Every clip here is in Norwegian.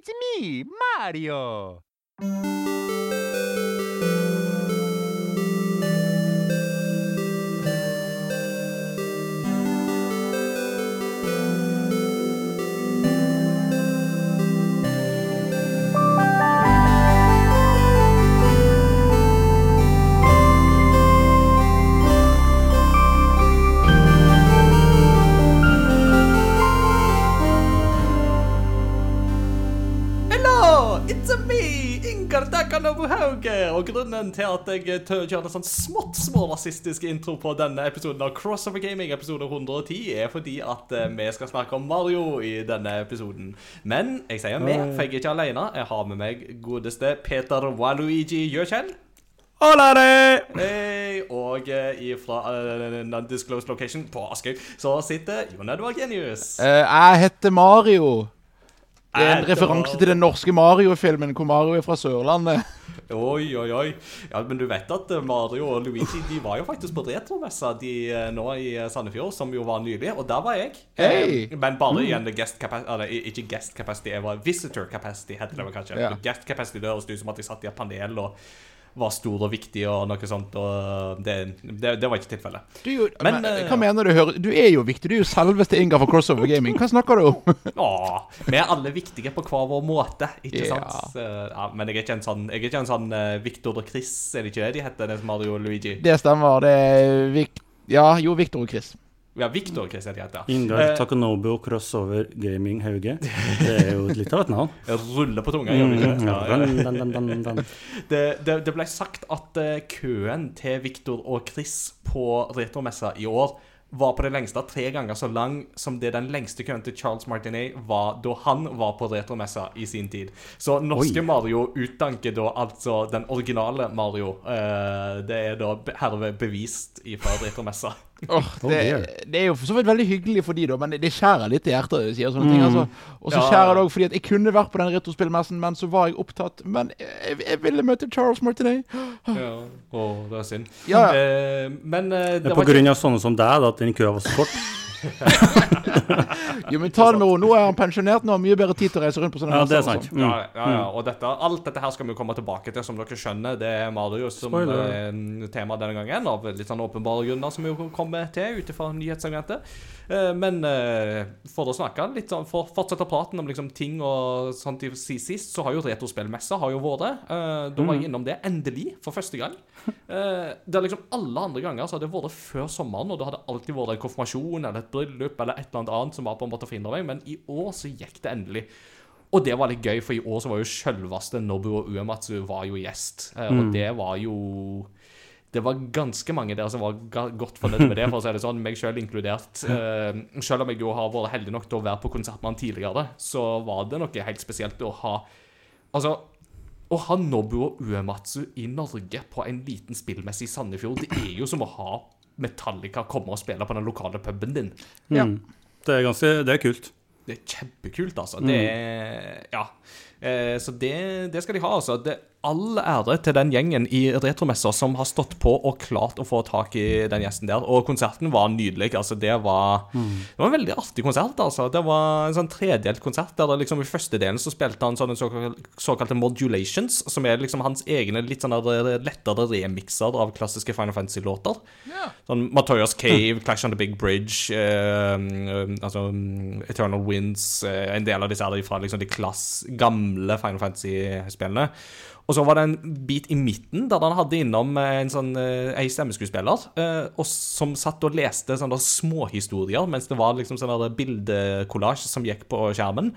It's me, Mario! Dakanobuhauge. Og grunnen til at jeg tør gjøre en sånn smått små rasistisk intro på denne episoden av Crossover Gaming, episode 110, er fordi at eh, vi skal snakke om Mario i denne episoden. Men jeg sier vi, for jeg er ikke alene. Jeg har med meg godeste Peter Waluigi Gjøkjell. Hola, hey, og eh, fra uh, non-disclosed location på Askøy så sitter Jon Edvard Genius. Uh, jeg heter Mario. Det er en Er referanse til den norske Mario-filmen hvor Mario er fra Sørlandet. Oi, oi, oi. Ja, Men du vet at eh, Mario og Luigi de var jo faktisk på retromessa de, eh, nå i eh, Sandefjord, som jo var nylig, og der var jeg. Eh, Men bare igjen guest capacity Eller ikke guest capacity, jeg var visitor capacity, heter det vel kanskje. Ja. Guest capacity det høres ut som at jeg satt i et panel og var stor og viktig og noe sånt, og det, det, det var ikke tilfellet. Du, Men, men, eh, hva mener du? Hører? Du er jo viktig. Du er jo selveste Inga for Crossover Gaming. Hva snakker du om? Ja, vi er alle viktige på hver vår måte, ikke sant? Så, ja, men jeg er ikke en sånn, jeg er ikke en sånn eh, Victor og Chris, er det ikke det de heter, det som Mario og Luigi? Det stemmer. Det er Vic... Ja, jo, Victor og Chris. Ja, Victor Kristian er heter. Ingar Eh, Takonobu og Crossover Gaming Hauge. Det er jo litt av et navn. Ruller på tunga, gjør det ikke? Mm. Det, ble sagt at eh, køen til Victor og Chris på retromessa i år var på det lengste tre ganger så lang som det den lengste køen til Charles Martinet var da han var på retromessa i sin tid. Så norske Oi. Mario utdanker da altså den originale Mario. Eh, det er da herved bevist fra retromessa. Åh, Oh, det, det er jo for så vidt veldig hyggelig for de da, men det skjærer litt i hjertet sier sånne ting. Mm. altså. Og så Ja. skjærer det òg fordi at jeg kunne vært på den retrospillmessen, men så var jeg opptatt. Men jeg, jeg ville møte Charles Martinet. Ja, Oh, det er synd. Ja, ja. Eh, men eh, Det det er var på grunn av sånne som deg da, at den køa var så kort. Jo, men ta det med ro. Nå er han pensjonert, nå har han mye bedre tid til å reise rundt på sånne Ja, det er sant. sånn. Ja, ja, ja, og dette, alt dette her skal vi komme tilbake til, som dere skjønner. Det er Mario som Spoiler. er tema denne gangen, av litt sånn åpenbare grunner som vi jo kommer til ut ifra nyhetssegmentet. Eh, Men eh, for å snakke litt sånn, for å fortsette praten om liksom ting og sånt i sist, så har jo retrospillmessa har jo vært. Eh, Da var jeg innom det endelig, for første gang. Eh, Det er liksom Alle andre ganger så hadde det vært før sommeren, og det hadde alltid vært en konfirmasjon eller et bryllup eller et eller annet annet som var på en måte å forhindre meg, men i år så gikk det endelig. Og det var litt gøy, for i år så var jo selveste og Uematsu var jo gjest. og Og det var jo Det var ganske mange der som var godt fornøyd med det, for å si det sånn, meg selv inkludert. Eh, selv om jeg jo har vært heldig nok til å være på konsert med han tidligere, så var det noe helt spesielt å ha Altså, å ha Nobuo Uematsu i Norge på en liten spillmesse i Sandefjord, det er jo som å ha Metallica komme og spille på den lokale puben din. Ja. Mm. Det er ganske Det er kult. Det er kjempekult, altså. Det er Ja. Eh, så det, det skal de ha, altså. Det, all ære til den gjengen i retromesser som har stått på og klart å få tak i den gjesten der. Og konserten var nydelig. altså Det var Det var en veldig artig konsert, altså. Det var en sånn tredelt konsert der det liksom i første delen så spilte han sånne såkal- såkalte modulations, som er liksom hans egne litt sånn lettere remixer av klassiske Final Fantasy-låter. Yeah. Sånn Matoyas Cave, Clash on the Big Bridge, eh, altså Eternal Winds, eh, en del av disse er fra liksom de klass, gamle Final Fantasy-spillene. Og så var det en bit i midten der han hadde innom eh, en sånn eh, ei stemmeskuespiller eh, og som satt og leste sånne småhistorier mens det var liksom sånn der bildekollasj som gikk på skjermen.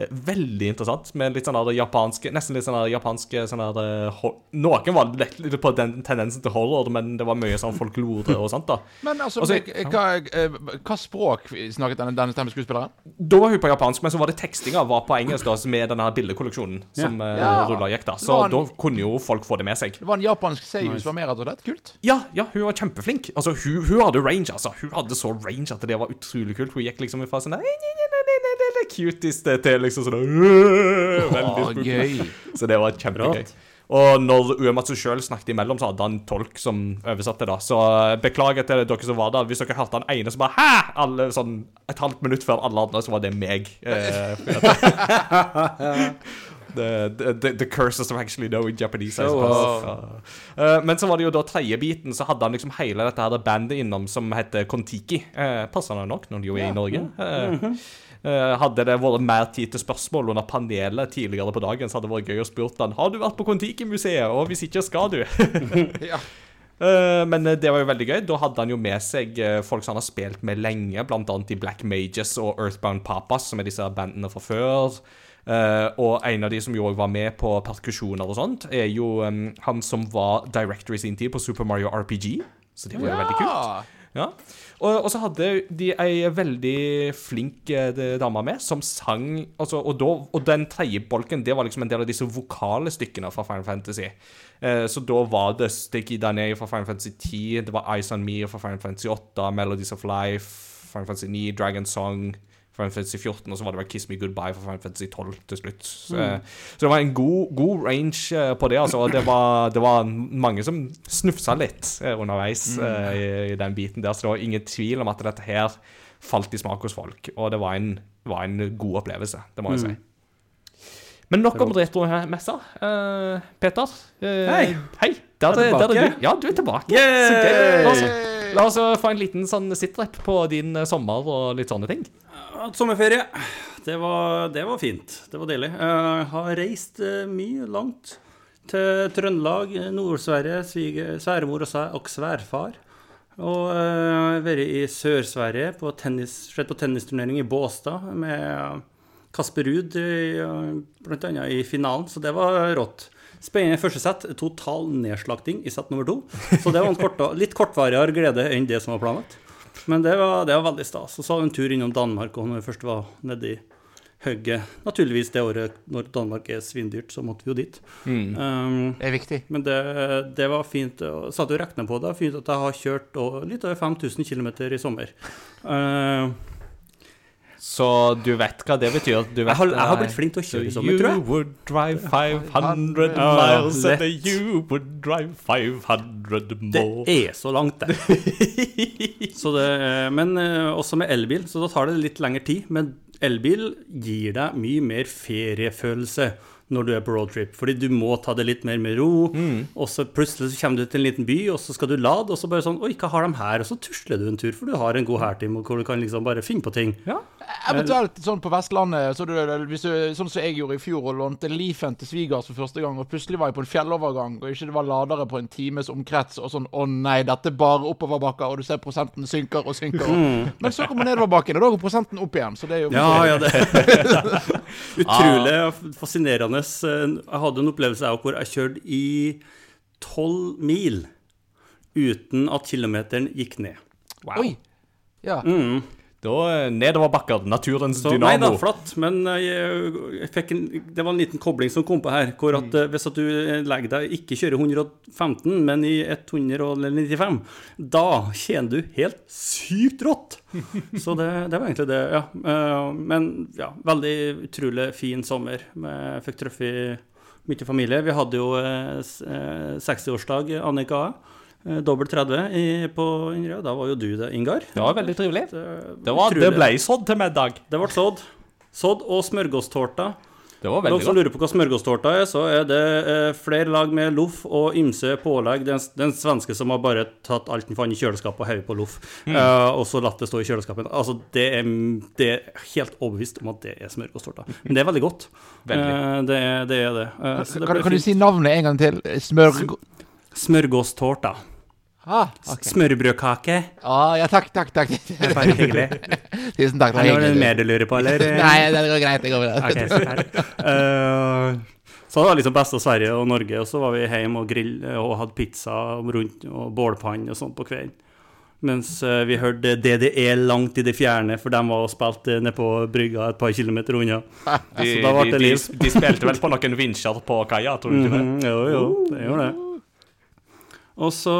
Eh, Veldig interessant, med litt sånn der japanske Nesten litt sånn der japanske sånn der eh, Noen var litt, litt på den tendensen til horror, men det var mye sånn folklore og sånt, da. Men altså, Også, men, hva, eh, hva språk snakket denne, denne stemmeskuespilleren? Da var hun på japansk, men så var det tekstinga var på engelsk da, med denne bildekolleksjonen som ja. Ja. rulla gikk da. Så en- da kunne jo folk få det med seg. Det var en japansk seiyus var mer rett og slett. Kult. Ja, ja, hun var kjempeflink. Altså, hun, hun hadde range, altså. Hun hadde så range at det var utrolig kult. Hun gikk liksom fra sånn der, cutest til liksom sånn Veldig spooky. Så det var kjempegøy. Og når Uematsu sjøl snakket imellom, så hadde han tolk som oversatte. da Så eh, beklager til dere som var der. Hvis dere hørte han ene som bare Hæ! Alle, sånn et halvt minutt før alle andre, så var det meg. Eh, the, the, the, curses of actually knowing Japanese. Oh, wow. Eh, men så var det jo da tredje biten, så hadde han liksom hele dette her bandet innom som heter Kon-Tiki. Uh, Passende nok når de jo er i Norge. Eh, eh, hadde det vært mer tid til spørsmål under panelet tidligere på dagen, så hadde det vært gøy å spurt han Har du vært på Kon-Tiki-museet, og hvis ikke, skal du? Ja. Eh, men eh, det var jo veldig gøy. Da hadde han jo med seg eh, folk som han har spilt med lenge, annet i Black Mages og Earthbound Papas, som er disse bandene fra før. Eh, og en av de som jo også var med på perkusjoner og sånt, er jo han som var director i sin tid på Super Mario RPG. Så det var jo veldig kult. Ja. Og, og så hadde de ei veldig flink eh, dame med, som sang altså, og, da, og den tredje bolken, det var liksom en del av disse vokale stykkene fra Final Fantasy. Eh, så da var det Sticky Danay fra Final Fantasy 10, det var Eyes On Me fra Final Fantasy 8, Melodies of Life, Final Fantasy 9, Dragon Song, Final Fantasy 14, og så var det vel Kiss Me Goodbye fra Final Fantasy 12 til slutt. Så, mm. så det var en god, god range eh, på det, altså. Det var, det var mange som snufsa litt eh, underveis eh, i, i den biten der, så det var ingen tvil om at dette her falt i smak hos folk. Og det var en, var en god opplevelse, det må jeg si. Men nok om retromessa. Uh, Peter. uh, Hei. Hei. Der, Er er- der er du. Ja, du er tilbake. Yay! La oss, la oss få en liten sånn sitrep på din sommer og litt sånne ting. Hatt sommerferie. Det var, det var fint. Det var deilig. Jeg har reist eh, mye langt. Til Trøndelag, eh, Nord-Sverige, sværmor og, sværfar. Og uh, vært i Sør-Sverige, på tennis, sett på tennisturnering i Båstad med Kasper Ruud, eh, annet i finalen, så det var rått. Spennende første sett. Total nedslakting i sett nummer to. Så det var en kort, litt kortvarigere glede enn det som var planlagt. Men det var, det var veldig stas. Og så en tur innom Danmark og når vi først var nede i hugget. Naturligvis det året når Danmark er svindyrt, så måtte vi jo dit. Um, Det er viktig. men det, det var fint. Jeg satt og regna på det. Fint at jeg har kjørt og, litt over 5000 km i sommer. Uh, Så du vet hva det betyr? Du vet, jeg, har, jeg har eh, blitt flink til å kjøre i sommer, tror you would drive 500 miles, and you would drive 500 Det er så langt, det. så det men eh, også med elbil, så da tar det litt lengre tid. Men elbil gir deg mye mer feriefølelse når du er på roadtrip. Fordi du må ta det litt mer med ro. Og så plutselig så kommer du til en liten by, og så skal du lade, og så bare sånn Oi, hva har de her? Og så tusler du en tur, for du har en god hærtime hvor du kan liksom bare finne på ting. Ja. Eventuelt sånn på Vestlandet, så du, hvis du, sånn som jeg gjorde i fjor, og lånte Leafen til svigers for første gang, og plutselig var jeg på en fjellovergang, og ikke det var ladere på en times omkrets, og sånn Å nei, dette er bare oppoverbakker, og du ser prosenten synker og synker. Mm. men så kommer nedoverbakken, og da går prosenten opp igjen. Så det er jo Ja, ja, det Utrolig fascinerende. Jeg hadde en opplevelse jeg, hvor jeg kjørte i tolv mil uten at kilometeren gikk ned. Wow. Oi. Ja. Da eh, nedoverbakker, naturens Så, nei da, dynamo. flatt, men jeg, jeg fikk en, det var en liten kobling som kom på her. Hvor at mm. hvis at du legger deg ikke kjører 115, men i 195, da tjener du helt sykt rått. Så det, det var egentlig det, ja. Eh, Men ja, veldig utrolig fin sommer. Jeg fikk truffet mye familie. Vi hadde jo eh, s- eh, 60-årsdag, Annika og jeg. Eh, Dobbelt 30 i, på Ingrid Da var jo du det, Ingar. Det var veldig trivelig. Det, Det, var, det ble sådd til middag. Det ble sådd. Sådd og smørgåstårta. Det var veldig Dere Noen som lurer på hva smørgåstårta er, så er det eh, flere lag med loff og ymse pålegg. Den, den svenske som har bare tatt alt han fant i kjøleskapet og hevet på loff, Mm. eh, og så latt det stå i kjøleskapet. Altså, det er, det er helt overbevist om at det er smørgåstårta. Men det er veldig godt. Veldig. Eh, det, er- det er det. Eh, så det Kan, kan du si navnet en gang til? Smør... Smørgåstårta. Ah, okay. Smørbrødkake. ah, ja, takk, takk, takk. Bare hyggelig. Tusen takk. Er det noe mer du lurer på, eller? Nei, det går greit. Det går bra. okay. Eh, så det var liksom best av Sverige og Norge, og så var vi hjemme og grill og hadde pizza rundt og bålpanne og sånn på kvelden. Mens uh, vi hørte DDE langt i det fjerne, for de var og spilte nede på brygga et par kilometer unna. De, Så da ble det liv. de, de, de spilte vel på noen vinsjer på kaia, tror du ikke det? Mhm, jo, jo, det gjorde det. Og så,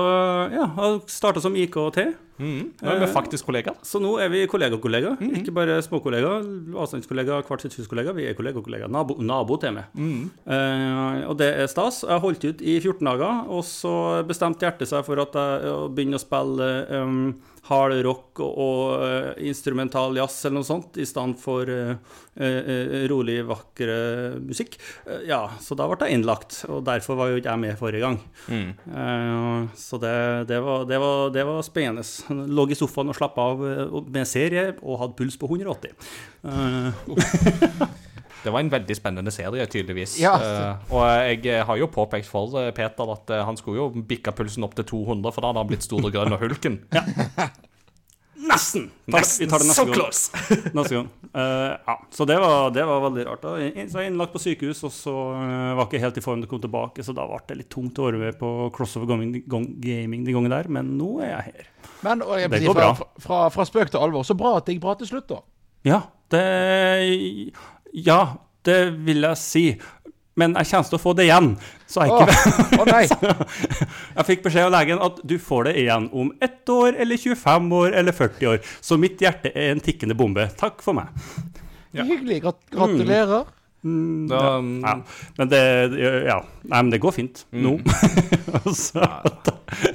ja, starta som IKT. Mm. Nå er vi faktisk kollegaer. Så nå er vi kollega-kollega. Mhm. Ikke bare småkollegaer, avstandskollega, hvert sitt hus-kollega. Vi er kollega-kollega. Nabo, nabo til meg. Mm. Eh, og det er stas. Jeg holdt ut i 14 dager, og så bestemte hjertet seg for at jeg å begynne å spille um, hard rock og, og eh, instrumental jazz eller noe sånt, i stedet for eh, eh, rolig, vakker eh, musikk. Ja, så da ble jeg innlagt, og derfor var jo ikke jeg med forrige gang. Eh, så det, det, var, det, var, det var spennende. Lå i sofaen og slapp av med serie og hadde puls på 180. Eh, Det var en veldig spennende serie, tydeligvis. Ja. Uh, og jeg eh, har jo påpekt for eh, Peter at uh, han skulle jo bikka pulsen opp til 200, for da hadde han blitt stor og grønn og hulken. Nesten! Nesten. tar- Vi tar det neste so gang. close! Neste gang. Uh, ja, så det var, det var veldig rart. da. In- Så jeg innlagt på sykehus, og så var ikke helt i form til å komme tilbake, så da ble det litt tungt å være med på crossover gaming, gaming de gangene der, men nå er jeg her. Men og jeg, Det si, går fra, bra. fra, fra spøk til alvor, så bra at det gikk bra til slutt, da. Ja, det Ja, det vil jeg si. Men jeg kommer til å få det igjen. Så jeg, Å ikke, oh, nei! jeg fikk beskjed av legen at du får det igjen om ett år eller 25 år eller 40 år. Så mitt hjerte er en tikkende bombe. Takk for meg. Hyggelig. Gratulerer. Da, mm, Ja, men det Ja. Nei, men det går fint nå. så,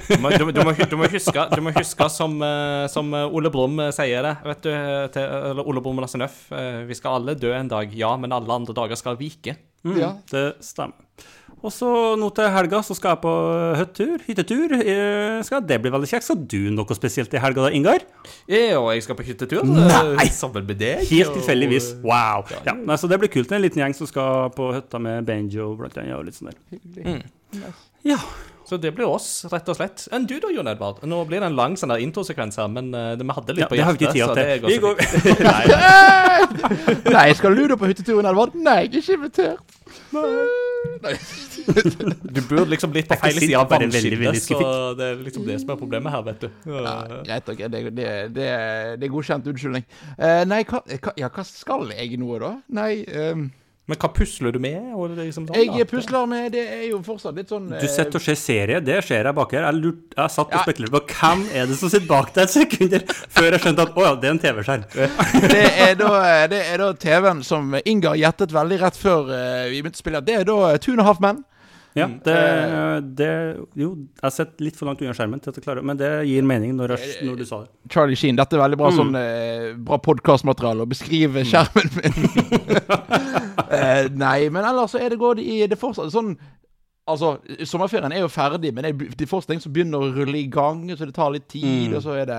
du, må, du, må- du, må, du, må huske, du må huske som, eh, som eh, Ole Brumm eh, sier det, vet du, til, eller Ole Brumm Lasse Nøff. eh, Vi skal alle dø en dag, ja, men alle andre dager skal vike. mm, Ja. Det stemmer. Og så nå til helga så skal jeg på hyttetur. hyttetur. Eh, Skal det bli veldig kjekt. Skal du noe spesielt i helga da, Ingar? Ja, jeg skal på hyttetur. Nei! eh, Sammen med deg. Helt tilfeldigvis. Wow. Ja, nei, så det blir kult. En liten gjeng som skal på hytta med banjo blant annet. Og litt sånn der. Hyggelig. Ja. Så det blir oss, rett og slett. Enn du da, Jon Edvard? Nå blir det en lang sånn introsekvens her, men uh, det, vi hadde litt Ja, på det har vi hjertet. ikke tid så til. det går går- Nei, Nei, skal du da på hytteturen, Edvard? Nei, jeg er ikke invitert. du burde liksom blitt på feil si side av vannskillet, så det er liksom det som er problemet her, vet du. Ja, greit, ok. Det, det, det, det er godkjent unnskyldning. Uh, nei, hva, hva, ja, hva skal jeg nå, da? Nei um Men hva pusler du med? Og det liksom sånn, Jeg pusler med Det er jo fortsatt litt sånn Du eh, sitter og ser serie, det ser jeg bak her. Jeg, lurt, jeg satt og Ja. spekulerte på hvem er det som sitter bak deg et sekund før jeg skjønte at å ja, det er en TV-skjerm. det, er da, da TV-en som Ingar gjettet veldig rett før eh, vi begynte å spille. Det er da Two and a Half Men. Ja, det, det Jo, jeg sitter litt for langt unna skjermen til at jeg klarer Men det gir mening når, jeg, når du sa det. Charlie Sheen. Dette er veldig bra sånn eh, Bra podkastmateriale å beskrive skjermen min. Eh, nei, men ellers så er det godt i Det fortsatt sånn Altså, sommerferien er jo ferdig, men det er det fortsatt ting som begynner å rulle i gang, så det tar litt tid. Og så er det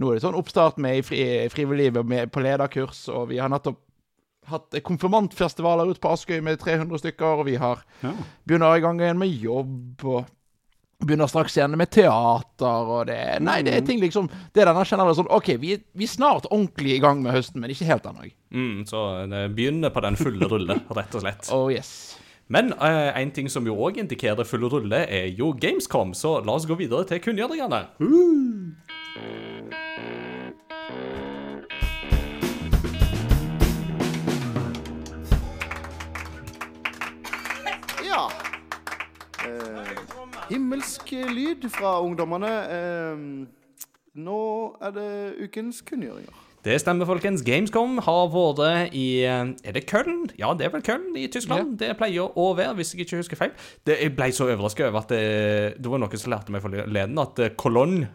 Nå er det sånn oppstart med i fri, frivilliglivet med, på lederkurs, og vi har nettopp hatt konfirmantfestivaler ute på Askøy med 300 stykker, og vi har Ja. begynner i gang igjen med jobb, og begynner straks igjen med teater, og det Nei, det er ting liksom Det er denne generelle sånn OK, vi, vi er snart ordentlig i gang med høsten, men ikke helt ennå. Mm, så det begynner på den fulle rulle, rett og slett. Oh yes. Men eh, en ting som jo òg indikerer full rulle, er jo Gamescom, så la oss gå videre til kunngjøringene. Ja. Eh, himmelsk lyd fra ungdommene. Eh, nå er det ukens kunngjøringer. Det stemmer, folkens. Gamescom har vært i eh, Er det Köln? Ja, det er vel Köln i Tyskland. Det pleier å være, hvis jeg ikke husker feil. Det, jeg ble så overrasket over at det, det var noen som lærte meg forleden at eh, Cologne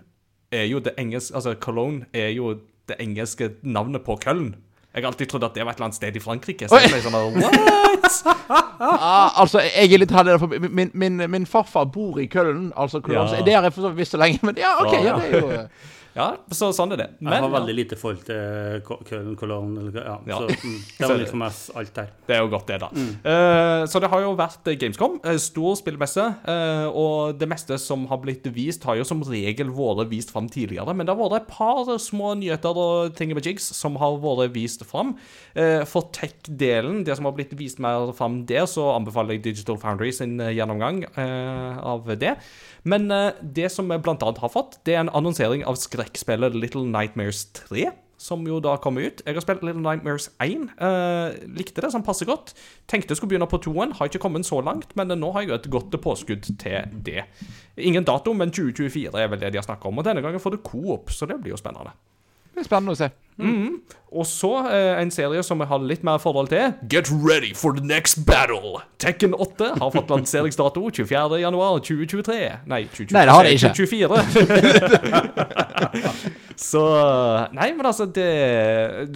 er jo det engelske Altså, Cologne er jo det engelske navnet på Köln. Jeg har alltid trodd at det var et eller annet sted i Frankrike. Så jeg ble sånn What?! Ah, altså, jeg er litt heldig, for min, min, min farfar bor i Køllen. Altså, Ja. det har jeg for så vidt visst så lenge, men ja, OK. Ja, det er jo Ja, så sånn er det. Jeg har veldig lite forhold til Köln, Cologne eller ja, Ja. Så mm, det var litt for meg alt der. Det er jo godt, det, da. Eh, så det har jo vært Gamescom, eh, stor spillmesse, uh, og det meste som har blitt vist, har jo som regel vært vist fram tidligere. Men det har vært et par små nyheter og ting med jigs som har vært vist fram. Uh, for tech-delen, det som har blitt vist mer fram der, så anbefaler jeg Digital Foundry sin gjennomgang av det. Men eh, det som vi annet har fått, det er en annonsering av skrekkspillet Little Nightmares 3. som jo da kommer ut. Jeg har spilt Little Nightmares 1. eh, likte det sånn passe godt. Tenkte jeg skulle begynne på toen. Har ikke kommet så langt, men nå har jeg jo et godt påskudd til det. Ingen dato, men 2024 er vel det de har snakka om. Og denne gangen får det coop, så det blir jo spennende. Det er spennende å se. Og så eh, en serie som jeg har litt mer forhold til. Get ready for the next battle! Tekken 8 har fått lanseringsdato 24.1.2023. Nei, 2023, Nei, det har det ikke. 2024. så Nei, men altså det,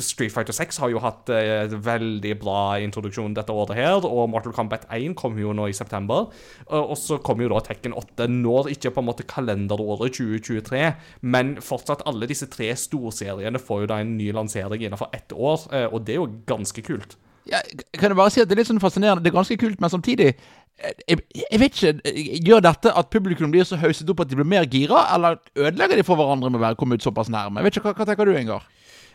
Street Fighter 6 har jo hatt eh, veldig bra introduksjon dette året her, og Mortal Kombat 1 kommer jo nå i september. Og og så kommer jo da Tekken 8. Når ikke på en måte kalenderåret 2023, men fortsatt alle disse tre storseriene får jo da en ny lansering innenfor ett år, eh, og det er jo ganske kult. Ja, kan jeg bare si at Det er litt sånn fascinerende. Det er ganske kult, men samtidig eh, jeg, jeg vet ikke, eh, Gjør dette at publikum blir så hauset opp at de blir mer gira, eller ødelegger de for hverandre med å komme ut såpass nærme? Jeg vet ikke, Hva, hva tenker du, Ingar?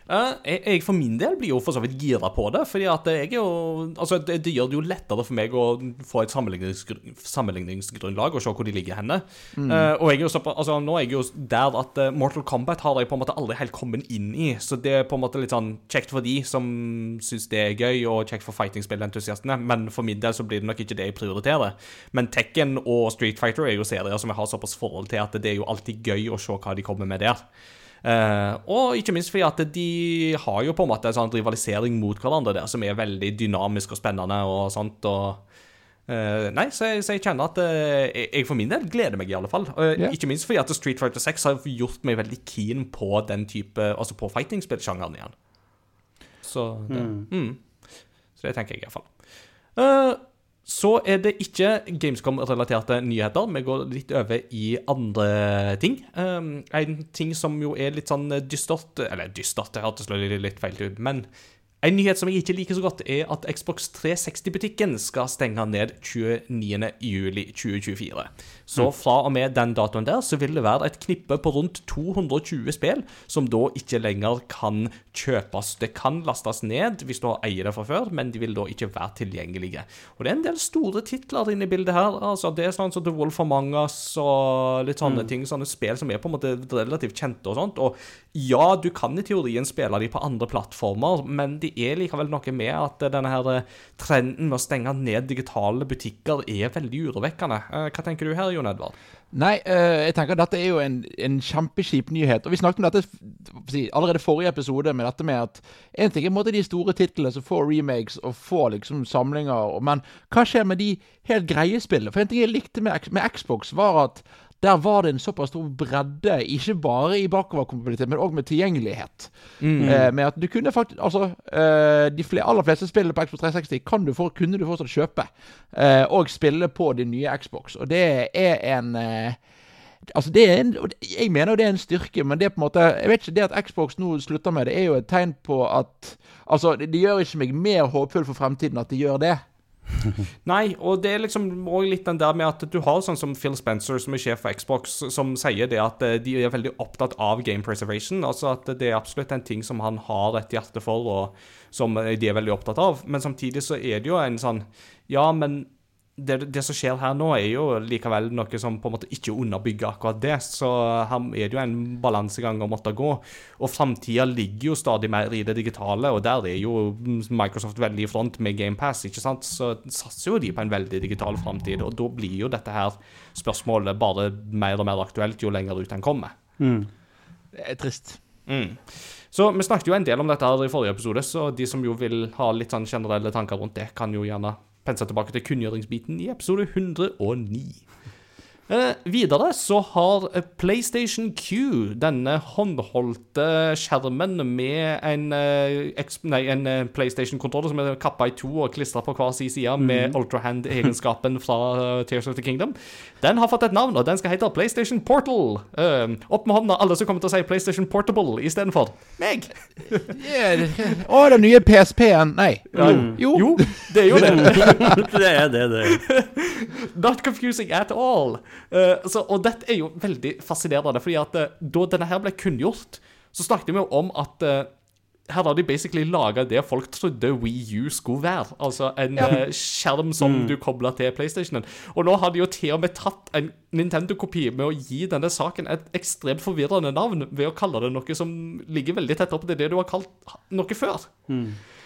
Eh, jeg, jeg for min del blir jo for så vidt gira på det, fordi at jeg er jo Altså, det, det gjør det jo lettere for meg å få et sammenligningsgru- sammenligningsgrunnlag og se hvor de ligger henne. Eh, og jeg er jo så, altså, nå er jeg jo der at eh, Mortal Kombat har jeg på en måte aldri helt kommet inn i, så det er på en måte litt sånn kjekt for de som syns det er gøy, og kjekt for fighting-spillentusiastene, men for min del så blir det nok ikke det jeg prioriterer. Men Tekken og Street Fighter er jo serier som jeg har såpass forhold til at det er jo alltid gøy å se hva de kommer med der. Eh, og ikke minst fordi at de har jo på en måte en sånn rivalisering mot hverandre der, som er veldig dynamisk og spennende og sånt. og uh, Nei, så jeg, så jeg kjenner at uh, jeg, for min del gleder meg, i alle fall. Ja. Ikke minst fordi at Street Fighter 6 har gjort meg veldig keen på den type Altså på fighting-spillsjangeren igjen. Så det, mm. Så det tenker jeg iallfall. Uh, så er det ikke Gamescom-relaterte nyheter. Vi går litt over i andre ting. Um, en ting som jo er litt sånn dystert Eller dystert, det hørtes litt feil ut, men en nyhet som jeg ikke liker så godt, er at Xbox 360-butikken skal stenge ned 29.07.2024. Så fra og med den datoen der så vil det være et knippe på rundt 220 spill som da ikke lenger kan kjøpes. Det kan lastes ned hvis du har eier det fra før, men de vil da ikke være tilgjengelige. Og det er en del store titler inne i bildet her. altså Det er sånn som The Wolf Among Us og litt sånne ting. Sånne spill som er på en måte relativt kjente og sånt. Og ja, du kan i teorien spille de på andre plattformer, men det er likevel noe med at denne her eh, trenden med å stenge ned digitale butikker er veldig urovekkende. Eh, Hva tenker du her, Jon Edvard? Nei, eh, jeg tenker at dette er jo en, en kjempekjip nyhet. Og vi snakket om dette allerede forrige episode, med dette med at en ting er en måte de store titlene som får remakes og får liksom samlinger, men hva skjer med de helt greie spillene? For en ting jeg likte med, med Xbox, var at der var det en såpass stor bredde, ikke bare i bakoverkompatibilitet, men òg med tilgjengelighet. Eh, med at du kunne faktisk Altså, eh, de fl aller fleste spillene på Xbox 360 kan du for, kunne du fortsatt kjøpe, eh, og spille på din nye Xbox. Og det er en eh, Altså det er en, Jeg mener jo det er en styrke, men det er på en måte Jeg vet ikke, Det at Xbox nå slutter med det, er jo et tegn på at Altså, det, gjør ikke meg mer håpfull for fremtiden at de gjør det. Nei, og det er liksom òg litt den der med at du har sånn som Phil Spencer, som er sjef for Xbox, som sier det at eh, de er veldig opptatt av game preservation. Altså at det er absolutt en ting som han har et hjerte for, og som eh, de er veldig opptatt av. Men samtidig så er det jo en sånn Ja, men det, det som skjer her nå, er jo likevel noe som på en måte ikke underbygger akkurat det. Så her er det jo en balansegang å måtte gå. Og framtida ligger jo stadig mer i det digitale, og der er jo Microsoft veldig i front med GamePass, ikke sant. Så satser jo de på en veldig digital framtid, og da blir jo dette her spørsmålet bare mer og mer aktuelt jo lenger ut en kommer. Det er trist. Mm. Så vi snakket jo en del om dette her i forrige episode, så de som jo vil ha litt sånn generelle tanker rundt det, kan jo gjerne pense tilbake til kunngjøringsbiten i episode 109. Eh, videre så har PlayStation Q denne håndholdte skjermen med en, eh, nei, en eh, PlayStation-kontroller som er kappa i to og klistra på hver sin side med Ultrahand-egenskapen fra Tears of the Kingdom. Den har fått et navn, og den skal hete PlayStation Portal. Eh, opp med hånda, alle som kommer til å si PlayStation Portable istedenfor meg. Yeah, oh, Å, den nye PSP-en Nei. Jo. Jo, det er jo det. det er det, det. Not confusing at all. Eh, så, og dette er jo veldig fascinerende, fordi at eh, da denne her ble kunngjort, så snakket vi jo om at eh, her har de basically laga det folk trodde Wii U skulle være. Altså en eh, skjerm som du kobler til PlayStationen. Og nå har de jo til og med tatt en Nintendo-kopi med å gi denne saken et ekstremt forvirrende navn ved å kalle det noe som ligger veldig tett opp til det du har kalt noe før. det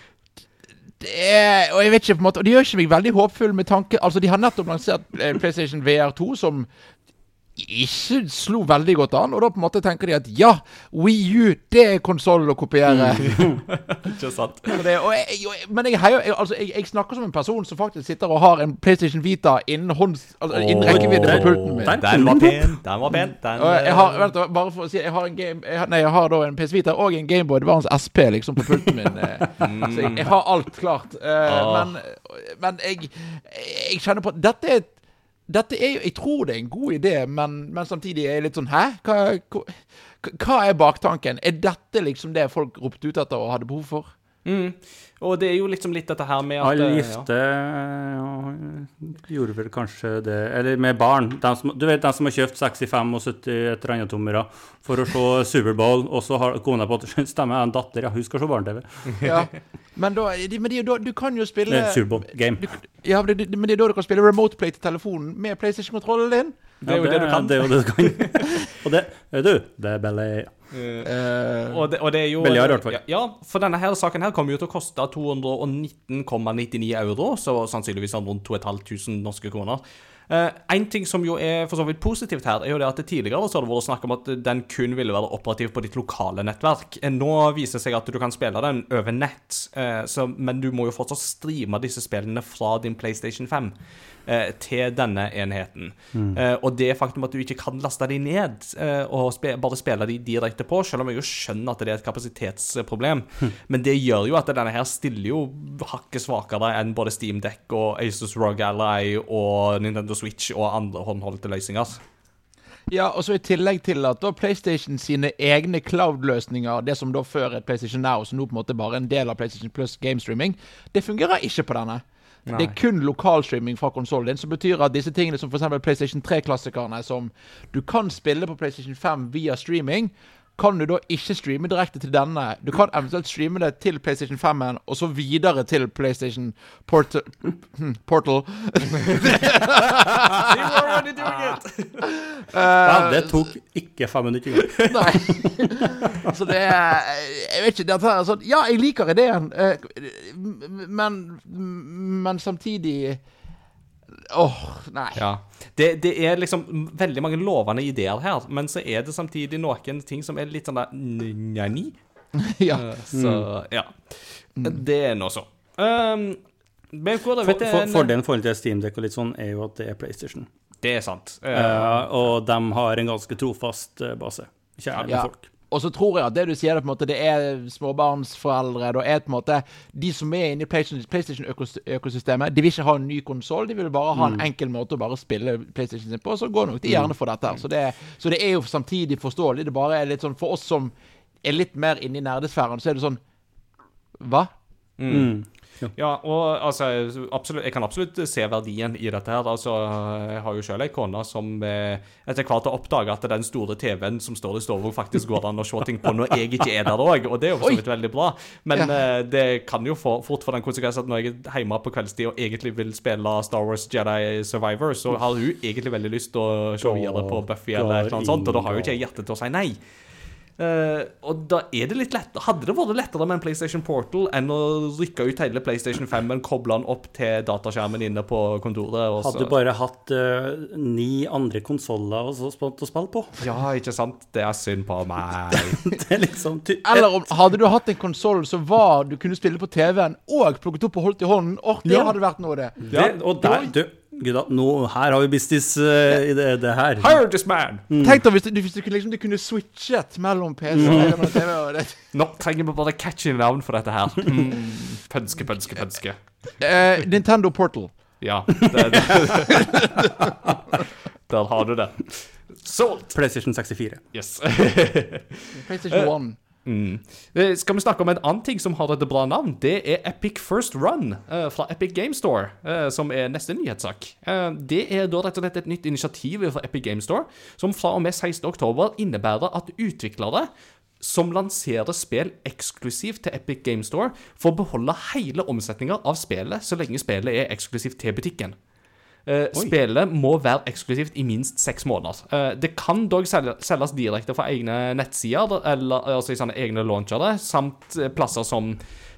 er, og jeg vet ikke på en måte, og det gjør ikke meg veldig håpfull med tanke Altså, de har nettopp lansert eh, PlayStation VR2, som ikke slo veldig godt an, og da på en måte tenker de at ja, Wii U, det er konsollen å kopiere. Ikke sant? Det, jeg, jeg, men jeg, heier- jeg, altså, jeg, jeg snakker som en person som faktisk sitter og har en PlayStation Vita innen, hånds, altså, innen rekkevidde på pulten min. Den, Den var pen. Den var pen. Den, Og jeg har, vent, bare for å si Jeg har en game jeg har, Nei, jeg har da en PS Vita og en Gameboy Advance SP liksom på pulten min. eh. Så jeg, jeg har alt klart. Uh, oh. Men, men jeg, jeg kjenner på dette er dette er jo, Jeg tror det er en god idé, men, men samtidig er jeg litt sånn Hæ? Hva, hva, hva er baktanken? Er dette liksom det folk ropte ut etter og hadde behov for? Mm. Og det er jo liksom litt dette her med at Alle eh, gifte ja, gjorde vel kanskje det Eller med barn. De som, du vet de som har kjøpt 65 og 70 et eller annet tommere for å se Superbowl, og så har kona på at stemmer, en datter, ja, hun skal se barne-TV. Ja. Men da, men det er da, du kan jo spille Eh, Superbowl-game. ja, men det, men det er da du kan spille remote play til telefonen med PlayStation-kontrollen din. Det er jo det du kan. Det er jo det du kan. og det vet du, det er billig. Eh, Og det, og det er jo Billigere, i hvert fall. Ja, for denne her saken her kommer jo til å koste 219,99 euro, så sannsynligvis sånn rundt 2500 norske kroner. Uh, en ting som jo er for så vidt positivt her, er jo det at det tidligere så har det vært snakk om at den kun ville være operativ på ditt lokale nettverk. Eh, Nå viser det seg at du kan spille den over nett, uh, så, men du må jo fortsatt streame disse spillene fra din PlayStation 5 eh, til denne enheten. Eh, og det faktum at du ikke kan laste de ned eh, og spe bare spille de direkte på, selv om jeg jo skjønner at det er et kapasitetsproblem, men det gjør jo at denne her stiller jo hakket svakere enn både Steam Deck og Asus ROG Ally og Nintendo Switch og andre håndholdte løsninger. Ja, og så i tillegg til at da PlayStation sine egne cloud-løsninger, det som da før er PlayStation Now, som nå på en måte bare er en del av PlayStation Plus gamestreaming, det fungerer ikke på denne. Det er kun lokalstreaming fra konsollen din, som betyr at disse tingene som f.eks. PlayStation 3-klassikerne, som du kan spille på PlayStation 5 via streaming, kan du da ikke streame direkte til denne. Du kan eventuelt streame det til PlayStation 5-en, og så videre til PlayStation Port Portal. Ja, det tok ikke fem minutter engang. Nei. Så det er Jeg vet ikke. Dette er sånn Ja, jeg liker ideen, eh, men, men samtidig Åh, nei. Ja. Det, det er liksom veldig mange lovende ideer her, men så er det samtidig noen ting som er litt sånn der njani. Ja. Så ja. Det er nå så. Um, For, for, fordelen i forhold til Steamdeck og litt sånn, er jo at det er PlayStation. Det er sant. Uh, og de har en ganske trofast base. Kjære Ja. folk. Og så tror jeg at det du sier, det på en måte, det er småbarnsforeldre. det er på en måte De som er inne i PlayStation- PlayStation-økosystemet, de vil ikke ha en ny konsoll. De vil bare ha en enkel måte å bare spille PlayStation sin på. Så går nok de gjerne for dette. her. Så det, så det er jo samtidig forståelig. Det bare er litt sånn For oss som er litt mer inne i nerdesfæren, så er det sånn Hva? Mm. Ja, og altså, absolutt, jeg kan absolutt se verdien i dette her. Altså, jeg har jo selv ei kone som eh, etter hvert har oppdaga at den store TV-en som står i stua, faktisk går an å se ting på når jeg ikke er der òg, og det er jo for så vidt veldig bra. Men eh, det kan jo få, fort få den konsekvens at når jeg er hjemme på kveldstid og egentlig vil spille Star Wars Jedi Survivor, så har hun egentlig veldig lyst til å se videre på Buffy eller noe sånt, og da har jo ikke jeg hjerte til å si nei. Eh, og da er det litt lett Hadde det vært lettere med en PlayStation Portal enn å rykke ut hele PlayStation 5 og koble den opp til dataskjermen inne på kontoret Også. Hadde du bare hatt uh, ni andre konsoller å spille på. Ja, ikke sant? Det er synd på meg. Det er liksom Eller om, hadde du hatt en konsoll som var du kunne spille på TV-en og plukket opp og holdt i hånden, åh, det Ja. hadde vært noe, det. det, Og der, du, gutta, nå, her har vi business uh, i det, det her. Hire this man! Tenk da hvis du, hvis du, liksom, du kunne switchet mellom PC og TV. Og det. Nå trenger vi bare catchy navn for dette her. Mm, pønske, pønske, pønske. Eh, Nintendo Portal. Ja. Det, det. Der har du det. Solgt! PlayStation 64. Yes. PlayStation 1. Mm. Eh, Skal vi snakke om en annen ting som har et bra navn? Det er Epic First Run uh, fra Epic Game Store, uh, som er neste nyhetssak. Uh, det er da rett og slett et nytt initiativ fra Epic Game Store, som fra og med 16. oktober innebærer at utviklere som lanserer spill eksklusivt til Epic Game Store får beholde hele omsetninga av spillet så lenge spillet er eksklusivt til butikken. Eh, spillet må være eksklusivt i minst seks måneder. Uh, det kan dog selge- selges direkte fra egne nettsider, eller, altså i sånne egne launchere, samt eh, plasser som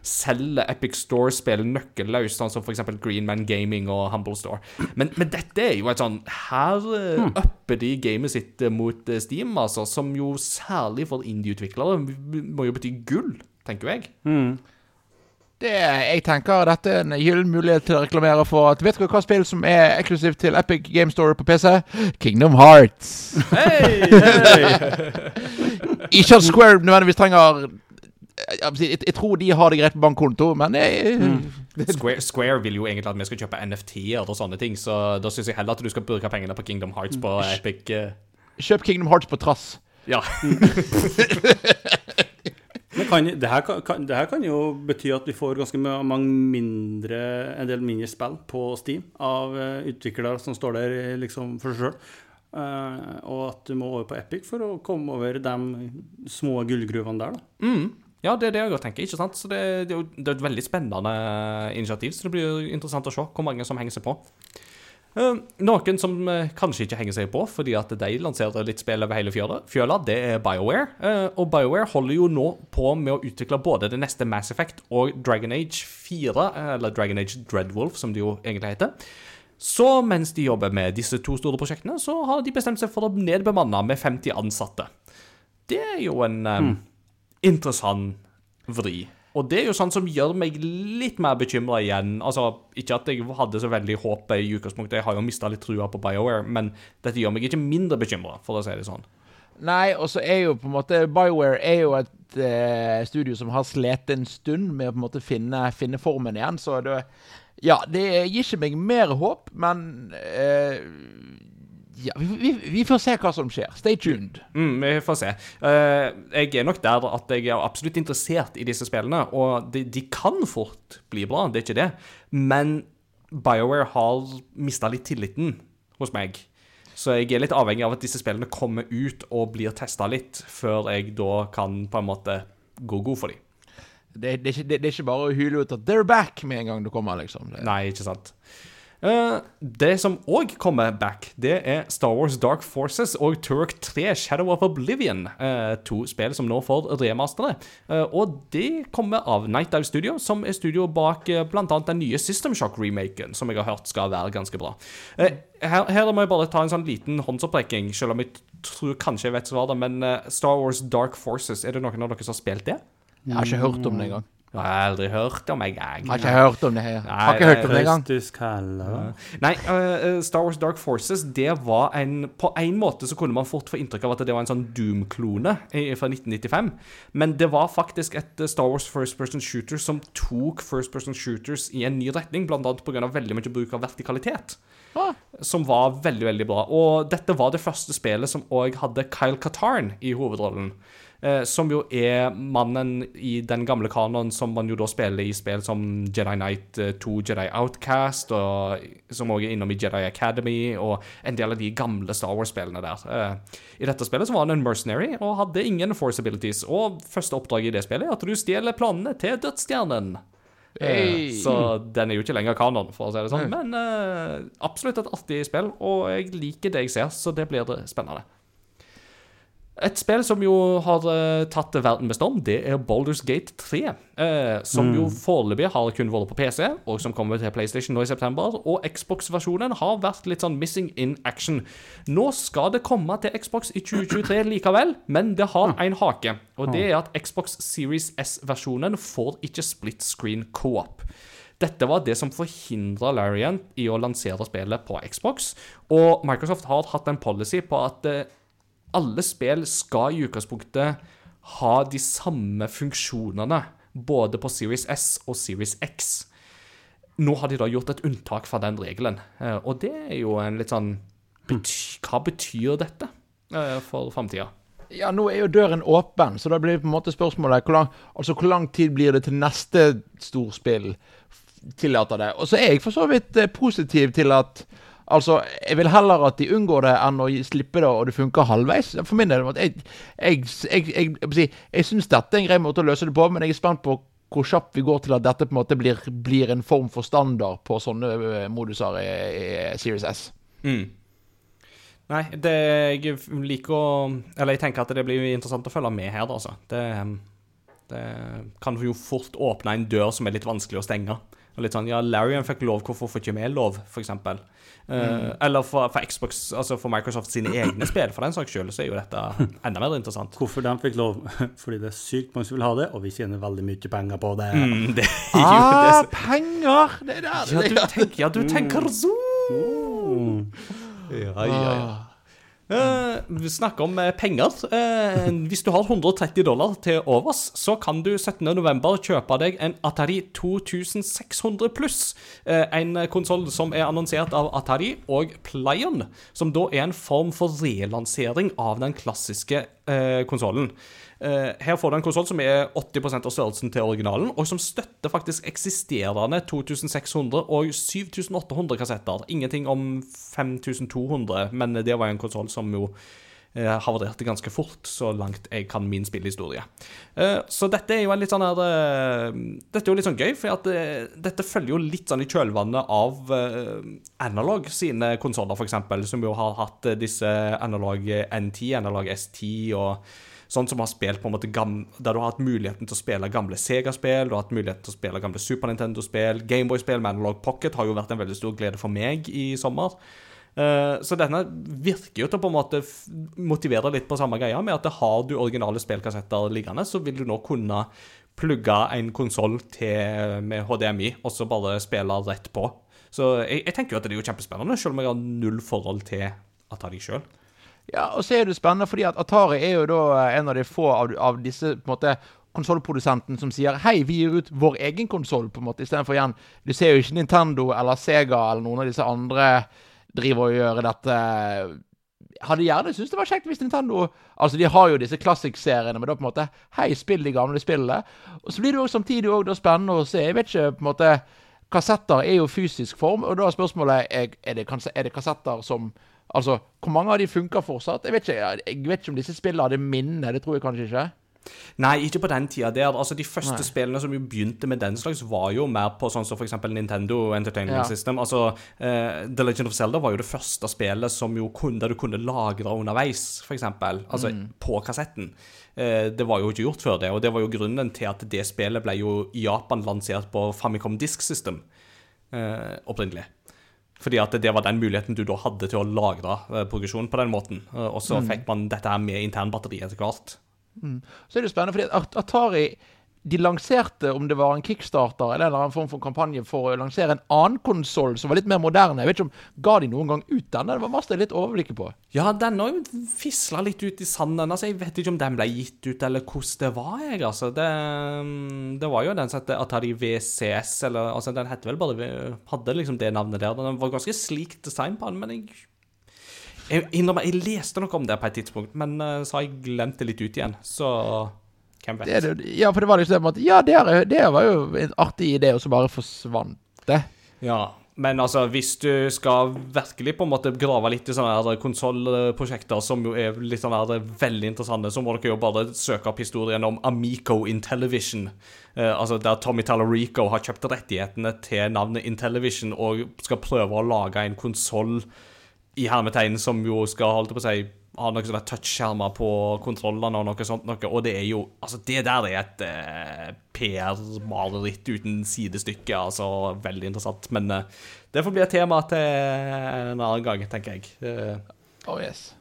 selger Epic Store-spill nøkkelløst, sånn som f.eks. Greenman Gaming og Humble Store. Men, men dette er jo et sånn Her eh, upper de gamet sitt mot Steam, altså, som jo særlig for indie-utviklere må jo bety gull, tenker jeg. Det, jeg tenker dette er en gyllen mulighet til å reklamere for at Vet dere hva spill som er eksklusivt til Epic Game Store på PC? Kingdom Hearts. Ikke at Square nødvendigvis trenger jeg, jeg, jeg tror de har det greit på bankkonto, men jeg, Square, Square vil jo egentlig at vi skal kjøpe NFT-er og sånne ting, så da syns jeg heller at du skal bruke pengene på Kingdom Hearts på Epic. eh, kjøp Kingdom Hearts på trass. Ja. Kan, det, her kan, det her kan jo bety at vi får ganske mange mindre, en del mindre spill på Steam av eh, utviklere som står der eh, liksom for seg sjøl. og at du må over på Epic for å komme over de små gullgruvene der. da. Mm. Ja, det er det jeg òg tenker. ikke sant? Så det, det, er jo det er et veldig spennende initiativ, så det blir jo interessant å se hvor mange som henger seg på. Eh, noen som eh, kanskje ikke henger seg på fordi at de lanserer litt spill over hele fjøla, det er BioWare. Eh, og BioWare holder jo nå på med å utvikle både det neste Mass Effect og Dragon Age 4, eh, eller Dragon Age Dreadwolf, som det jo egentlig heter. Så mens de jobber med disse to store prosjektene, så har de bestemt seg for å nedbemanne med 50 ansatte. Det er jo en eh, interessant vri. Og det er jo sånn som gjør meg litt mer bekymra igjen. Altså, Ikke at jeg hadde så veldig håp i utgangspunktet, jeg har jo mista litt trua på BioWare, men dette gjør meg ikke mindre bekymra, for å si det sånn. Nei, og så er jo på en måte BioWare er jo et eh, studio som har slitt en stund med å på en måte finne, finne formen igjen, så det Ja, det gir ikke meg mer håp, men eh, ja, vi, vi, vi får se hva som skjer. Stay tuned. Mm, vi får se. Uh, jeg er nok der at jeg er absolutt interessert i disse spillene, og de, de kan fort bli bra, det er ikke det, men BioWare har mista litt tilliten hos meg. Så jeg er litt avhengig av at disse spillene kommer ut og blir testa litt, før jeg da kan på en måte gå god for dem. Det, det, det, det er ikke bare å hyle ut at 'they're back' med en gang du kommer, liksom. Det, Nei, ikke sant. Eh, det som òg kommer back, det er Star Wars Dark Forces og Turk 3 Shadow of Oblivion. eh, to spill som nå får remasterne. Eh, og de kommer av Night Dive Studio, som er studio bak bl.a. den nye System Shock-remaken, som jeg har hørt skal være ganske bra. Her, her må jeg bare ta en sånn liten håndsopprekning, selv om jeg tror kanskje jeg vet svaret, men Star Wars Dark Forces, er det noen av dere som har spilt det? jeg har ikke hørt om det engang. Jeg har aldri hørt om engang. Jeg har ikke hørt om det her. Nei, har ikke hørt om det engang. Ja. Nei, uh, Star Wars Dark Forces, det var en På en måte så kunne man fort få inntrykk av at det var en sånn Doom-klone fra 1995. Men det var faktisk et eh, Star Wars First Person Shooter som tok First Person Shooters i en ny retning, annet pga. veldig mye bruk av vertikalitet. Ah. Som var veldig, veldig bra. Og dette var det første spillet som òg hadde Kyle Katarn i hovedrollen. Eh, som jo er mannen i den gamle kanonen som man jo da spiller i spill som Jedi Knight eh, 2, Jedi Outcast, og som også er innom i Jedi Academy, og en del av de gamle Star Wars-spillene der. Eh, I dette spillet så var han en mercenary og hadde ingen force abilities, og første oppdrag i det spillet er at du stjeler planene til Dødsstjernen. Hey. Eh, Så den er jo ikke lenger kanon, for å si det sånn. Men eh, absolutt et artig spill, og jeg liker det jeg ser, så det blir det spennende. Et spill som jo har uh, tatt verden med storm, det er Boulders Gate 3. Uh, som jo foreløpig har kun vært på PC, og som kommer til PlayStation nå i september. Og Xbox-versjonen har vært litt sånn missing in action. Nå skal det komme til Xbox i 2023 likevel, men det har en hake. Og det er at Xbox Series S-versjonen får ikke split screen co-op. Dette var det som forhindra Larian i å lansere spillet på Xbox, og Microsoft har hatt en policy på at eh, alle spill skal i utgangspunktet ha de samme funksjonene, både på Series S og Series X. Nå har de da gjort et unntak fra den regelen, eh, og det er jo en litt sånn bety Hva betyr dette eh, for framtida? Ja, nå er jo døren åpen, så da blir det på en måte spørsmålet hvor lang, altså, hvor lang tid blir det til neste storspill tillater det? Og så er jeg for så vidt eh, positiv til at, Altså, jeg vil heller at de unngår det, enn å slippe det, og det funker halvveis. For min del, jeg, jeg, jeg, jeg, jeg, syns dette er en grei måte å løse det på, men jeg er spent på hvor kjapt vi går til at dette på en måte blir, blir en form for standard på sånne eh, moduser i, i Series S. Mm. Nei, det jeg liker å Eller jeg tenker at det blir interessant å følge med her, da, altså. Det, det kan jo fort åpne en dør som er litt vanskelig å stenge. Og litt sånn, ja, Larian fikk lov, hvorfor får ikke vi lov, for eksempel? Uh, Eller for, for Xbox, altså for Microsoft sine egne spill, for den saks skyld, så er jo dette enda mer interessant. Hvorfor de fikk lov? Fordi det er sykt mange som vil ha det, og vi tjener veldig mye penger på det. Mm, det jo Ah, det penger! Det er der Ja, du tenker, ja, du tenker så Mm. Ja, ja, ja. Vi snakker om eh, penger. Uh, hvis du har 130 dollar til overs, så kan du 17.11. kjøpe deg en Atari 2600 pluss. Uh, en konsoll som er annonsert av Atari og Playon, som da er en form for relansering av den klassiske eh, konsollen. Eh, her får du en konsoll som er 80% av størrelsen til originalen, og som støtter faktisk eksisterende 2600 og 7800 kassetter. Ingenting om 5200, men det var en konsoll som jo eh, havarerte ganske fort, så langt jeg kan min spillehistorie. Eh, så dette er jo litt sånn her eh, Dette er jo litt sånn gøy, for at eh, dette følger jo litt sånn i kjølvannet av Analog sine konsoller, f.eks., som jo har hatt disse Analog N10, Analog S10 og Sånn som har spilt på en måte Der du har hatt muligheten til å spille gamle Sega-spill, du har hatt muligheten til å spille gamle Super Nintendo-spill, Gameboy-spill med Analog Pocket har jo vært en veldig stor glede for meg i sommer. Eh, så denne virker jo til å på en måte motivere litt på samme greia, med at har du originale spillkassetter liggende, så vil du nå kunne plugge en konsoll med HDMI, og så bare spille rett på. Så jeg, jeg tenker jo at det er jo kjempespennende, selv om jeg har null forhold til Atari sjøl. Ja, og så er det spennende, fordi at Atari er jo da eh, en av de få av, av disse på en måte konsollprodusenten som sier hei, vi gir ut vår egen konsoll, på en måte, istedenfor igjen Du ser jo ikke Nintendo eller Sega eller noen av disse andre driver og gjør dette. Hadde gjerne syntes det var kjekt hvis Nintendo Altså, de har jo disse Classic-seriene, men da på en måte Hei, spill de gamle spillene. Og så blir det jo samtidig også spennende å se. Jeg vet ikke, på en måte Kassetter er jo fysisk form, og da er spørsmålet er, er, det, er det kassetter som Altså, hvor mange av de funker fortsatt? Jeg vet ikke, jeg vet ikke om disse spillene hadde minne. Det tror jeg kanskje ikke. Nei, ikke på den tida der. Altså, De første Nei. spillene som jo begynte med den slags, var jo mer på sånn som eksempel Nintendo Entertainment Ja. System. Altså, uh, The Legend of Zelda var jo det første spillet som jo kunne, der du kunne lagre underveis, eksempel. Altså på kassetten. Uh, det var jo ikke gjort før det, og det var jo grunnen til at det spillet ble jo i Japan lansert på Famicom Disk System uh, opprinnelig. Fordi at det var den muligheten du da hadde til å lagre progresjon på den måten. Og så fikk man dette her med internbatteri etter hvert. Så er det spennende, fordi Atari de lanserte, om det var en kickstarter eller en eller annen form for kampanje for å lansere en annen konsoll som var litt mer moderne. Jeg vet ikke om Ga de noen gang ut den? Det var masse jeg litt overblikket på. Ja, den òg fisla litt ut i sanden. Altså, Jeg vet ikke om den ble gitt ut, eller hvordan det var. jeg, altså. Det, det var jo den som het Atari VCS, eller altså, den het vel bare Hadde liksom det navnet der. Den var ganske slik design på den, men jeg jeg, innrømmer, jeg leste noe om det på et tidspunkt, men uh, så har jeg glemt det litt ut igjen. Så hvem vet. Det, det, ja, for det var liksom det med at Ja, det, er, det var jo en artig idé, og så bare forsvant det. Ja, men altså, hvis du skal virkelig på en måte grave litt i sånne konsollprosjekter som jo er litt sånn her veldig interessante, så må dere jo bare søke opp historien om Amico Intellivision. Eh, altså der Tommy Tallarico har kjøpt rettighetene til navnet Intellivision og skal prøve å lage en konsoll i hermetegn som jo skal holde på å si ha noen er touchskjermer på kontrollene og noe sånt noe, og det er jo Altså, det der er et eh, PR-mareritt uten sidestykke, altså veldig interessant. Men eh, det får bli et tema til en annen gang, tenker jeg. Eh, Oh yes.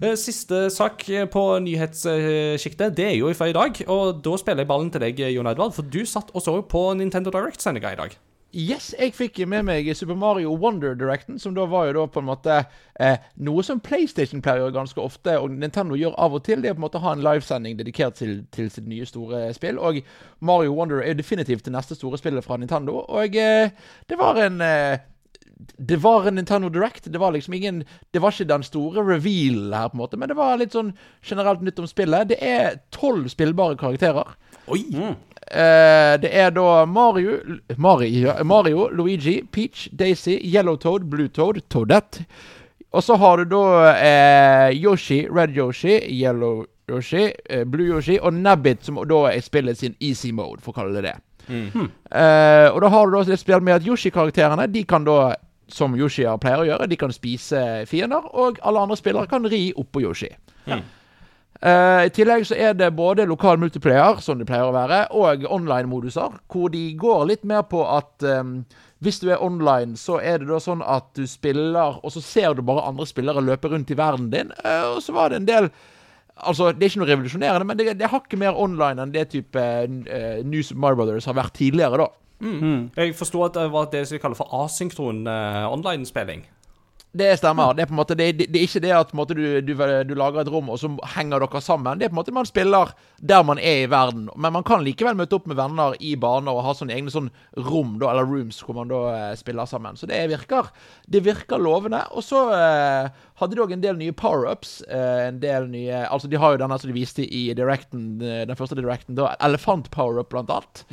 eh, Siste sak på nyhetssjiktet, det er jo fra i dag. Og da spiller jeg ballen til deg, Jon Edvard, for du satt og så på Nintendo Direct-sendinga i dag. Yes, jeg fikk med meg Super Mario Wonder Directen, som da var jo da på en måte eh, noe som PlayStation pleier å gjøre ganske ofte, og Nintendo gjør av og til. Det er på en måte å ha en livesending dedikert til, til sitt nye store spill. Og Mario Wonder er jo definitivt det neste store spillet fra Nintendo. Og eh, det var en eh, Det var en Nintendo Direct. Det var liksom ingen Det var ikke den store reveal her, på en måte, men det var litt sånn generelt nytt om spillet. Det er tolv spillbare karakterer. Oi! Eh, det er da Mario, Mario, Mario, Luigi, Peach, Daisy, Yellowtoad, Bluetoad, Toadette. Og så har du da eh, Yoshi, Red Yoshi, Yellow Yoshi, eh, Blue Yoshi og Nabbit, som da er spillet sin easy mode, for å kalle det det. Eh, og da har du da et spill med at Yoshi-karakterene De kan da, som Yoshier pleier å gjøre, de kan spise fiender, og alle andre spillere kan ri oppå Yoshi. Eh, I tillegg så er det både lokal multiplayer, som det pleier å være, og online-moduser, hvor de går litt mer på at um, hvis du er online, så er det da sånn at du spiller, og så ser du bare andre spillere løpe rundt i verden din, eh, og så var det en del Altså, Det er ikke noe revolusjonerende, men det, det er hakket mer online enn det type uh, New of My Brothers har vært tidligere, da. Jeg forsto at det var det som de kaller for asynkron uh, online-spilling. Det stemmer. Det er på en måte Det, det, det er ikke det at måte, du, du, du lager et rom, og så henger dere sammen. Det er på en måte man spiller der man er i verden. Men man kan likevel møte opp med venner i baner og ha sånne egne sånn rom, da, eller rooms, hvor man da eh, spiller sammen. Så det virker Det virker lovende. Og så eh, hadde de òg en del nye power-ups. Eh, en del nye Altså, de har jo denne som de viste i directen, eh, den første directen, da. Elefant-power-up, blant annet.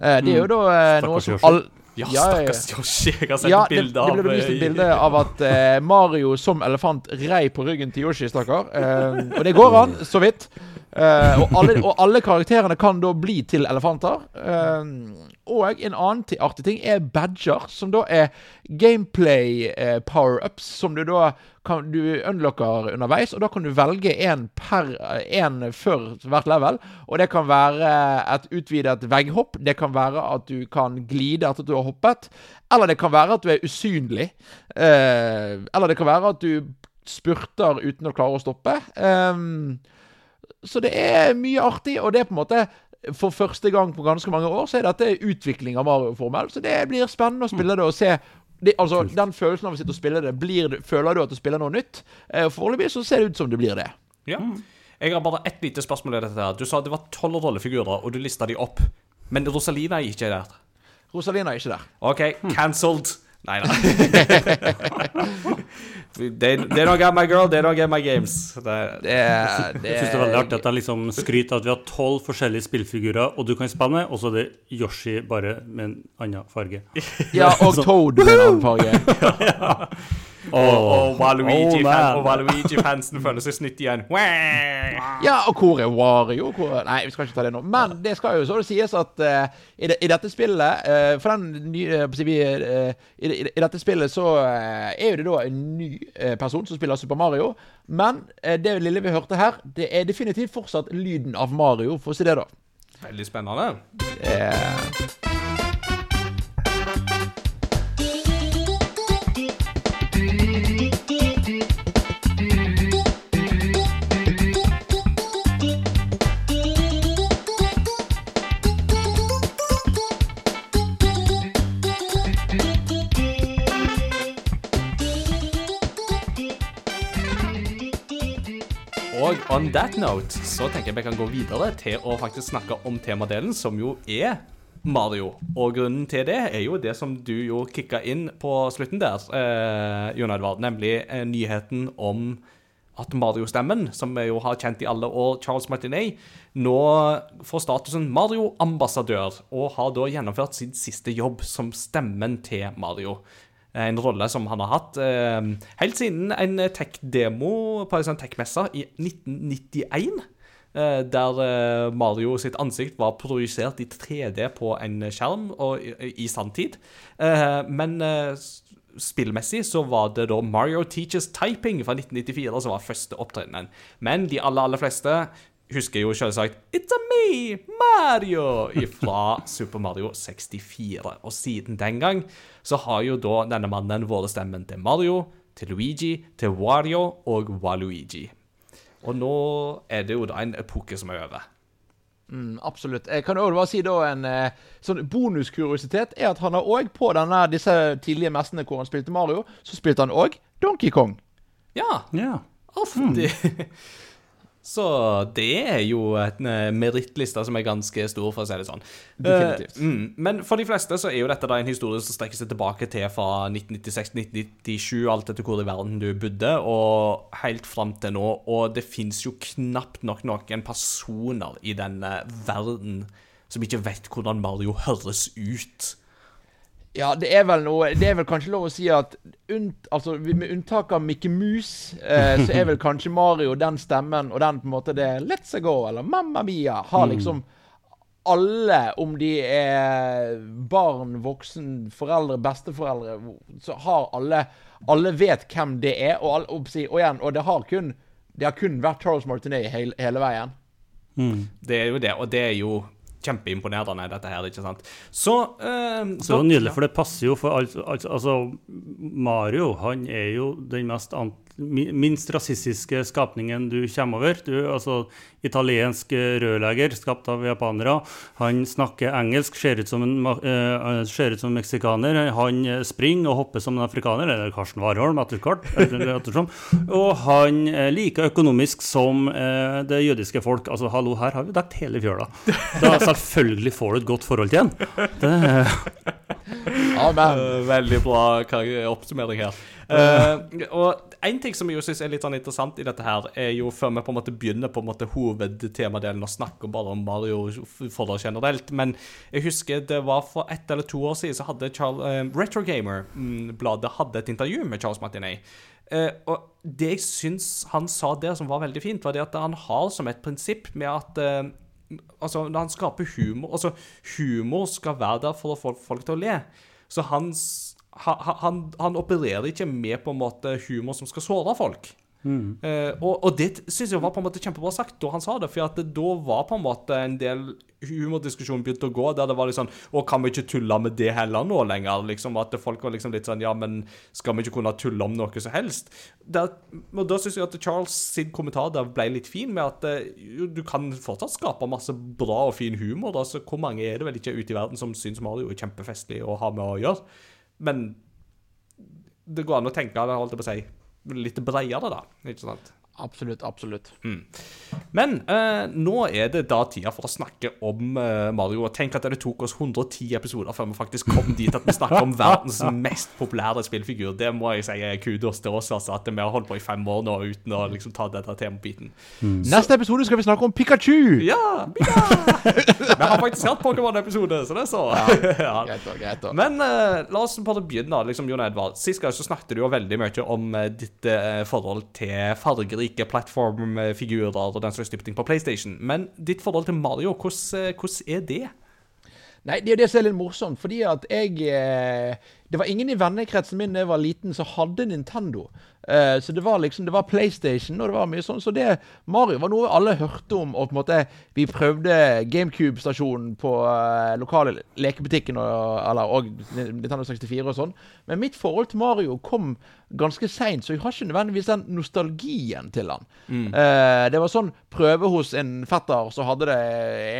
Eh, det er jo da eh, noe som Yoshi. Ja, stakkars Yoshi. Jeg har sett ja, bilde det, bilde det ble vist et eh, bilde av at eh, Mario som elefant rei på ryggen til Yoshi, stakkar. Eh, og det går an, så vidt. Eh, og, alle, og alle karakterene kan da bli til elefanter. Uh, og en annen ti- artig ting er badger, som da er gameplay uh, power-ups, som du da kan du unlocker underveis. Og da kan du velge en per en før hvert level. Og det kan være et utvidet vegghopp. Det kan være at du kan glide etter at du har hoppet. Eller det kan være at du er usynlig. Eller det kan være at du spurter uten å klare å stoppe. Ehm, så det er mye artig, og det er på en måte for første gang på ganske mange år så er dette utvikling av Mario-formel. Så det blir spennende å spille det og se det, altså, Den følelsen av å sitte og spille det, blir, føler du at du spiller noe nytt? Eh, Foreløpig så ser det ut som det blir det. Ja. Jeg har bare ett lite spørsmål i dette. her. Du sa det var tolv rollefigurer, og du lista de opp. Men Rosalina er ikke der. Rosalina er ikke der. OK, cancelled. Nei da. they, they don't get my girl, they don't get my games. Det, Det det Jeg syns det er veldig artig at de liksom skryter av at vi har tolv forskjellige spillfigurer, og du kan spille med, og så er det Yoshi bare med en annen farge. Ja, og Toad med en annen farge. og Waluigi, oh, man. og Waluigi-fansen føler seg snytt igjen. Ja, og hvor er Wario? Hvor. Nei, vi skal ikke ta det nå. Men det skal jo så det sies at uh, i, det, i dette spillet uh, For den nye uh, eh, i, I dette spillet så er jo det da en ny person som spiller Super Mario. Men det lille vi hørte her, det er definitivt fortsatt lyden av Mario, for å si det, da. Veldig spennende. Eh, on that note så tenker jeg vi kan gå videre til å faktisk snakke om temadelen, som jo er Mario. Og grunnen til det er jo det som du jo kicka inn på slutten der, eh, Jon Edvard, nemlig eh, nyheten om at Mario-stemmen, som vi jo har kjent i alle år, Charles Martinet, nå får statusen Mario-ambassadør, og har da gjennomført sin siste jobb som stemmen til Mario. En rolle som han har hatt eh, helt siden en tech-demo på en sånn tech-messe i 1991. eh, der eh, Mario sitt ansikt var projisert i 3D på en skjerm i, sanntid. Eh, men eh, spillmessig så var det da Mario Teaches Typing fra 1994 som var første opptredenen. Men de aller, aller fleste husker jo selvsagt It's a me, Mario, fra Super Mario 64. Og siden den gang så har jo da denne mannen vært stemmen til Mario, til Luigi, til Wario og Waluigi. Og nå er det jo da en epoke som er over. Mm, absolutt. Jeg kan også bare si da en eh, sånn bonuskuriositet er at han har òg på denne, disse tidlige messene hvor han spilte Mario, så spilte han òg Donkey Kong. Ja, Ja. alltid. Så det er jo en eh, merittliste som er ganske stor, for å si det sånn. Definitivt. Uh, mm, men for de fleste så er jo dette da en historie som strekker seg tilbake til fra 1996-1997, alt etter hvor i verden du bodde, og helt fram til nå. Og det fins jo knapt nok noen personer i denne verden som ikke vet hvordan Mario høres ut. Ja, det er vel noe Det er vel kanskje lov å si at unt, altså, med unntak av Mikke Mus, eh, så er vel kanskje Mario den stemmen og den på en måte det Let's go eller Mamma Mia har liksom alle, om de er barn, voksen, foreldre, besteforeldre, så har alle Alle vet hvem det er, og, alle, og, og igjen, og det har kun det har kun vært Charles Martinet hele, hele veien. Det er jo det, og det er jo kjempeimponerende, dette her, ikke sant? Så, eh, Så nydelig, for det passer jo for alt, alt Altså, Mario, han er jo den mest ant, mi- minst rasistiske skapningen du kommer over. Du, altså, italiensk eh, rørlegger skapt av japanere. Han snakker engelsk, ser ut som en, ser ut som meksikaner. Han springer og hopper som en afrikaner, eller Karsten Warholm etter hvert, Og han er like økonomisk som uh, det jødiske folk. Altså, hallo, her har vi dekket hele fjøla. Da selvfølgelig får du et godt forhold til en. Det, Ja, men Eh, veldig bra oppsummering her. Uh, og en ting som jeg synes er litt sånn interessant i dette her, er jo før vi på en måte begynner på en måte hovedtemadelen og snakker bare om Mario-forhold generelt, men jeg husker det var for ett eller to år siden så hadde Charles, uh, Retro Gamer-bladet hadde et intervju med Charles Martinet. Uh, og det jeg syns han sa der som var veldig fint, var det at han har som et prinsipp med at Altså, når han skaper humor Altså, humor skal være der for å få folk til å le. Så han, ha- ha- han, han opererer ikke med på en måte humor som skal såre folk. Eh, og, og det syns jeg var på en måte kjempebra sagt da han sa det, for da var på en måte en del humordiskusjon begynte å gå, der det var litt sånn Å, kan vi ikke tulle med det heller nå lenger? Liksom At folk var liksom litt sånn Ja, men skal vi ikke kunne tulle om noe som helst? Der, og da syns jeg at Charles sin kommentar der ble litt fin, med at jo, du kan fortsatt skape masse bra og fin humor. Da, så hvor mange er det vel ikke ute i verden som syns Mario er kjempefestlig å ha med å gjøre? Men det går an å tenke det, holdt jeg på å si, litt bredere, da. Ikke sant? Absolutt, absolutt. Men eh, nå er det da tida for å snakke om eh, Mario. Og tenk at det tok oss 110 episoder før vi faktisk kom dit at vi snakker om verdens mest populære spillfigur. Det må jeg si kudos til oss, altså, at vi har holdt på i fem år nå uten å liksom ta dette temabiten. Neste episode skal vi snakke om Pikachu! Ja! Vi har faktisk hatt Pokémon-episode, så det er så. Ja. Greit da, greit da. Men eh, la oss bare begynne. liksom, Jon Edvard. Sist gang så snakket du jo veldig mye om eh, ditt eh, forhold til fargerike plattformfigurer og den slags type ting på PlayStation. Men ditt forhold til Mario, hvordan, eh, er det? Nei, det er jo det som er litt morsomt, fordi at jeg eh, Det var ingen i vennekretsen min da jeg var liten som hadde Nintendo. Eh, så det var liksom Det var PlayStation, og det var mye sånn. Så det Mario var noe alle hørte om, og på en måte Vi prøvde GameCube-stasjonen på eh, lokale lekebutikken og, eller, og Nintendo 64 og sånn. Men mitt forhold til Mario kom ganske seint, så jeg har ikke nødvendigvis den nostalgien til han. Mm. det var sånn prøve hos en fetter, så hadde det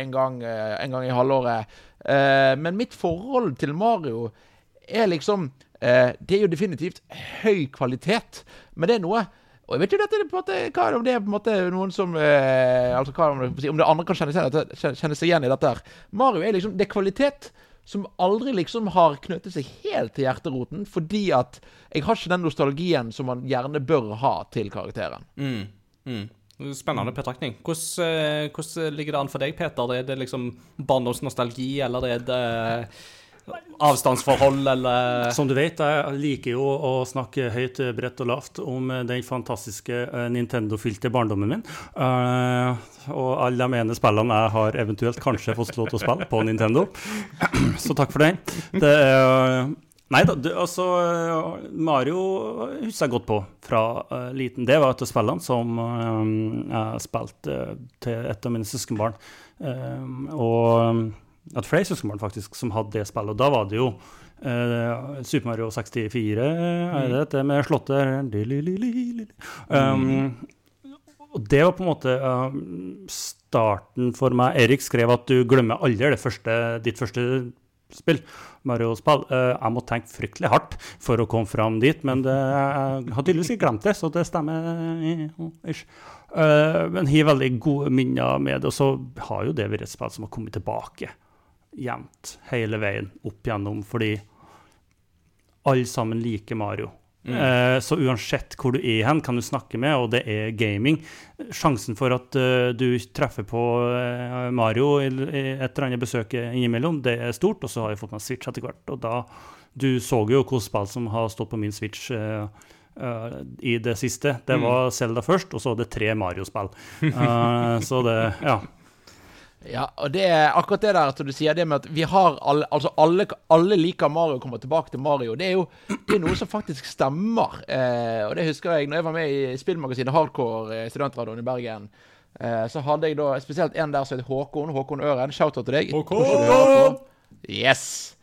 en gang, en gang i halvåret. Eh, men mitt forhold til Mario er liksom eh, Det er jo definitivt høy kvalitet, men det er noe og jeg vet om dette på en måte, hva om det er på en måte noen som eh, altså hva, om, det, andre kan kjenne seg, dette- kjenne seg igjen i dette. her. Mario er liksom, det er kvalitet som aldri liksom har knyttet seg helt til hjerteroten, fordi at jeg har ikke den nostalgien som man gjerne bør ha til karakteren. Mm. Mm. Spennende betraktning. Hvordan, eh, hvordan ligger det an for deg, Peter? Er det liksom barndomsnostalgi, eller er det avstandsforhold, eller Som du vet, jeg liker jo å snakke høyt, bredt og lavt om eh, den fantastiske eh, Nintendo-fylte barndommen min. Eh, og alle de ene spillene jeg har eventuelt kanskje fått lov til å spille på Nintendo. Så takk for den. Det er Nei da, altså Mario husker jeg godt på fra uh, liten. Det var et av spillene som eh, jeg spilte eh, til et av mine søskenbarn. Eh, og at flere søskenbarn faktisk som hadde det spillet. Og da var det jo uh, Super Mario 64, er det dette med slåtter um, Og det var på en måte um, starten for meg. Erik skrev at du glemmer aldri det første, ditt første spill, Mario-spill. Eh, jeg må tenke fryktelig hardt for å komme fram dit, men det, jeg har tydeligvis ikke glemt det, så det stemmer. eh, ish. Eh, men har veldig gode minner med det, og så har jo det vært et spill som har kommet tilbake jevnt hele veien opp gjennom, fordi alle sammen liker Mario. Eh, så uansett hvor du er hen, kan du snakke med, og det er gaming. Sjansen for at eh, du treffer på eh, Mario i et eller annet besøk innimellom, det er stort. Og så har jeg fått meg Switch etter hvert. Og da Du så jo hvilke spill som har stått på min Switch Uh, i det siste. Det var Zelda først, og så var det tre Mario-spill. Uh, så det Ja. Ja, og det er akkurat det der at du sier det med at vi har alle Altså alle, alle liker Mario og kommer tilbake til Mario. Det er jo det er noe som faktisk stemmer. Eh, og det husker jeg når jeg var med i spillmagasinet Hardcore eh, studentradioen i Bergen. Eh, så hadde jeg da spesielt en der som het Håkon. Håkon Øren. Shout-out til deg. Håkon! Yes!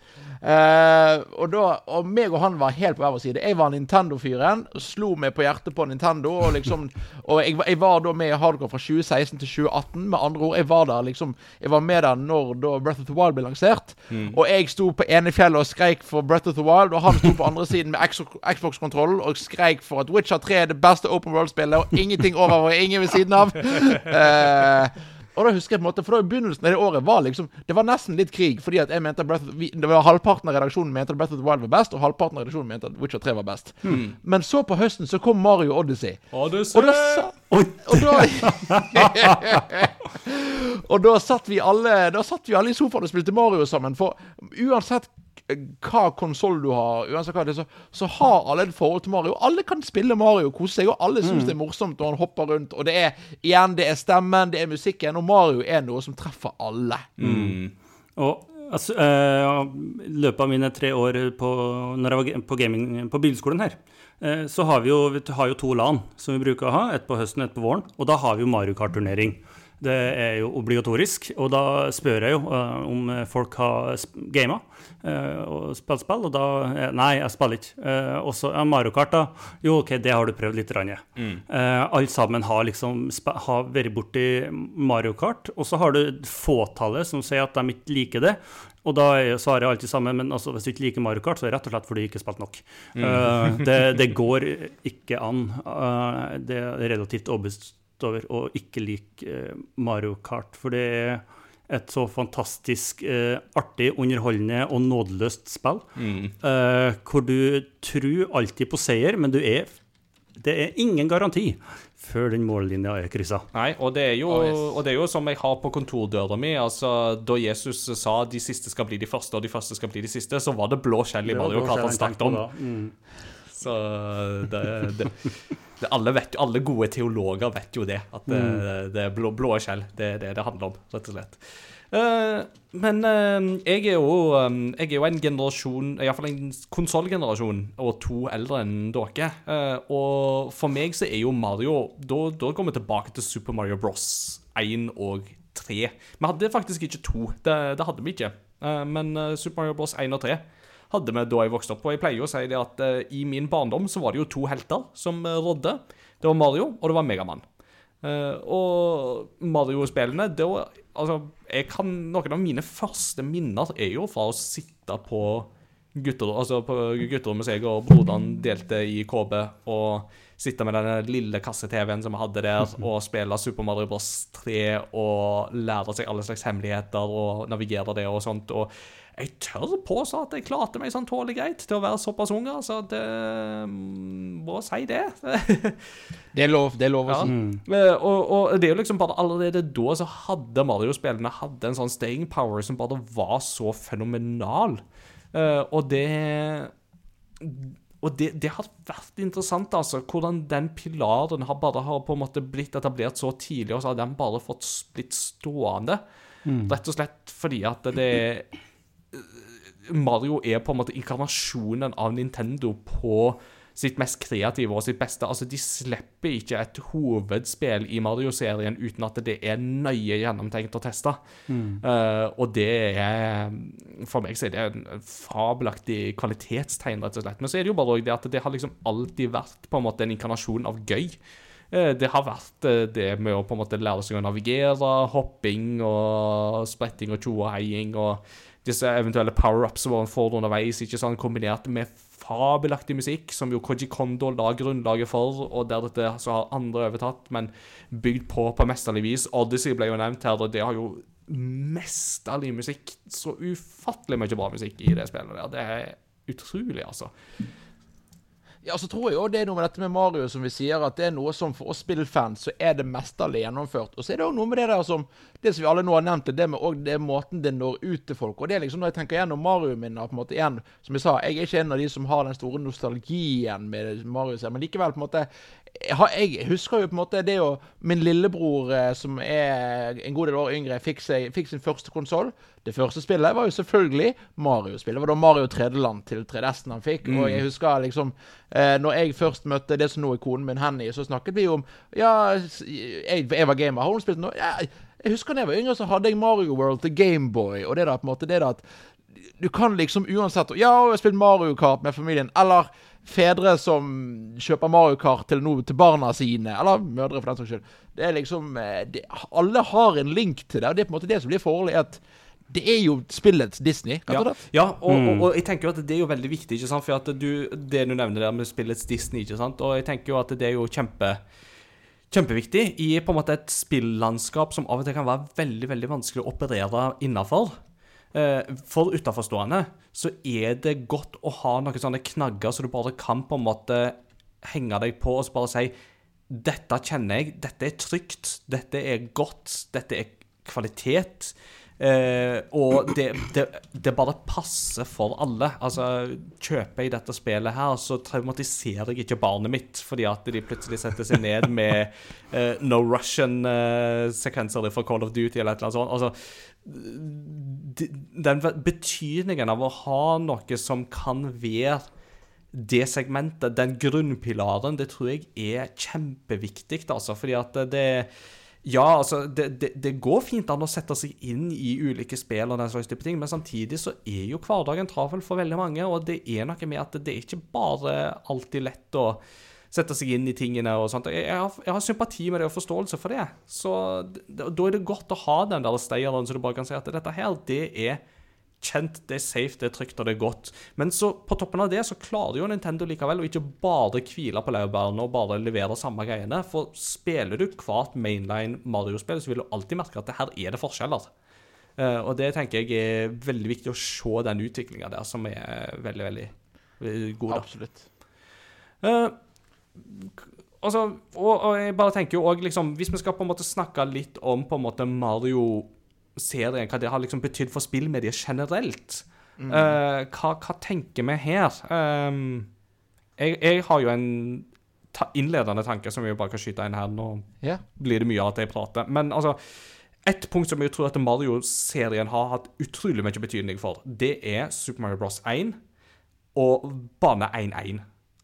Eh, og, da, og meg og han var helt på hver vår side. Jeg var Nintendo-fyren. Slo meg på hjertet på Nintendo. Og liksom Og jeg, jeg var da med i Hardcore fra 2016 til 2018. Med andre ord, jeg var der liksom Jeg var med der når da Breath of the Wild ble lansert. Og jeg sto på ene fjellet og skreik for Breath of the Wild, og han sto på andre siden med Xbox-kontrollen og skreik for at Witcher 3 er det beste Open World-spillet, og ingenting over og ingen ved siden av. Eh, og da husker jeg på en måte, for da i begynnelsen av det året var liksom Det var nesten litt krig, fordi at jeg mente at Breath of, det var halvparten av redaksjonen mente at Breath of the Wild var best, og halvparten av redaksjonen mente at Witcher 3 var best. Men så på høsten så kom Mario Odyssey. Og da, sa, og da Og da satt vi alle Da satt vi alle i sofaen og spilte Mario sammen. For uansett hva konsoll du har, uansett hva det er, så, så har alle et forhold til Mario. Alle kan spille Mario kose seg, og alle syns det er morsomt når han hopper rundt. Og det er igjen, det er stemmen, det er musikken, og Mario er noe som treffer alle. Og altså, i løpet av mine tre år på, når jeg var på gaming på bilskolen her, eh, så har vi jo, vi har jo to LAN som vi bruker å ha. Et på høsten og et på våren. Og da har vi jo Mario Kart-turnering. Det er jo obligatorisk. Og da spør jeg jo eh, om folk har gama eh, og spilt spill, og da eh, Nei, jeg spiller ikke. Og så ja, Mario Kart, da. Jo, OK, det har du prøvd litt. Rann, Eh, alle sammen har liksom har vært borti Mario Kart, og så har du fåtallet som sier at de ikke liker det. Og da svarer jeg alltid sammen, men altså, hvis du ikke liker Mario Kart, så er det rett og slett fordi du ikke har spilt nok. Mm. det, det går ikke an. Eh, det er relativt overbevist over å ikke like eh, Mario Kart, for det er et så fantastisk eh, artig, underholdende og nådeløst spill. eh, hvor du tror alltid på seier, men du er Det er ingen garanti før den mållinja er kryssa. Nei, og det, er jo, Oh, yes. og det er jo som jeg har på kontordøra mi. Altså, da Jesus sa de siste skal bli de første, og de første skal bli de siste, så var det blå skjell i Mario Kart han snakket om. Mm. Så det, det, det alle, vet, alle gode teologer vet jo det. At det, det er blå, blå skjell. Det er det det handler om, rett og slett. Uh, men uh, jeg, er jo, um, jeg er jo en generasjon, iallfall en konsollgenerasjon, og to eldre enn dere. Uh, og for meg så er jo Mario Da, da går vi tilbake til Super Mario Bros. 1 og 3. Vi hadde faktisk ikke to. Det, det hadde vi ikke. Men Super Mario Bros. 1 og 3 hadde vi da jeg vokste opp. Og jeg pleier å si det at uh, i min barndom så var det jo to helter som uh, rådde. Det var Mario, og det var Megamann. Uh, og Mario-spillene da, altså, jeg kan, Noen av mine første minner er jo fra å sitte på gutterommet altså på gutterommet som jeg og broderen delte i KB, og sitte med den lille kasse-TV-en som vi hadde der, og spille Super Mario Bros. 3 og lære seg alle slags hemmeligheter og navigere det og sånt. og jeg tør påstå at jeg klarte meg sånn tålelig greit til å være såpass ung. så det Må si det. Det er lov, det er lov å si. Eh, og, og det er jo liksom bare allerede da så hadde Mario-spillene hadde en sånn staying power som bare var så fenomenal. Eh, og det og det, det har vært interessant, altså. Hvordan den pilaren har bare har på en måte blitt etablert så tidlig, og så har den bare fått blitt stående. Rett og slett fordi at det Mario er på en måte inkarnasjonen av Nintendo på sitt mest kreative og sitt beste. Altså, De slipper ikke et hovedspill i Mario-serien uten at det er nøye gjennomtenkt og testa. Eh, og det er For meg så er det en fabelaktig kvalitetstegn, rett og slett. Men så er det jo bare det at det har liksom alltid vært på en måte en inkarnasjon av gøy. Eh, Det har vært eh, det med å på en måte lære seg å navigere, hopping og spretting og tjo og og disse eventuelle power-ups som man får underveis, ikke sant, kombinert med fabelaktig musikk, som jo Koji Kondo la grunnlaget for, og der dette så har andre overtatt, men bygd på på mesterlig vis. Odyssey ble jo nevnt her, og det har jo mesterlig musikk. Så ufattelig mye bra musikk i det spillet der. Det er utrolig, altså. Ja, så tror jeg også det er noe med dette med Mario som vi sier, at det er noe som for oss spillfans så er det mesterlig gjennomført. Og så er det òg noe med det der som det som vi alle nå har nevnt, det med og det er måten det når ut til folk. Og det er liksom når jeg tenker gjennom Mario min på en måte igjen, som jeg sa, jeg er ikke en av de som har den store nostalgien med Mario, men likevel på en måte jeg, husker jo på en måte det jo Min lillebror, eh, som er en god del år yngre, fikk, seg, fikk sin første konsoll. Det første spillet var jo selvfølgelig Mario-spillet. Det var da Mario Tredjeland til 3DS-en han fikk. Og jeg husker liksom eh, Når jeg først møtte det som nå er konen min, Henny, så snakket vi om Ja, jeg, jeg var gamer. Har hun spilt noe? Ja, jeg husker da jeg var yngre, så hadde jeg Mario World til Gameboy. Og det da på en måte det da at du kan liksom uansett Ja, jeg har spilt Mario Kart med familien. Eller fedre som kjøper Mario Kart til, noe, til barna sine. Eller mødre, for den saks skyld. Det er liksom eh, det, Alle har en link til det. Og det er på en måte det som blir forholdet. at det er jo spillets Disney. Ja, det? ja og, og, og jeg tenker jo at det er jo veldig viktig, ikke sant? for at du, det du nevner der med spillets Disney, ikke sant? og jeg tenker jo at det er jo kjempe kjempeviktig i på en måte et spillandskap som av og til kan være veldig veldig vanskelig å operere innafor. Eh, For utenforstående så er det godt å ha noen sånne knagger så du bare kan på en måte henge deg på og bare si dette kjenner jeg, dette er trygt, dette er godt, dette er kvalitet. Eh, og det, det, det bare passer for alle. Altså, kjøper jeg dette spillet her, så traumatiserer jeg ikke barnet mitt fordi at de plutselig setter seg ned med eh, No Russian-sekvenser fra Call of Duty eller et eller annet sånt. Altså, den betydningen av å ha noe som kan være det segmentet, den grunnpilaren, det tror jeg er kjempeviktig, altså. Fordi at det Ja, altså, det, det, det går fint an å sette seg inn i ulike spill og den slags type ting, men samtidig så er jo hverdagen travel for veldig mange, og det er noe med at det er ikke bare alltid lett å sette seg inn i tingene og sånt. Jeg, jeg, har, jeg har sympati med det og forståelse for det. Så da er det godt å ha den der steieren så du bare kan si at dette her, det er kjent, det er safe, det er trygt og det er godt. Men så på toppen av det så klarer jo Nintendo likevel å ikke bare hvile på laurbærene og bare levere samme greiene. For spiller du hvert mainline Mario-spill, så vil du alltid merke at det her er det forskjeller. Eh, og det tenker jeg er veldig viktig å se den utviklinga der, som er veldig, veldig, god. da. Absolutt. Uh, altså, og, og jeg bare tenker jo òg, liksom, Hvis vi skal på en måte snakke litt om på en måte Mario-serien, hva det har liksom betydd for spillmediet generelt eh, hva, hva tenker vi her? Um, jeg, jeg har jo en ta innledende tanke som vi bare kan skyte inn her. Nå yeah. blir det mye av at jeg prater. Men altså Et punkt som jeg tror at Mario-serien har hatt utrolig mye betydning for, det er Super Mario Bros. 1 og bane 1-1.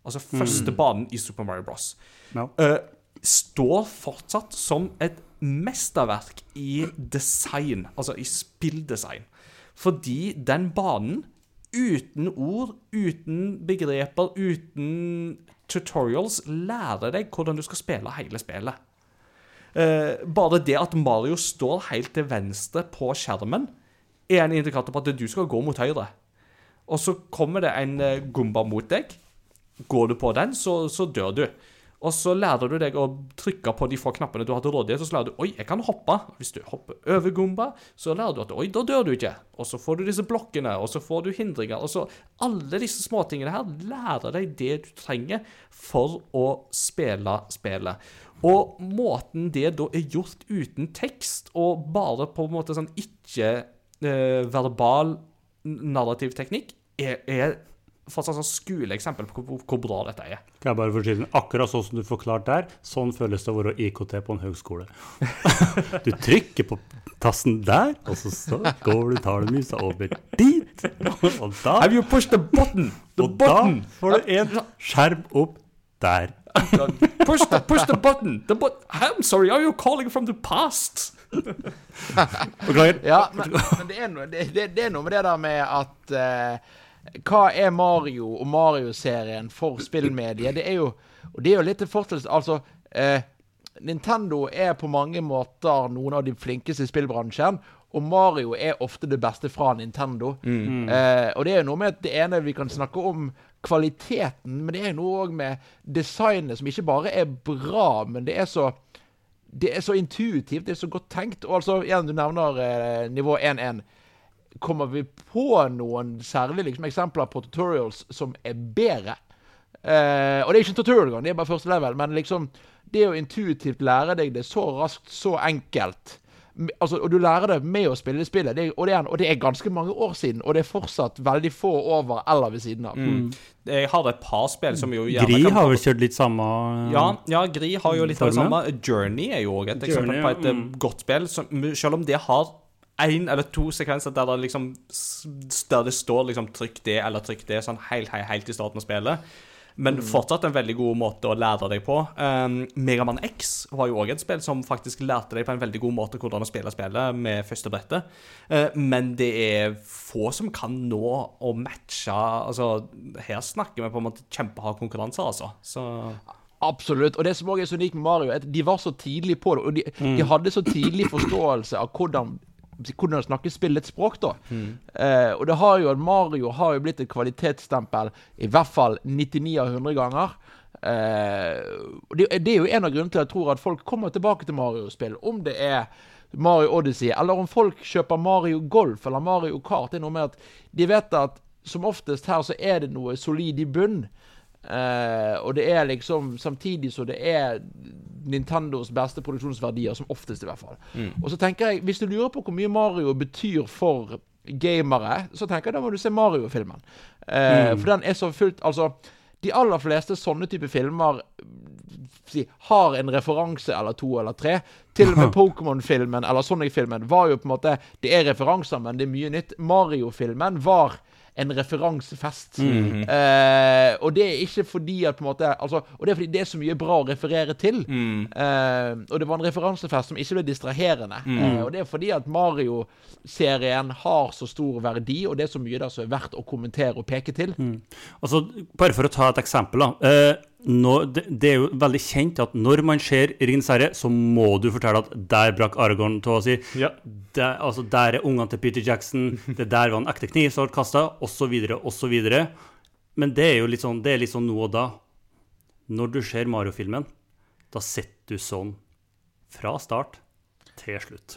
Altså første banen i Super Mario Bros. No. Uh, står fortsatt som et mesterverk i design, altså i spilldesign. Fordi den banen, uten ord, uten begreper, uten tutorials, lærer deg hvordan du skal spille hele spillet. Eh, bare det at Mario står helt til venstre på skjermen, er en indikator på at du skal gå mot høyre. Og så kommer det en eh, gumba mot deg. Går du på den, så, så dør du. Og så lærer du deg å trykke på de få knappene du har til rådighet, og så lærer du oi, jeg kan hoppe. Hvis du hopper over gumba, så lærer du at oi, da dør du ikke. Og så får du disse blokkene, og så får du hindringer. Og så alle disse småtingene her lærer deg det du trenger for å spille spillet. Og måten det da er gjort uten tekst, og bare på en måte sånn ikke-verbal narrativ teknikk, er, er fortsatt sånn skoleeksempel på hvor, hvor bra dette er. Kan jeg bare få? Akkurat sånn som du forklarte der, sånn føles det å være IKT på en høgskole. Du trykker på tassen der, og så, så går du, talemusa over dit, og da, Have you pushed the button? The og da får du en skjerm opp der. Push the, push the button! The but I'm sorry, are you calling from the past? Beklager. Ja, men, men det, er noe, det, det, det er noe med det der med at eh, Hva er Mario og Mario-serien for spillmediet? Det er jo Og det er jo litt til fortsettelse Altså, eh, Nintendo er på mange måter noen av de flinkeste i spillbransjen. Og Mario er ofte det beste fra Nintendo. Eh, og det er jo noe med at det ene vi kan snakke om kvaliteten, men det er noe òg med designet som ikke bare er bra, men det er så det er så intuitivt, det er så godt tenkt. Og altså, igjen, du nevner eh, nivå 1-1. Kommer vi på noen særlige liksom, eksempler på tutorials som er bedre? Uh, og det er ikke en tutorial engang, det er bare første level. Men liksom, det å intuitivt lære deg det så raskt, så enkelt Altså, og du lærer det med å spille spillet, det, og, det er, og det er ganske mange år siden. Og det er fortsatt veldig få over eller ved siden av. Jeg har et par spill som jo gjerne Gri kan har vel kjørt litt samme Ja, ja, Gri har jo litt av det samme. Journey er jo òg et eksempel Journey, på et mm. godt spill. Som, selv om det har én eller to sekvenser der det liksom Der det står liksom 'trykk det' eller 'trykk det' sånn helt, helt, helt i starten av spillet. Men Mm. fortsatt en veldig god måte å lære deg på. Um, Megaman X var jo òg et spill som faktisk lærte deg på en veldig god måte hvordan å spille spillet med første brettet. Uh, men det er få som kan nå å matche Altså, her snakker vi på en måte kjempehard konkurranse, altså. Så Absolutt. Og det som også er så unikt med Mario, er at de var så tidlig på det. Og de, de hadde så tidlig forståelse av hvordan hvordan snakke spillets språk, da. Eh, og det har jo at Mario har jo blitt et kvalitetsstempel i hvert fall 99 av 100 ganger. Eh, det, det er jo en av grunnene til at jeg tror at folk kommer tilbake til Mario-spill. Om det er Mario Odyssey, eller om folk kjøper Mario Golf eller Mario Kart. Det er noe med at de vet at som oftest her så er det noe solid i bunn. Eh, og det er liksom Samtidig så det er Nintendos beste produksjonsverdier, som oftest i hvert fall. Og så tenker jeg, hvis du lurer på hvor mye Mario betyr for gamere, så tenker jeg da må du se Mario-filmen. Eh, For den er så fullt Altså, de aller fleste sånne type filmer si, har en referanse eller to eller tre. Til og med Pokémon-filmen eller Sonic-filmen var jo på en måte Det er referanser, men det er mye nytt. Mario-filmen var en referansefest. Eh, og det er ikke fordi at på en måte altså, Og det er fordi det er så mye bra å referere til. Eh, og det var en referansefest som ikke ble distraherende. Eh, og det er fordi at Mario-serien har så stor verdi, og det er så mye der som er verdt å kommentere og peke til. Altså, bare for å ta et eksempel, da. Eh, nå, det, det er jo veldig kjent at når man ser Ringens herre, så må du fortelle at der brakk Aragorn å si. Ja. Der, altså, der er ungene til Peter Jackson, det der var en ekte kniv som ble kasta, osv., osv. Men det er jo litt sånn, det er litt sånn nå og da. Når du ser Mario-filmen, da sitter du sånn fra start til slutt.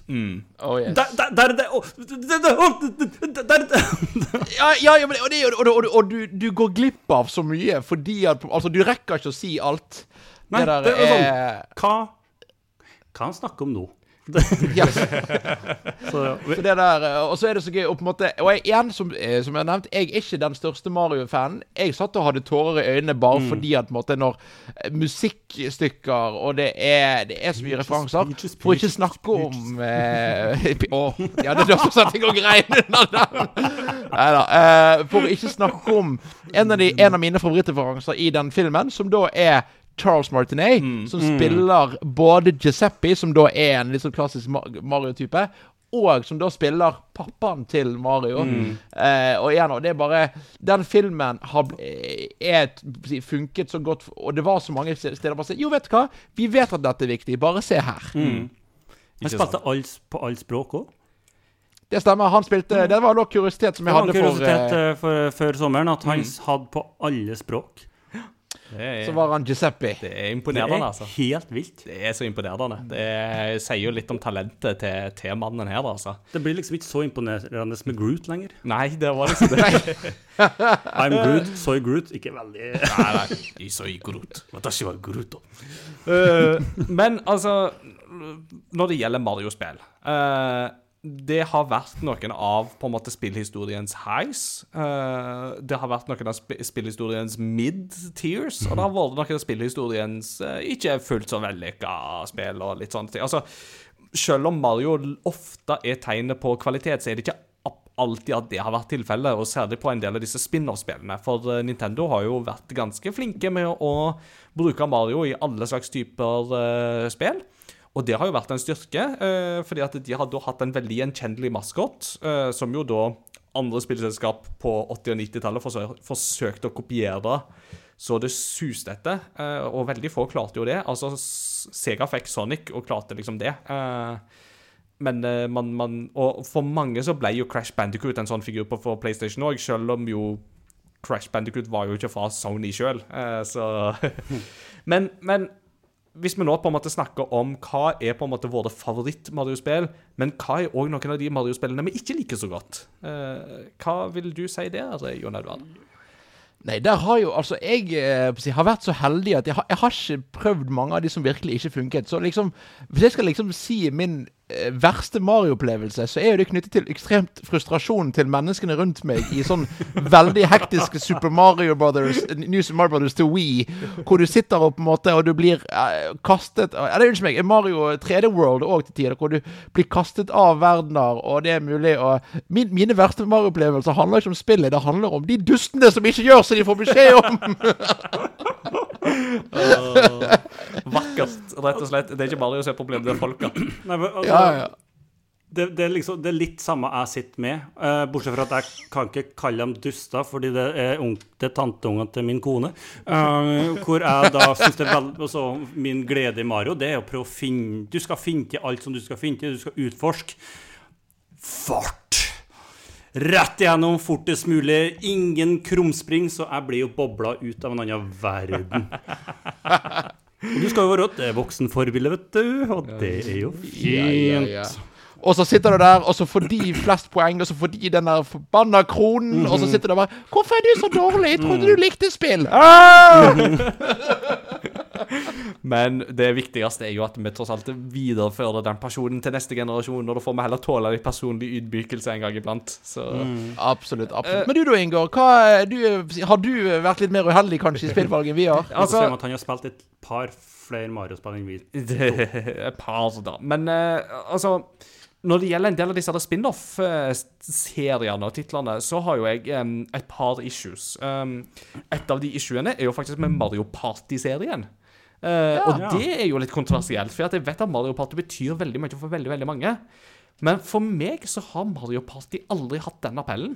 Oh, yes. Der, der, der, Ja, ja, ja men, og, det, og, og, og du, du går glipp av så mye fordi at Altså, du rekker ikke å si alt. Nei, det der det er sånn. Hva, Hva kan han snakke om nå? yes. Så, Så det der, eh, og så er det så gøy og på en måte Og jeg, igjen, som, eh, som jeg har nevnt, jeg er ikke den største Mario-fanen. Jeg satt og hadde tårer i øynene bare Mm. fordi at på en måte når eh, musikkstykker Og det er, det er så mye referanser Peaches, For ikke snakke om eh, oh, ja, det er derfor satt jeg og grein under den. Neida. Eh, for ikke snakke om en av, de, en av mine favorittreferanser i den filmen, som da er Charles Martinet, som spiller både Giuseppe, som da er en litt sånn klassisk Mario-type, og som da spiller pappaen til Mario. Eh, og igjen, og det er bare Den filmen har er, funket så godt, og det var så mange steder bare å si Jo, vet du hva? Vi vet at dette er viktig. Bare se her. Han spilte all, på alle språk òg. Det stemmer. Han spilte Det var da kuriositet som jeg hadde for kuriositet eh, eh, for, før sommeren at han hadde på alle språk. Det er, Så var han Giuseppe. det er imponerende, altså. Det er altså. helt vilt. Det er så imponerende. Det sier jo litt om talentet til, til mannen her, altså. Det blir liksom ikke så imponerende med Groot lenger. Nei, det var liksom det. I'm Groot, soy Groot. Ikke veldig Nei, nei. Soy Groot. Watashi wa Groot. da. men altså Når det gjelder Mario-spill eh, Det har vært noen av på en måte spillhistoriens highs. Uh, det har vært noen av sp spillhistoriens mid-tears, Og det har vært noen av spillhistoriens uh, ikke fullt så vellykka spill og litt sånne ting. Altså, selv om Mario ofte er tegnet på kvalitet, så er det ikke alltid at det har vært tilfellet, og særlig på en del av disse spin-off-spillene. For eh, Nintendo har jo vært ganske flinke med å bruke Mario i alle slags typer uh, spill. Og det har jo vært en styrke, eh, fordi at de har da hatt en veldig gjenkjennelig maskot, eh, som jo da andre spillselskap på 80- og 90-tallet forsø forsøkte å kopiere så det suste etter. eh, og veldig få klarte jo det. Altså, Sega fikk Sonic og klarte liksom det. Men man, man Og for mange så ble jo Crash Bandicoot en sånn figur på for PlayStation òg, selv om jo Crash Bandicoot var jo ikke fra Sony sjøl, så men, men hvis vi nå på en måte snakker om hva er på en måte våre favoritt-Mario-spill, men hva er òg noen av de Mario-spillene vi ikke liker så godt? Eh, hva vil du si der, Jon Edvard? Nei, der har jo altså Jeg eh, har vært så heldig at jeg har, jeg har ikke prøvd mange av de som virkelig ikke funket. Så liksom Hvis jeg skal liksom si min verste Mario-opplevelse, så er jo det knyttet til ekstremt frustrasjon til menneskene rundt meg i sånn veldig hektiske Super Mario Brothers New Super Mario Brothers to Wii, hvor du sitter og på en måte og du blir eh, kastet eh, Eller unnskyld meg, Mario 3D World òg til tider, hvor du blir kastet av verdener, og det er mulig å min, Mine verste Mario-opplevelser handler ikke om spillet, det handler om de dustene som ikke gjør som de får beskjed om! Vakkert, rett og slett. Det er ikke bare å se problemet, det er folka. Nei, men, altså, ja, ja. Det, det, er liksom, det er litt samme jeg sitter med, uh, bortsett fra at jeg kan ikke kalle dem duster, fordi det er, ung, det er tanteungene til min kone. Uh, hvor jeg da syns det er vel, altså, Min glede i Mario det er å prøve å finne Du skal finne til alt som du skal finne til, du skal utforske. Fart! Rett igjennom fortest mulig. Ingen krumspring, så jeg blir jo bobla ut av en annen verden. Og du skal jo være et voksenforbilde, vet du, og det er jo fint. Og så sitter du der, og så får de flest poeng, og så får de den der forbanna kronen, og så sitter du der bare 'Hvorfor er du så dårlig? Jeg trodde du likte spill!' Ah! Men det viktigste er jo at vi tross alt viderefører den personen til neste generasjon, og da får vi heller tåle litt personlig ydmykelse en gang iblant. Så Absolutt. absolutt. Men du da, Ingar. Hva, du, har du vært litt mer uheldig kanskje i spillvalget enn vi har? Altså, Altså- han har spilt et par flere Mario-spill enn vi. Et par, da. Men uh, altså Når det gjelder en del av disse spin-off-seriene og titlene, så har jo jeg um, et par issues. Um, et av de issuene er jo faktisk med Mario Party-serien. Eh, og Ja. det er jo litt kontroversielt, for jeg vet at Mario Party betyr veldig mye for veldig veldig mange. Men for meg så har Mario Party aldri hatt den appellen.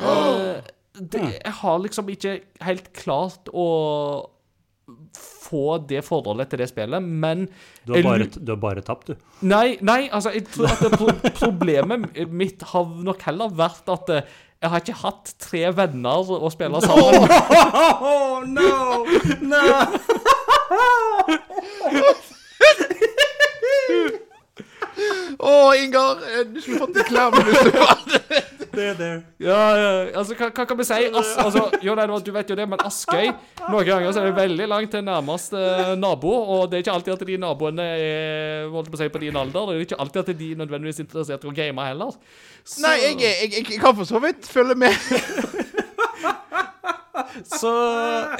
Uh, det, jeg har liksom ikke helt klart å få det forholdet til det spillet, men Du har bare, du har bare tapt, du. Nei, nei, altså, jeg tror at det pro problemet mitt har nok heller vært at eh, jeg har ikke hatt tre venner å spille sammen. Oh, no! no. Å, Ingar! eh, Du skulle fått en klem hvis du var There. Ja, ja, altså, hva, hva kan vi si? As, altså, jo, nei, du vet jo det, men Askøy Noen ganger så er det veldig langt til nærmeste nabo, og det er ikke alltid at de naboene er holdt på å si, på din alder. Det er ikke alltid at de nødvendigvis er interessert i å game heller. Så, Nei, jeg, jeg, jeg, jeg kan for så vidt følge med. så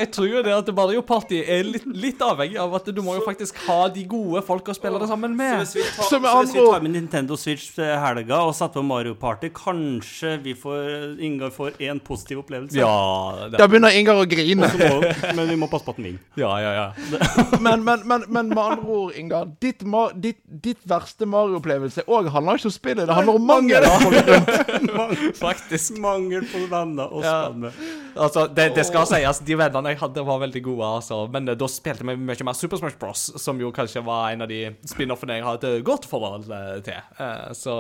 jeg tror jo det at Mario Party er litt, litt avhengig av at du må jo faktisk ha de gode folk å spille det sammen Så med. hvis vi tar, Så så hvis vi tar med Nintendo Switch til helga og setter på Mario Party, kanskje vi får Ingar får én positiv opplevelse? Ja, Da begynner Ingar å grine. Må, men vi må passe på at den vinner. ja, ja. ja. Men, men, men, men med andre ord, Ingar. Ditt, ditt, ditt verste Mario-opplevelse òg handler ikke om spillet. Det handler om mangel. Faktisk. Mangel på venner å spille med. Altså, det, det skal sies, de vennene jeg hadde, var veldig gode, altså. Men eh, da spilte vi mye mer Super Smash Bros., som jo kanskje var en av de spin-offene jeg hadde et godt forhold eh, til. Eh, så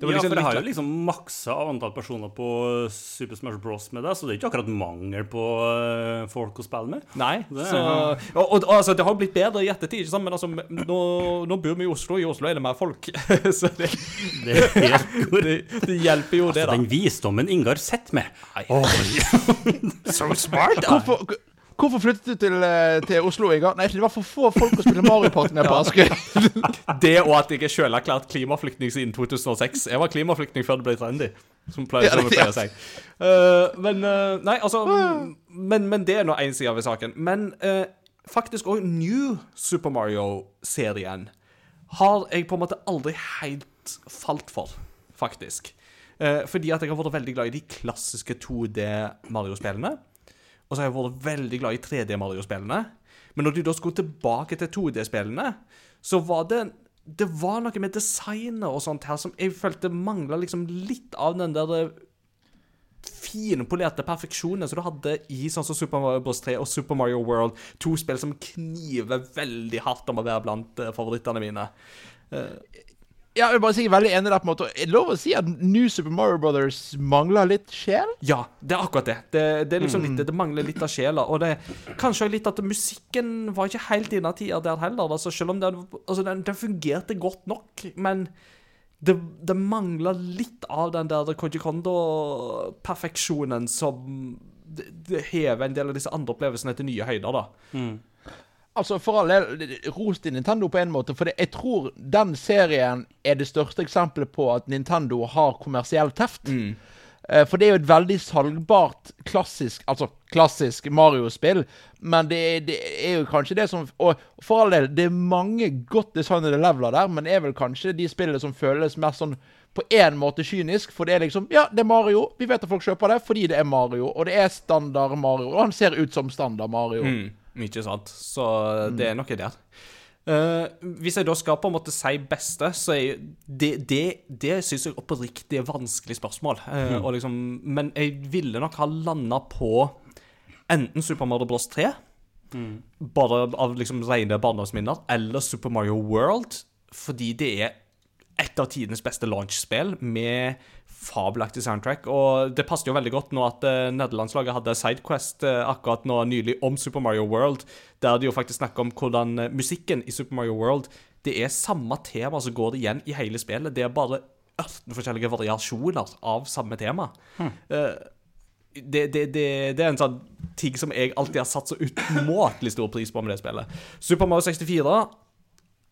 det var Ja, liksom for jeg har jo liksom maksa antall personer på Super Smash Bros. med deg, så det er ikke akkurat mangel på folk å spille med. Nei. Det- Så, og, og, og altså, det har jo blitt bedre i ettertid, ikke sant? men altså, nå, nå bor vi i Oslo. I Oslo er det mer folk. så det, Det det, det hjelper jo det, Altså, da. den visdommen Ingar sitter med. So smart, da. Hvorfor, hvorfor flyttet du til, eh, til Oslo, Ingar? Nei, det var for få folk å spille Mario Party med på Askøy. Det og at jeg er sjølerklært klimaflyktning siden 2006. Jeg var klimaflyktning før det ble trendy, som, pleier, som pleier å si. Uh, men uh, Nei, altså men, men det er nå én side ved saken. Men uh, faktisk òg New Super Mario-serien har jeg på en måte aldri helt falt for, faktisk. Eh, fordi at jeg har vært veldig glad i de klassiske 2D-Mario-spillene. Og så har jeg vært veldig glad i 3D-Mario-spillene. Men når de da skulle tilbake til 2D-spillene, så var det Det var noe med designet og sånt her som jeg følte mangla liksom litt av den der eh, finpolerte perfeksjonen som du hadde i sånn som Super Mario Bros. 3 og Super Mario World. To spill som kniver veldig hardt om å være blant eh, favorittene mine. Ja, jeg vil bare si er veldig enig der på en måte. Er det lov å si at New Super Mario Brothers mangler litt sjel? Ja, det er akkurat det. Det, det er liksom Mm. litt, det mangler litt av sjela. Og det kanskje litt at musikken var ikke helt inne i tida der heller. Altså, selv om den, altså, den, den fungerte godt nok, men det, det mangla litt av den der Koji Kondo-perfeksjonen som det, det hever en del av disse andre opplevelsene til nye høyder, da. Altså, for all del, ros til Nintendo på en måte, for jeg tror den serien er det største eksempelet på at Nintendo har kommersiell teft. Mm. For det er jo et veldig salgbart klassisk Altså klassisk Mario-spill, men det, er- det er jo kanskje det som Og for all del, det er mange godt designede leveler der, men det er vel kanskje de spillene som føles mest sånn på én måte kynisk, for det er liksom Ja, det er Mario. Vi vet at folk kjøper det fordi det er Mario, og det er standard Mario. Og han ser ut som standard Mario. Mm, ikke sant. Så det er noe der. Uh, hvis jeg da skal på en måte si beste, så er det Det, det syns jeg oppriktig er vanskelig spørsmål. Eh, og liksom, men jeg ville nok ha landa på enten Super Mario Bros 3, bare av liksom rene barndomsminner, eller Super Mario World, fordi det er et av tidenes beste launchspill med fabelaktig soundtrack. Og det passet jo veldig godt nå at uh, nederlandslaget hadde Sidequest uh, akkurat nå nylig om Super Mario World, der de jo faktisk snakker om hvordan uh, musikken i Super Mario World Det er samme tema som går igjen i hele spillet. Det er bare 18 forskjellige variasjoner av samme tema. Eh, det, det, det, det er en sånn ting som jeg alltid har satt så utmåtelig stor pris på med det spillet. Super Mario 64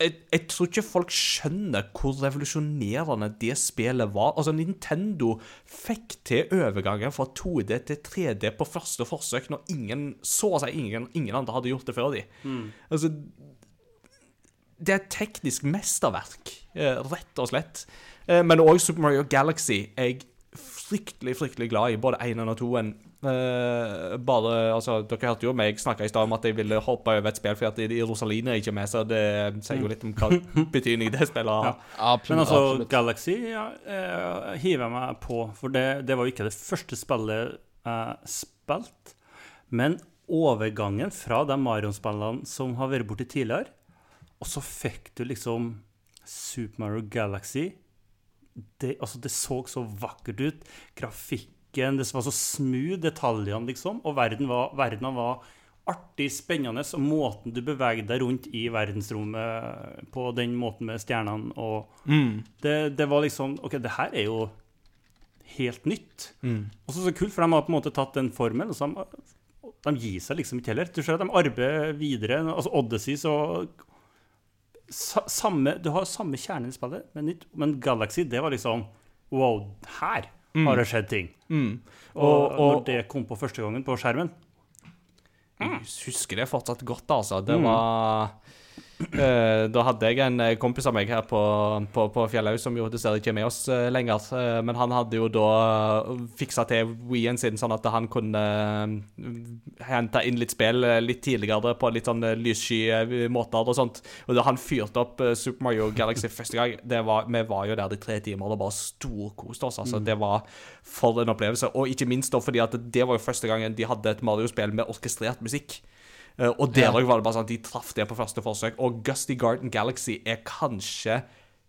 jeg, jeg, tror ikke folk skjønner hvor revolusjonerende det spillet var. Altså, Nintendo fikk til overgangen fra 2D til 3D på første forsøk, når ingen så seg ingen, ingen andre hadde gjort det før de. Mm. Altså, det er et teknisk mesterverk, eh, rett og slett. Eh, men òg Super Mario Galaxy. Jeg er fryktelig, fryktelig glad i både 1 og 2-en bare, altså, Dere hørte jo meg snakke i stad om at jeg ville hoppe over et spill fordi at Rosaline er ikke med, så det sier jo litt om hva betydning det spillet har. Absolutt. Men altså, absolutt. Galaxy ja, eh, hiver jeg meg på, for det, det var jo ikke det første spillet jeg spilte. Men overgangen fra de Marion-spillene som har vært borti tidligere, og så fikk du liksom Super Mario Galaxy. Det, altså, det så så vakkert ut. Grafikken, det var så smooth, detaljene, liksom. Og verden var, verdenen var artig, spennende. Og måten du beveger deg rundt i verdensrommet på den måten med stjernene og det, det var liksom OK, det her er jo helt nytt. Og så så kult, for de har på en måte tatt den formelen. og så de, de gir seg liksom ikke heller. Du ser at de arbeider videre. Altså Odyssey så samme, Du har samme kjerne i spillet, men. Men Galaxy, det var liksom Wow, her har det skjedd ting. Og, Og- og- når det kom på første gangen på skjermen Jeg husker det fortsatt godt, altså. Det var eh, Da hadde jeg en eh, kompis av meg her på, på, på Fjellhaug som jo dessverre ikke er med oss eh, lenger. eh, men han hadde jo da fiksa til Wien sin, sånn at han kunne hente inn litt spill eh, litt tidligere på litt sånn lyssky eh, måter og sånt. Og da han fyrte opp eh, Super Mario Galaxy første gang, det var, vi var jo der de tre timer og bare storkoste oss. altså. Det var for en opplevelse. Og ikke minst da fordi at det var jo første gangen de hadde et Mario-spill med orkestrert musikk. Eh, og der òg var det bare sånn at de traff det på første forsøk. Og Gusty Garden Galaxy er kanskje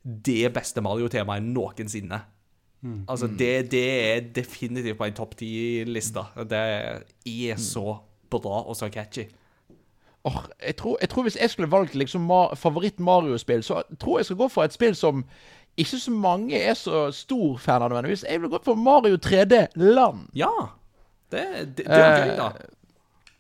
det beste Mario-temaet noensinne. Altså, det, det er definitivt på en topp ti-liste. Det er så bra og så catchy. Oh, jeg, tror, jeg tror hvis jeg skulle valgt liksom favoritt-Mario-spill, så tror jeg skal gå for et spill som ikke så mange er så stor fan av nødvendigvis. Jeg ville gå for Mario 3D Land. Ja. Det, det, det er gøy, da.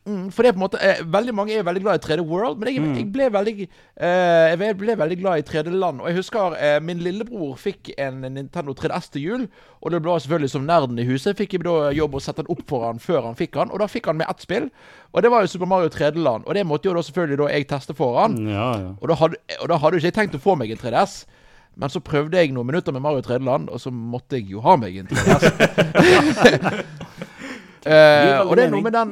Mm, for det er på en måte eh, Veldig mange er veldig glad i 3D World, men jeg, jeg, ble, veldig, eh, jeg ble veldig glad i 3D Land. Og jeg husker eh, min lillebror fikk en Nintendo 3DS til jul. Og det ble selvfølgelig som nerden i huset fikk jeg da jobb å sette den opp for han før han fikk han. Og da fikk han med ett spill, og det var jo Super Mario 3D Land. Og det måtte jo da selvfølgelig da jeg teste for han. Ja, ja. Og da hadde, og da hadde jo ikke jeg tenkt å få meg en 3DS. Men så prøvde jeg noen minutter med Mario 3D Land, og så måtte jeg jo ha meg en 3DS. Eh, og det er noe med den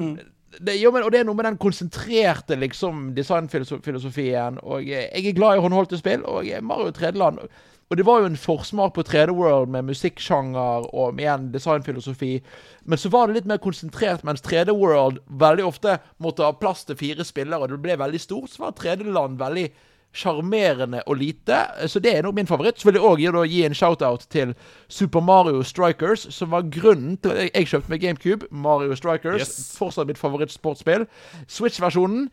det, jo, men, og det er noe med den konsentrerte liksom, designfilosofien. Og jeg, jeg er glad i håndholdte spill, og er Mario 3D-land. Og det var jo en forsmak på 3D World med musikksjanger og igjen designfilosofi. Men så var det litt mer konsentrert, mens 3D World veldig ofte måtte ha plass til fire spillere, og det ble veldig stort. Så var 3D-land veldig sjarmerende og lite. Så det er nok min favoritt. Så vil jeg òg gi, en shout-out til Super Mario Strikers, som var grunnen til at jeg- jeg kjøpte meg GameCube. Mario Strikers. Yes. Fortsatt mitt favorittsportsspill. Switch-versjonen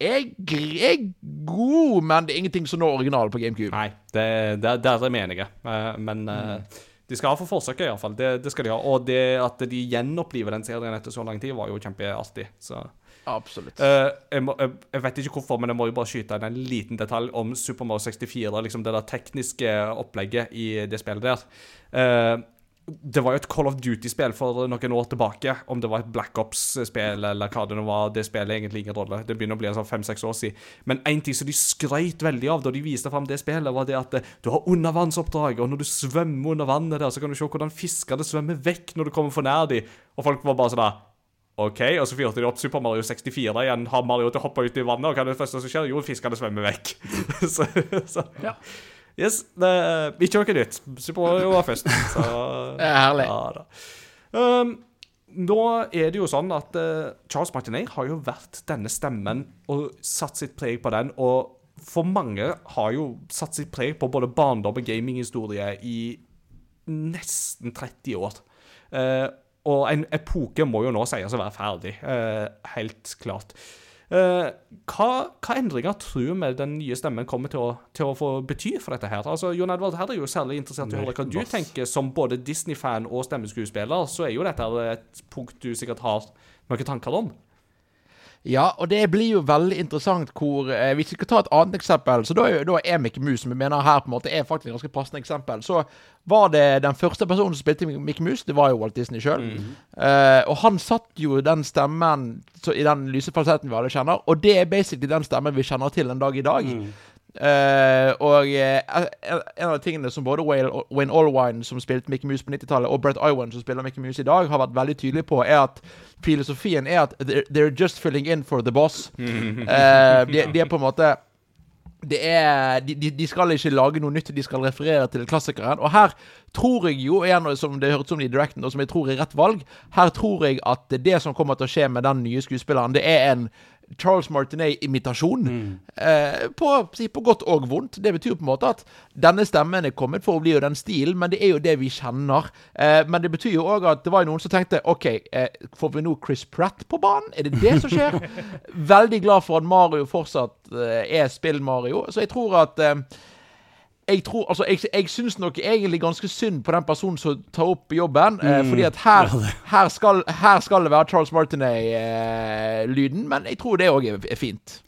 er, er god, men det er ingenting som når originalen på GameCube. Nei, det, det, det er det enige. Eh, Men mm. de skal ha for forsøket, iallfall. Det, det skal de ha. Og det at de gjenoppliver den serien etter så lang tid, var jo kjempeartig. Så Absolutt. Uh, jeg, må, jeg, jeg vet ikke hvorfor, men jeg må jo bare skyte inn en liten detalj om Super Mario 64. Liksom det der tekniske opplegget i det spillet der. Uh, det var jo et Call of Duty-spill for noen år tilbake. Om det var et Black Ops-spill eller hva det nå var, det spiller egentlig ingen rolle. Det begynner å bli en sånn fem-seks år siden. Men én ting som de skrøt veldig av da de viste fram det spillet, var det at eh, du har undervannsoppdrag, og når du svømmer under vannet der, så kan du se hvordan fiskene svømmer vekk når du kommer for nær dem. Og folk var bare sånn da OK, og så fyrte de opp Super Mario 64 igjen. Har Mario til å hoppe ut i vannet, og hva er det første som skjer? Jo, fiskene svømmer vekk. så, så. Yes, det, ikke noe nytt. Super Mario var først. Så, Det er herlig. Ja. Um, nå er det jo sånn at uh, Charles Martinet har jo vært denne stemmen og satt sitt preg på den. Og for mange har jo satt sitt preg på både barndom og gaminghistorie i nesten 30 år. Eh, og en epoke må jo nå sies å være ferdig. eh, helt klart. Eh, hva, hva endringer tror vi den nye stemmen kommer til å, til å få bety for dette her? Altså, Jon Edvard, her er jo særlig interessert i å høre hva du tenker som både Disney-fan og stemmeskuespiller. Så er jo dette et punkt du sikkert har noen tanker om. Ja, og det blir jo veldig interessant hvor eh, Hvis vi skal ta et annet eksempel, så da er, da er Mickey Mouse, som vi mener her på en måte er faktisk et ganske passende eksempel. Så var det den første personen som spilte Mickey Mouse, det var jo Walt Disney sjøl. og han satt jo den stemmen så, i den lyse falsetten vi alle kjenner, og det er basically den stemmen vi kjenner til en dag i dag. Eh, og uh, en av tingene som både Wayne, Allwine, som spilte Mickey Mouse på 90-tallet, og Brett Iwan, som spiller Mickey Mouse i dag, har vært veldig tydelige på, er at filosofien er at they're, they're just filling in for the boss. Uh, de, de er på en måte det er, de, de, de skal ikke lage noe nytt, de skal referere til klassikeren. Og her tror jeg jo, igjen som det hørtes om i Directen, og som jeg tror er rett valg, her tror jeg at det som kommer til å skje med den nye skuespilleren, det er en Charles Martinet-imitasjon. Eh, på, på godt og vondt. Det betyr på en måte at denne stemmen er kommet for å bli jo den stilen, men det er jo det vi kjenner. Eh, men det betyr jo òg at det var noen som tenkte OK, eh, får vi nå Chris Pratt på banen? Er det det som skjer? Veldig glad for at Mario fortsatt eh, er spill-Mario. Så jeg tror at eh, jeg tror, altså, jeg, jeg syns nok egentlig ganske synd på den personen som tar opp jobben. Eh, fordi at her, her, skal, her skal det være Charles Martinet-lyden, men jeg tror det òg er, er fint.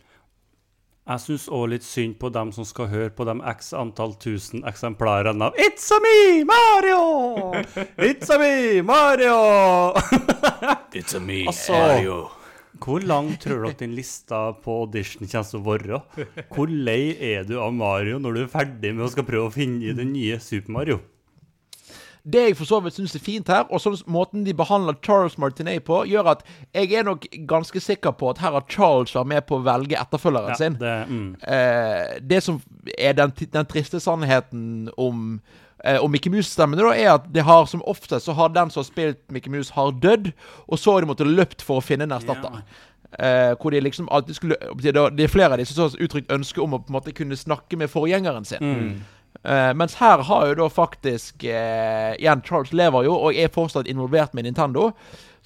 Jeg syns òg litt synd på dem som skal høre på de x antall tusen eksemplarene av It's a me, Mario! It's a me, Mario! It's a me, Altså, Hvor lang tror dere din lista på audition kommer til å være? Hvor lei er du av Mario når du er ferdig med å skal prøve å finne den nye Super Mario? Det jeg for så vidt syns er fint her, og sånn måten de behandler Charles Martinet på, gjør at jeg er nok ganske sikker på at her har Charles vært med på å velge etterfølgeren sin. det, mm. Eh, det som er den, den triste sannheten om eh, og Mickey Mouse-stemmene, da, er at det har som oftest så har den som har spilt Mickey Mouse, har dødd, og så har de måttet løpt for å finne en erstatter. Eh, hvor de liksom alltid skulle Det er flere av de som har uttrykt ønske om å på en måte kunne snakke med forgjengeren sin. Eh, mens her har jo da faktisk uh, Igjen, Charles lever jo og er fortsatt involvert med Nintendo.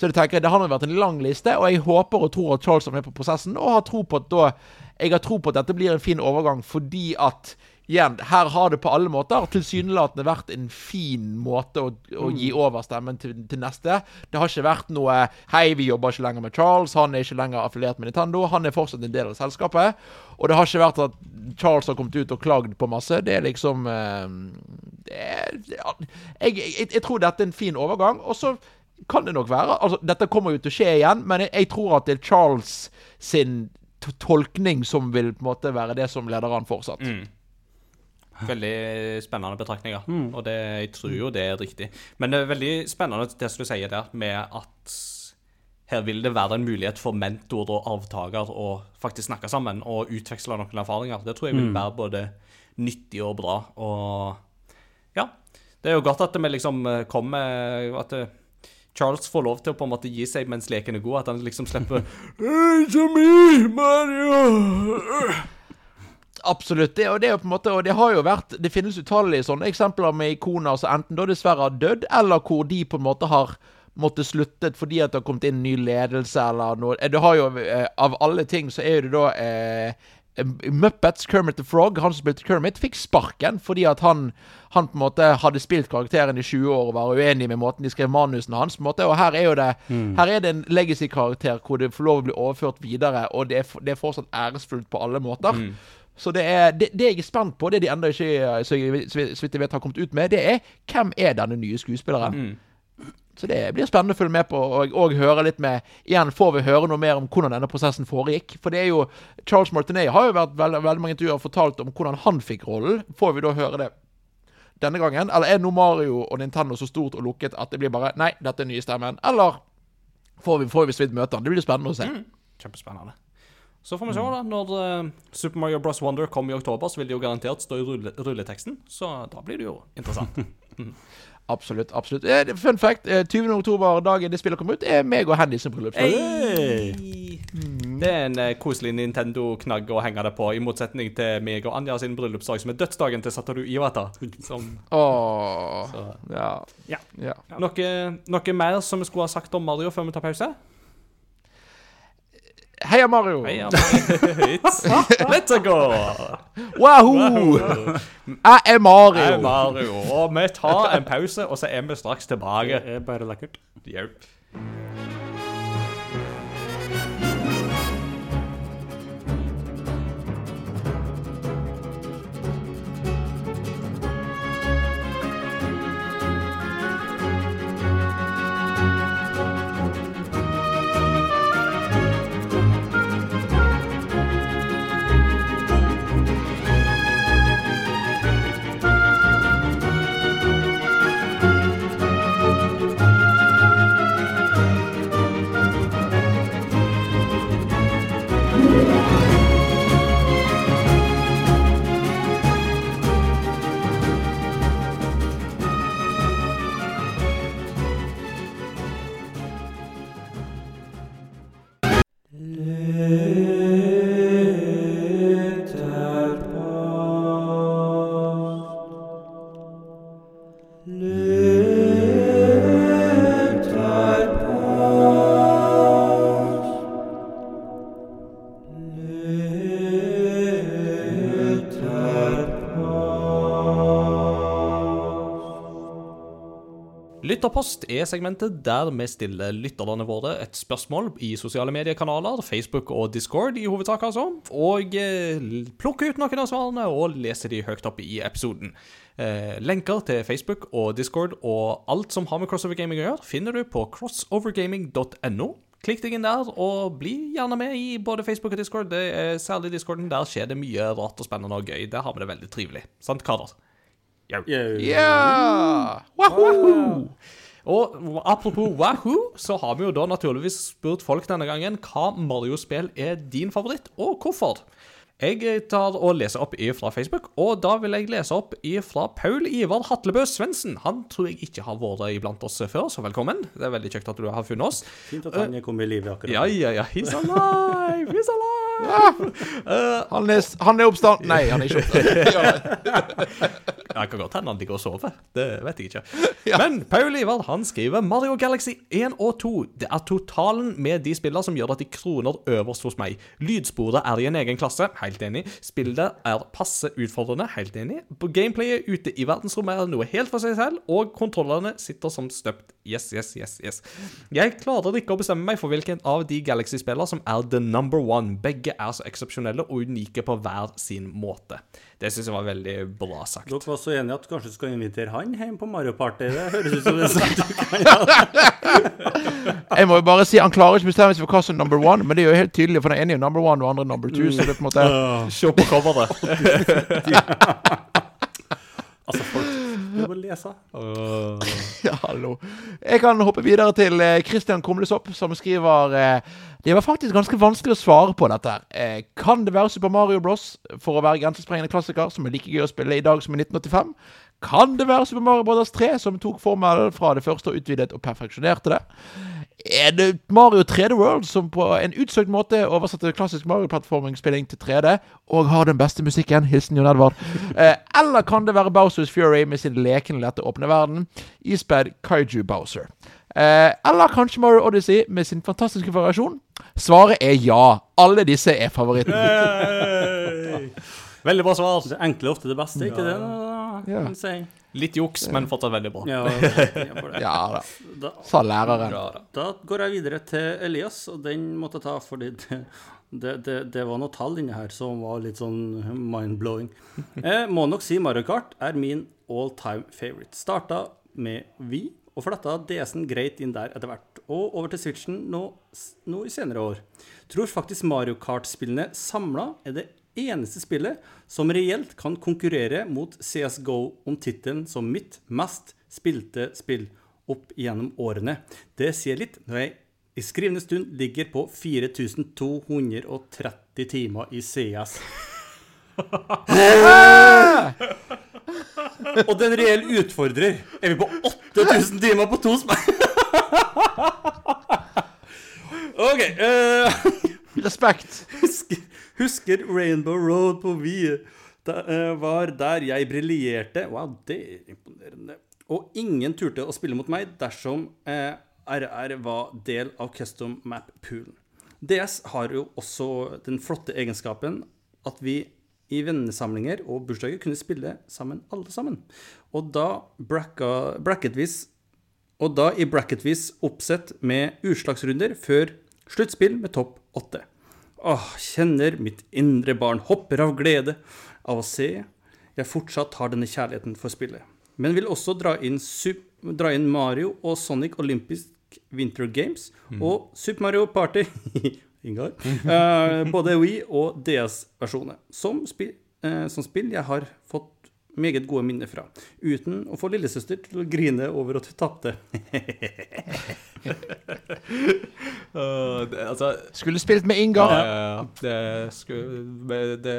Så det tenker jeg, det har vært en lang liste, og jeg håper og tror at Charles er med på prosessen. Og har tro på at da Jeg har tro på at dette blir en fin overgang, fordi at Igjen, her har det på alle måter tilsynelatende vært en fin måte å, å gi over stemmen til, til neste. Det har ikke vært noe 'Hei, vi jobber ikke lenger med Charles', han er ikke lenger affiliert med Nintendo. Han er fortsatt en del av selskapet. Og det har ikke vært at Charles har kommet ut og klagd på masse. Det er liksom eh, det er, jeg, jeg, jeg tror dette er en fin overgang. Og så kan det nok være altså Dette kommer jo til å skje igjen, men jeg, jeg tror at det er Charles sin tolkning som vil på en måte være det som leder an fortsatt. Veldig spennende betraktninger, og det, jeg tror jo det er riktig. Men det er veldig spennende det som du sier der, med at her vil det være en mulighet for mentor og avtaker å faktisk snakke sammen og utveksle noen erfaringer. Det tror jeg vil være både nyttig og bra. Og ja, det er jo godt at vi liksom eh, kommer At eh, Charles får lov til å på en måte gi seg mens leken er god. At han liksom slipper it's me, Mario! Absolutt. Det, og det er jo på en måte, og det har jo vært Det finnes utallige sånne eksempler med ikoner som enten da dessverre har dødd, eller hvor de på en måte har måttet sluttet fordi at det har kommet inn ny ledelse eller noe. Det har jo eh, Av alle ting så er jo det da eh, Muppets, Kermit the Frog, han som spilte Kermit, fikk sparken fordi at han, han på en måte hadde spilt karakteren i 20 år og var uenig med måten de skrev manusene hans. på en måte, Og her er jo det Her er det en legacy-karakter hvor det får lov å bli overført videre, og det er, det er fortsatt æresfullt på alle måter. Så det, er, det, det jeg er spent på, det de ennå ikke eh, så jeg- så vidt jeg vet har kommet ut med, det er hvem er denne nye skuespilleren? Så det blir spennende å følge med på, og, og høre litt med Igjen får vi høre noe mer om hvordan denne prosessen foregikk. For det er jo Charles Martinet har jo vært veldig, veldig mange intervjuer og fortalt om hvordan han fikk rollen. Får vi da høre det denne gangen? Eller er nå Mario og Nintendo så stort og lukket at det blir bare Nei, dette er nye stemmen. Eller får vi, får vi så vidt møte han? Det blir spennende å se. Kjempespennende. Så får vi se, da. Når eh, Super Mario Bros. Wonder kommer i oktober, så vil det jo garantert stå i rulle, rulleteksten. Så da blir det jo interessant. Absolutt. absolutt. Eh, Fun fact. eh, 20. oktober, dagen det spillet kommer ut, er meg og Handy sin bryllupsdag. Hey. Det er en eh, koselig Nintendo-knagg å henge det på, i motsetning til meg og Anja sin bryllupsdag, som er dødsdagen til Satoru Iwata. Som, Åh, ja. Ja. ja. Noe, noe mer som vi skulle ha sagt om Mario før vi tar pause? Heia Mario! Heia Mario. Let's go! Wahoo! Jeg er Mario! Hei, Mario. Og vi tar en pause, og så er vi straks tilbake. Det er bare lekkert. Hjelp. Lytterpost er segmentet der vi stiller lytterne våre et spørsmål i sosiale mediekanaler, Facebook og Discord i hovedsak, altså, og eh, plukker ut noen av svarene og leser de høyt opp i episoden. Eh, lenker til Facebook og Discord og alt som har med crossover gaming å gjøre, finner du på crossovergaming.no. Klikk deg inn der, og bli gjerne med i både Facebook og Discord. Det er særlig Discorden. Der skjer det mye rart og spennende og gøy. Der har vi det veldig trivelig. Sant, karer? Yeah! Wahoo! Og apropos Wahoo, så har vi jo da naturligvis spurt folk denne gangen hva Mario-spill er din favoritt, og hvorfor. Jeg tar og leser opp fra Facebook, og da vil jeg lese opp fra Paul Ivar Hatlebø Svendsen. Han tror jeg ikke har vært iblant oss før, så velkommen. Det er veldig kjekt at du har funnet oss. Fint at han er kommet i live akkurat. Ja, ja, ja. He's alive! He's alive! Han er, han er oppstand... Nei, han er ikke oppstand. Ja, det kan godt hende han ligger og sover. Det vet jeg ikke. Men Paul Ivar han skriver Mario Galaxy 1 og 2. Det er totalen med de spillene som gjør at de kroner øverst hos meg. Lydsporet er i en egen klasse. Helt enig. Spillet er passe utfordrende. Helt enig. Gameplayet ute i verdensrommet er noe helt for seg selv, og kontrollene sitter som støpt. Yes, yes, yes, yes. Jeg klarer ikke å bestemme meg for hvilken av de Galaxy-spillene som er the number one. Begge er så eksepsjonelle og unike på hver sin måte. Det syns jeg var veldig bra sagt. Dere var så enige at kanskje du skal invitere han hjem på Mario Party. Det høres ut som det er sant du kan gjøre. Jeg må jo bare si Han klarer ikke å bestemme seg for hva som er number one, men det er jo helt tydelig, for den ene er jo number one, og den andre er number two. Så det er på en måte Se på coveret. Altså, folk Du må lese. Ja, hallo. Jeg kan hoppe videre til Kristian Christian Kumlesopp, som skriver eh, Det var faktisk ganske vanskelig å svare på dette. Eh, kan det være Super Mario Bros. for å være grensesprengende klassiker, som er like gøy å spille i dag som i 1985? Kan det være Super Mario Bros. 3, som tok formelen fra det første og utvidet og perfeksjonerte det? Er det Mario 3D World, som på en utsøkt måte oversetter klassisk Mario-plattforming-spilling til 3D, og har den beste musikken. Hilsen Jon Edvard. Eh, eller kan det være Bowsers Fury med sin lekende, lette, åpne verden, ispedd Kaiju Bowser? Eh, eller kanskje Mario Odyssey med sin fantastiske variasjon? Svaret er ja. Alle disse er favoritten. Veldig bra svar. Det enkle er ofte det beste, ikke det? Ja. Litt juks, men fortsatt veldig bra. Ja, ja. Da, Da, sa læreren. Bra, da. da går jeg videre til Elias, og den måtte jeg ta fordi det, det, det, det var noe tall inni her som var litt sånn mind-blowing. Jeg må nok si Mario Kart er min all time favorite. Starta med Vi, og fletta DS-en greit inn der etter hvert. Og over til Switchen nå, nå i senere år. Tror faktisk Mario Kart-spillene samla er det eneste spillet som reelt kan konkurrere mot CSGO om tittelen som mitt mest spilte spill opp gjennom årene. Det sier litt når jeg i skrivende stund ligger på 4230 timer i CS. Og den reell utfordrer. Er vi på 8000 timer på to spill? OK. Uh... Respekt. Husker, Rainbow Road på Wii. Det eh, var der jeg briljerte. Wow, det er imponerende. Og ingen turte å spille mot meg dersom eh, RR var del av custom map-poolen. DS har jo også den flotte egenskapen at vi i vennesamlinger og bursdager kunne spille sammen, alle sammen. Og da bracketvis og i bracketvis oppsett med utslagsrunder før sluttspill med topp åtte. Åh, kjenner mitt indre barn hopper av glede av å se jeg fortsatt har denne kjærligheten for spillet. Men vil også dra inn, dra inn Mario og Sonic Olympisk Winter Games og Super Mario Party Ingar. Uh, både Wii og DS-versjoner. Som, eh, som spill jeg har fått meget gode minner fra. Uten å få lillesøster til å grine over at hun tapte. uh, det, altså Skulle spilt med Ja, Ingar. ja, ja. Det skulle det,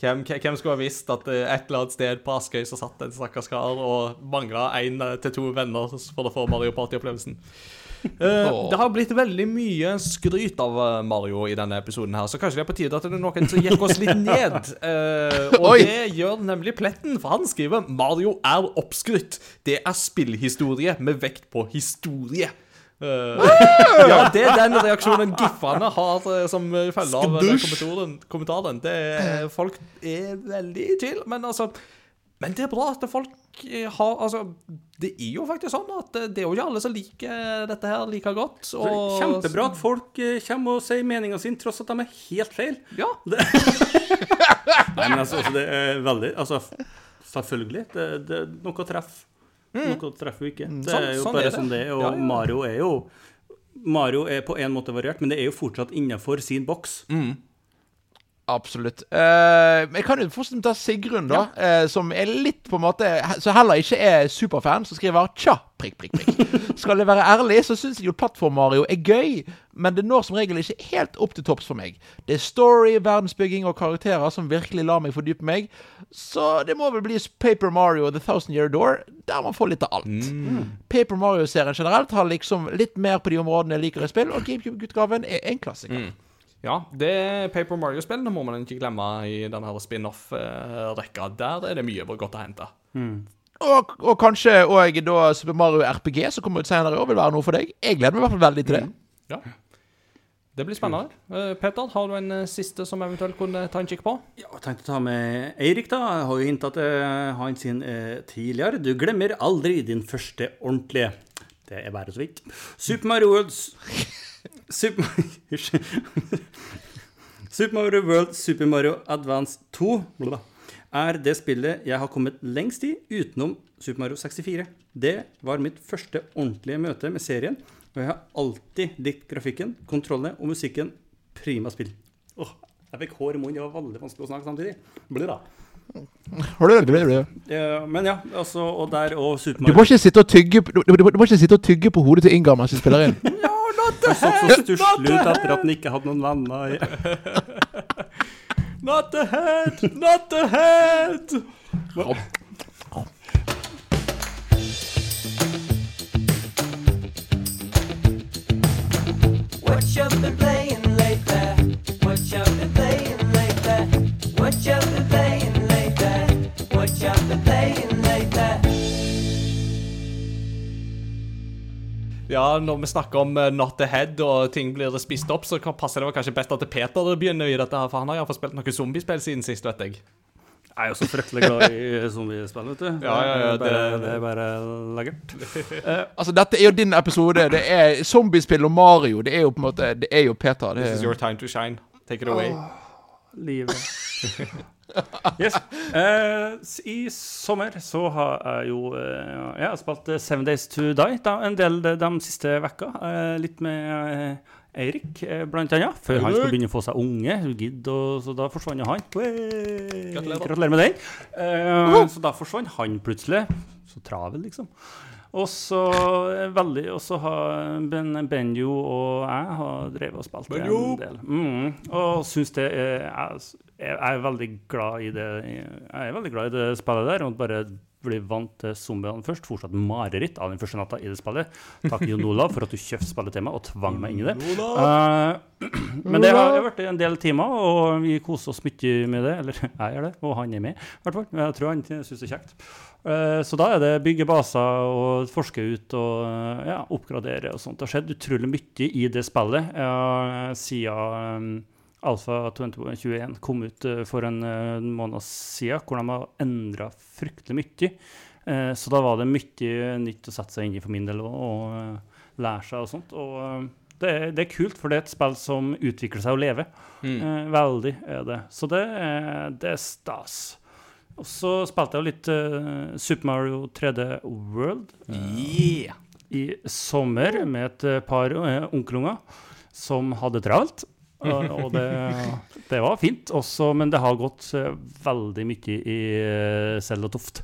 hvem, hvem skulle ha visst at eh, et eller annet sted på Askøy så satt en stakkars kar og mangla én til to venner for å få Mario Party-opplevelsen? Eh, det har blitt veldig mye skryt av eh, Mario i denne episoden, her, så kanskje det er på tide at det er noen som gikk oss litt ned. Uh, og Oi. det gjør nemlig Pletten, for han skriver Mario er oppskrytt. Det er spillhistorie med vekt på historie. Uh, ja, det er den reaksjonen giffene har som følge av den kommentaren. kommentaren. Det folk er veldig i tvil, men altså Men det er bra at folk eh, har Altså, det er jo faktisk sånn at eh, det er jo ikke alle som liker dette her like godt. Og... er Kjempebra at folk eh, kommer og sier meninga sin, tross at de er helt feil. Ja. Nei, men altså, altså, det er veldig Altså, selvfølgelig. Det, det, noe treffer. Noe treffer vi ikke. Det Sånn- er jo sånn bare er det. det er. Og Ja, ja. Mario er jo Mario er på en måte variert, men det er jo fortsatt innafor sin boks. Absolutt. Eh, jeg kan jo fortsatt ta Sigrun, da, eh, som er litt på en måte Som heller ikke er superfan, som skriver tja, prikk, prikk, prikk. Skal jeg være ærlig, så syns jeg jo Plattform-Mario er gøy, men det når som regel ikke helt opp til topps for meg. Det er story, verdensbygging og karakterer som virkelig lar meg fordype meg, så det må vel bli Paper Mario The Thousand Year Door, der man får litt av alt. Paper Mario-serien generelt har liksom litt mer på de områdene jeg liker i spill, og GameCube-utgaven er en klassiker. Ja, det er Paper Mario-spillene må man ikke glemme i denne spin-off-rekka. Der er det mye godt å hente. Og, og kanskje òg da Super Mario RPG, som kommer ut senere i år, vil være noe for deg. Jeg gleder meg i hvert fall veldig til det. Ja. Det blir spennende. Uh, Peter, har du en uh, siste som eventuelt kunne ta en kikk på? Ja, jeg tenkte å ta med Eirik, da. Jeg har jo hinta til han sin eh, tidligere. Du glemmer aldri din første ordentlige. Det er bare så vidt. Super Mario Worlds Super. Super Mario World Super Mario Advance 2 er det spillet jeg har kommet lengst i utenom Super Mario 64. Det var mitt første ordentlige møte med serien, og jeg har alltid likt grafikken, kontrollene og musikken. Prima spill. Åh, jeg fikk hår i munnen. Det var veldig vanskelig å snakke samtidig. Blir da. Men ja, altså, og der og Super Du må Mario ikke sitte og tygge Du, du, du må ikke sitte og tygge på hodet til Ingar mens du spiller inn. Jeg så så stusslig ut etter at han ikke hadde noen venner. Not the head! Not the head! What you been playing lately? What you been playing lately? What you been Ja, når vi snakker om uh, not ahead og ting blir spist opp, så passer det kanskje best at Peter begynner i dette, her, for han har iallfall spilt noen zombiespill siden sist, vet jeg. Jeg er jo så fryktelig glad i zombiespill, vet du. Ja, ja, ja, det, er bare, det- er bare lekkert. Altså, dette er jo din episode. Det er zombiespill og Mario. Det er jo på en måte Det er jo Peter. Det This is er, your time to shine. Take it away. Livet. Yes. Eh, I sommer så har jeg jo eh, Jeg har spilt eh, Seven Days to Die da, en del de, de siste vekka. Eh, litt med Eirik, blant annet. Før han skulle begynne å få seg unge. Gidd, og, så da forsvant han. Gratulerer. Med den. Eh, så da forsvant han plutselig. Så travel, liksom. Og så veldig Og så har ben, Benjo og jeg har drevet og spilt Benjo! en del. Mm, og syns det er jeg, jeg er veldig glad i det Jeg er veldig glad i det spillet der. Og bare bli vant til zombiene først. Fortsatt mareritt av den første natta i det spillet. Takk Jon Olav for at du kjøpte spillet til meg og tvang meg inn i det. Uh, men det har vært en del timer, og vi koser oss mye med det. Eller jeg gjør det, og han er med, i hvert fall. Jeg tror han syns det er kjekt. Eh, Så da er det bygge baser og forske ut og ja, oppgradere og sånt. Det har skjedd utrolig mye i det spillet uh, siden um, Alfa 2021 kom ut eh, for en eh, måned siden, hvor de har endra fryktelig mye. Eh, så da var det mye nytt å sette seg inn i for min del og, lære seg og sånt. Og det, er- det er kult, for det er et spill som utvikler seg og lever. Mm. veldig er det. Så det, det er stas. Og så spilte jeg litt Super Mario 3D World Yeah. i sommer med et par onkelunger som hadde travelt. Og, det, det var fint, også, men det har gått eh, veldig mye i Sel og Toft.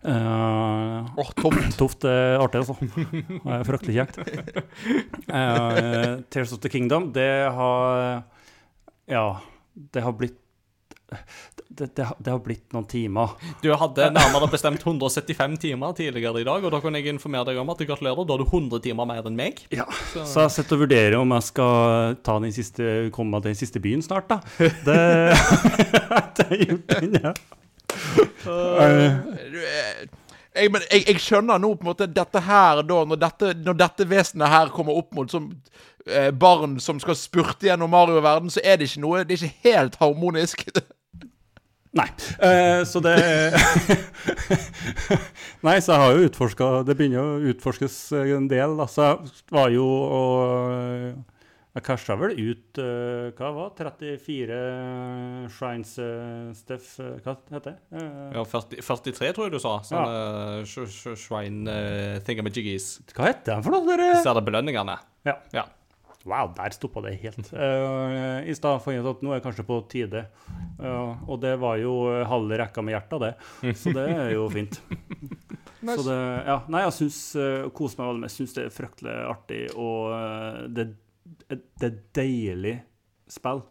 Uh, Åh, tomt. Toft er artig, altså. Det er fryktelig kjekt. Uh, Tears of the Kingdom, det har Ja, det har blitt det, det, har- det har blitt noen timer. Du hadde nærmere bestemt 175 timer tidligere i dag, og da kan jeg informere deg om at gratulerer, da har du 100 timer mer enn meg. Ja, så jeg sitter og vurderer om jeg skal ta den siste, komme meg til den siste byen snart, da. Det, det har jeg gjort ennå. ja. Eh, eh, jeg, men jeg, jeg skjønner nå på en måte dette her da, når dette, når dette vesenet her kommer opp mot som eh, barn som skal spurte gjennom Mario-verden, så er det ikke noe Det er ikke helt harmonisk. Nei. eh, så det Nei, så jeg har jo utforska Det begynner å utforskes en del, Altså, Så jeg var jo og Jeg casha vel ut uh, Hva var det? 34 shrines, uh, Steff uh, Hva heter det? Eh, Ja, 40, 43, tror jeg du sa. Sånne ja. shrine thingamajiggies. Hva heter de for noe? Dere? Ser det belønningene? Ja. Ja. Wow, der stoppa det helt. Uh, I stad fant jeg ut at nå er det kanskje på tide. Uh, og det var jo halv halve rekka med hjertet, det. Så det er jo fint. Så det, ja, nei, jeg syns uh, koser meg veldig med. Jeg syns det er fryktelig artig, og uh, det, det er deilig spill.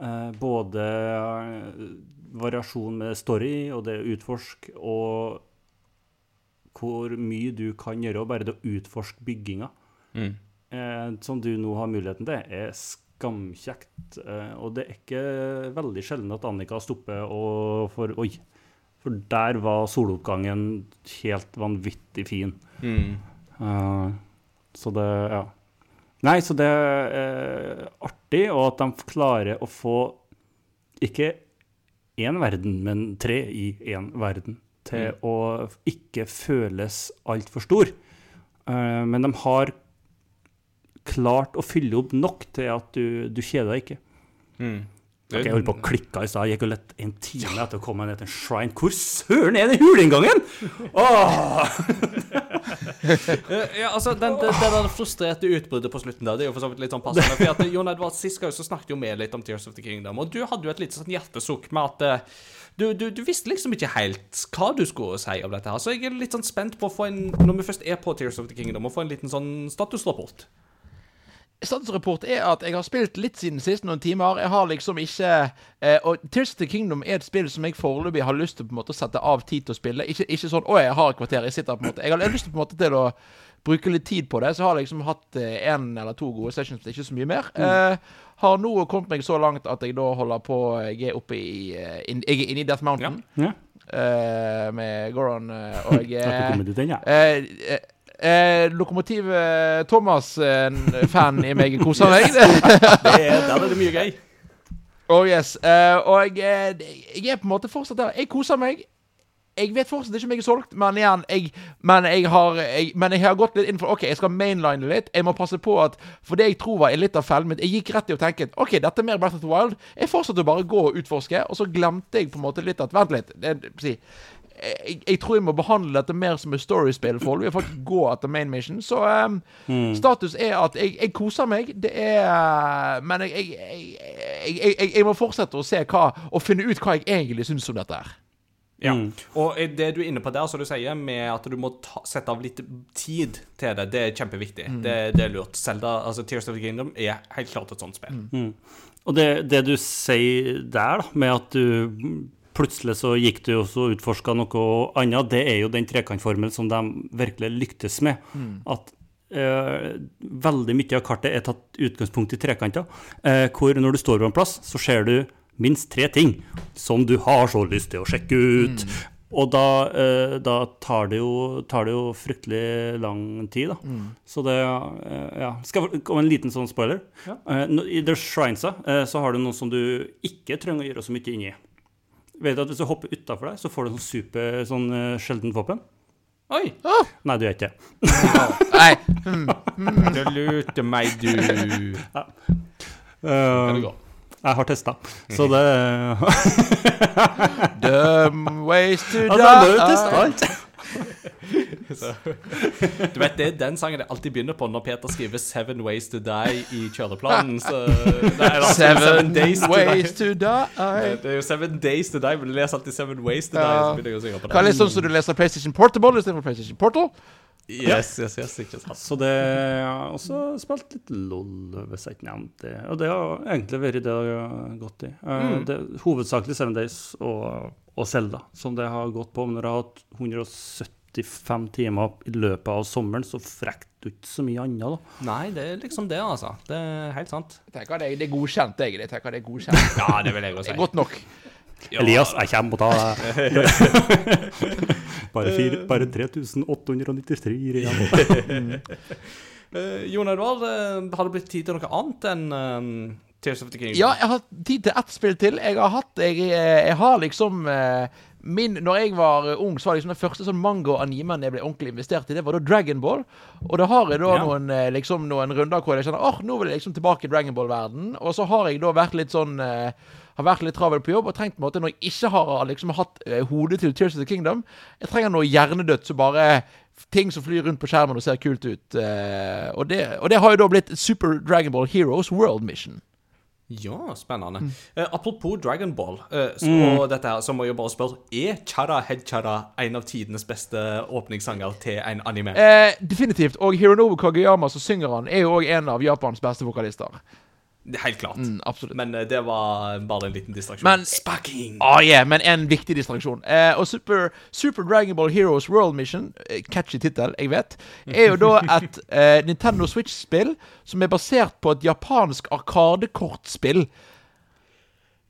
Eh, både eh, variasjon med story og det å utforske, og hvor mye du kan gjøre, og bare det å utforske bygginga eh, som du nå har muligheten til, er skamkjekt. Eh, og det er ikke veldig sjelden at Annika stopper og får Oi! For der var soloppgangen helt vanvittig fin. Eh, så det Ja. Nei, så det er artig, og at de klarer å få ikke én verden, men tre i én verden, til å ikke føles altfor stor. Uh, men de har klart å fylle opp nok til at du, du kjeder deg ikke. Ok, jeg holdt på å klikke i stad. Jeg gikk og lette en time etter å komme ned til en shrine. Hvor søren er den huleinngangen?! Åh! Eh, ja, altså, den, det, den, der frustrerte utbruddet på slutten der, det er jo for så vidt litt sånn passende. For at Jon Edvard, Sist gang så snakket jo vi litt om Tears of the Kingdom, og du hadde jo et lite sånn hjertesukk med at eh, du, du, du visste liksom ikke helt hva du skulle si om dette her. Så jeg er litt sånn spent på å få en, når vi først er på Tears of the Kingdom, å få en liten sånn statusrapport. Statusrapport er at jeg har spilt litt siden sist, noen timer. Jeg har liksom ikke eh, Og Tears of the Kingdom er et spill som jeg foreløpig har lyst til på en måte å sette av tid til å spille. Ikke, ikke sånn 'Å, jeg har et kvarter'. Jeg sitter på en måte Jeg har lyst til på en måte til å bruke litt tid på det. Så har jeg liksom hatt én eller to gode sessions, ikke så mye mer. Eh, har nå kommet meg så langt at jeg da holder på Jeg er oppe i in, Jeg er inne i Death Mountain Ja. eh, med Goron, eh, og jeg Har ikke er kommet dit ennå. Eh, eh, eh, Lokomotiv eh, Thomas-fan i meg koser meg. Det er, der er det mye gøy. oh yes. Eh, og jeg, jeg er på en måte fortsatt der. Jeg koser meg. Jeg vet fortsatt ikke om jeg er solgt, men igjen jeg, men, jeg har, jeg, men jeg har gått litt inn for OK, jeg skal mainline litt. Jeg må passe på at For det jeg tror var litt av fellen min Jeg gikk rett i å tenke OK, dette er mer Breath of the Wild. Jeg fortsatte å bare gå og utforske, og så glemte jeg på en måte litt at Vent litt. Det, si, jeg, jeg tror jeg må behandle dette mer som et storiespill for Vi faktisk gå etter main mission. Så ehm, status er at jeg, jeg koser meg. Det er Men jeg jeg, jeg, jeg, jeg, jeg må fortsette å se hva Og finne ut hva jeg egentlig syns om dette her. Ja. Og det du er inne på der, som du sier, med at du må ta, sette av litt tid til det, det er kjempeviktig. Det, det er lurt. Zelda, altså Tears of the Kingdom, er helt klart et sånt spill. Og det, det du sier der, da, med at du plutselig så gikk du og så utforska noe annet, det er jo den trekantformelen som de virkelig lyktes med. At eh, veldig mye av kartet er tatt utgangspunkt i trekanter, eh, hvor når du står på en plass, så ser du minst tre ting som du har så lyst til å sjekke ut. Og da, eh, da tar, det jo, tar det jo fryktelig lang tid, da. Så det eh, Ja. Skal jeg komme en liten sånn spoiler? Eh, I The Shrinesa eh, så har du noe som du ikke trenger å gjøre så mye inni. Vet du at Hvis du hopper utafor deg, så får du sånn super sånn uh, sjeldent våpen? Oi! Nei, du gjør ikke det. Nei, Du lurte meg, du. Eh, jeg har testa, så det dumb ways to Altså, jeg har testet die. alt. Du vet, Det er den sangen jeg alltid begynner på når Peter skriver 'Seven Ways to Die' i kjøreplanen. Så Nei, altså, Seven Days to ways Die. to die. Det er jo 'Seven Days to Die', men du leser alltid 'Seven Ways to Die'. Ja. Så begynner jeg å synge på Hva er det. sånn som du leser PlayStation Portable istedenfor PlayStation Portal? Yes, yes, yes, ikke sant. Så det har også spilt litt LOL, hvis jeg ikke nevnte det. Og det har egentlig vært det jeg har gått i. Mm. det, hovedsakelig Seven Days og, og Zelda, som det har gått på. Men når jeg har hatt 175 timer i løpet av sommeren, så frekt du ikke så mye annet, da. Nei, det er liksom det, altså. Det er helt sant. Tenker det, det er godkjent, jeg. Jeg tenker det er godkjent. Ja, det vil jeg også Det si. er godt nok. Elias, jeg kommer og tar deg. bare, fire- bare 3893 igjen. Uh, Jon Edvard, eh, har det blitt tid til noe annet enn uh, Tears of the Kingdom? Ja, jeg har tid til ett spill til. Jeg har hatt Jeg, jeg har liksom uh, min, når jeg var eh, ung, så var liksom den første sånn mango-animen jeg ble ordentlig investert i, det var da Dragon Ball. Og da har jeg da Ja. noen, eh, liksom, noen runder hvor jeg kjenner åh, nå vil jeg liksom tilbake i Dragon Ball-verden. Og så har jeg da vært litt sånn eh, har vært litt travel på jobb og trengt på en måte når jeg ikke har liksom hatt eh, hodet til Tears of the Kingdom Jeg trenger noe hjernedødt som bare Ting som flyr rundt på skjermen og ser kult ut. eh, og, det, og det har jo da blitt Super Dragon Ball Heroes World Mission. Ja, spennende. Mm. Uh, apropos Dragon Ball, eh, så, mm. dette her, så må jeg bare spørre Er Chara Head Chara en av tidenes beste åpningssanger til en anime? Uh, definitivt. Og Hironobu Kageyama som synger han, er jo òg en av Japans beste vokalister. Helt klart. Mm, absolutt. Men eh, det var bare en liten distraksjon. Men- Sparking! Ah, yeah, men en viktig distraksjon. Eh, og Super, Super Dragon Ball Heroes World Mission, eh, catchy tittel, jeg vet, er jo da et eh, Nintendo Switch-spill som er basert på et japansk arkadekortspill.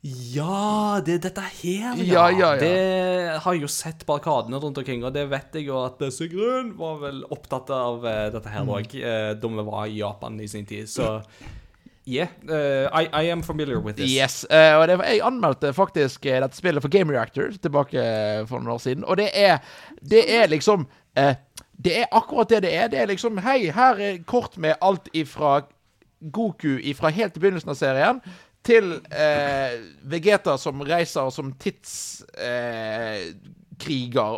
Ja, det er dette her, Ja, ja, ja. Det har jeg jo sett på arkadene rundt omkring, og det vet jeg jo at eh, Sigrun var vel opptatt av uh, dette her Mm. uh, da vi var i Japan i sin tid. Så yeah, uh, I, I am familiar with this. Yes, uh, og det Jeg anmeldte faktisk uh, dette spillet for Game Reactor tilbake for noen år siden. Og det er, det er liksom eh, Det er akkurat det det er. Det er liksom Hei, her er kort med alt ifra Goku ifra helt til begynnelsen av serien til Vegeta som reiser som tidskriger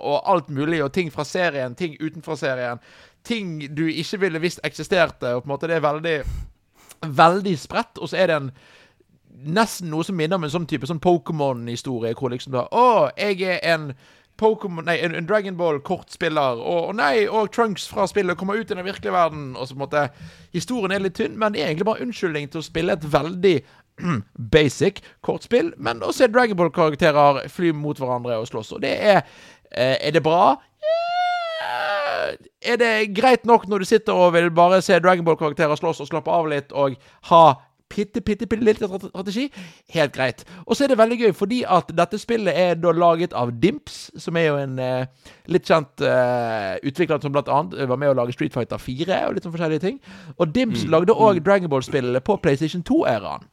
og alt mulig, og ting fra serien, ting utenfor serien. Ting du ikke ville visst eksisterte. Og på en måte Det er veldig veldig spredt, og så er det en nesten noe som minner om en sånn type sånn Pokémon-historie, hvor liksom da Å, jeg er en Pokemon, Nei, en, en Dragon Ball-kortspiller, og, og nei, og Trunks fra spillet kommer ut i den virkelige verden, og så på en måte Historien er litt tynn, men det er egentlig bare unnskyldning til å spille et veldig basic kortspill, men å se Dragon Ball-karakterer fly mot hverandre og slåss, og det er eh, Er det bra? Eh, er det greit nok når du sitter og vil bare se Dragonball-karakterer slåss og slappe av litt og ha bitte, bitte, bitte lille strategi. Helt greit. Og så er det veldig gøy, fordi at dette spillet er da laget av Dimps, som er jo en eh, litt kjent eh, utvikler som blant annet var med å lage Street Fighter 4 og litt sånn forskjellige ting. Og Dimps lagde òg Dragonball-spillet på PlayStation 2-æraen.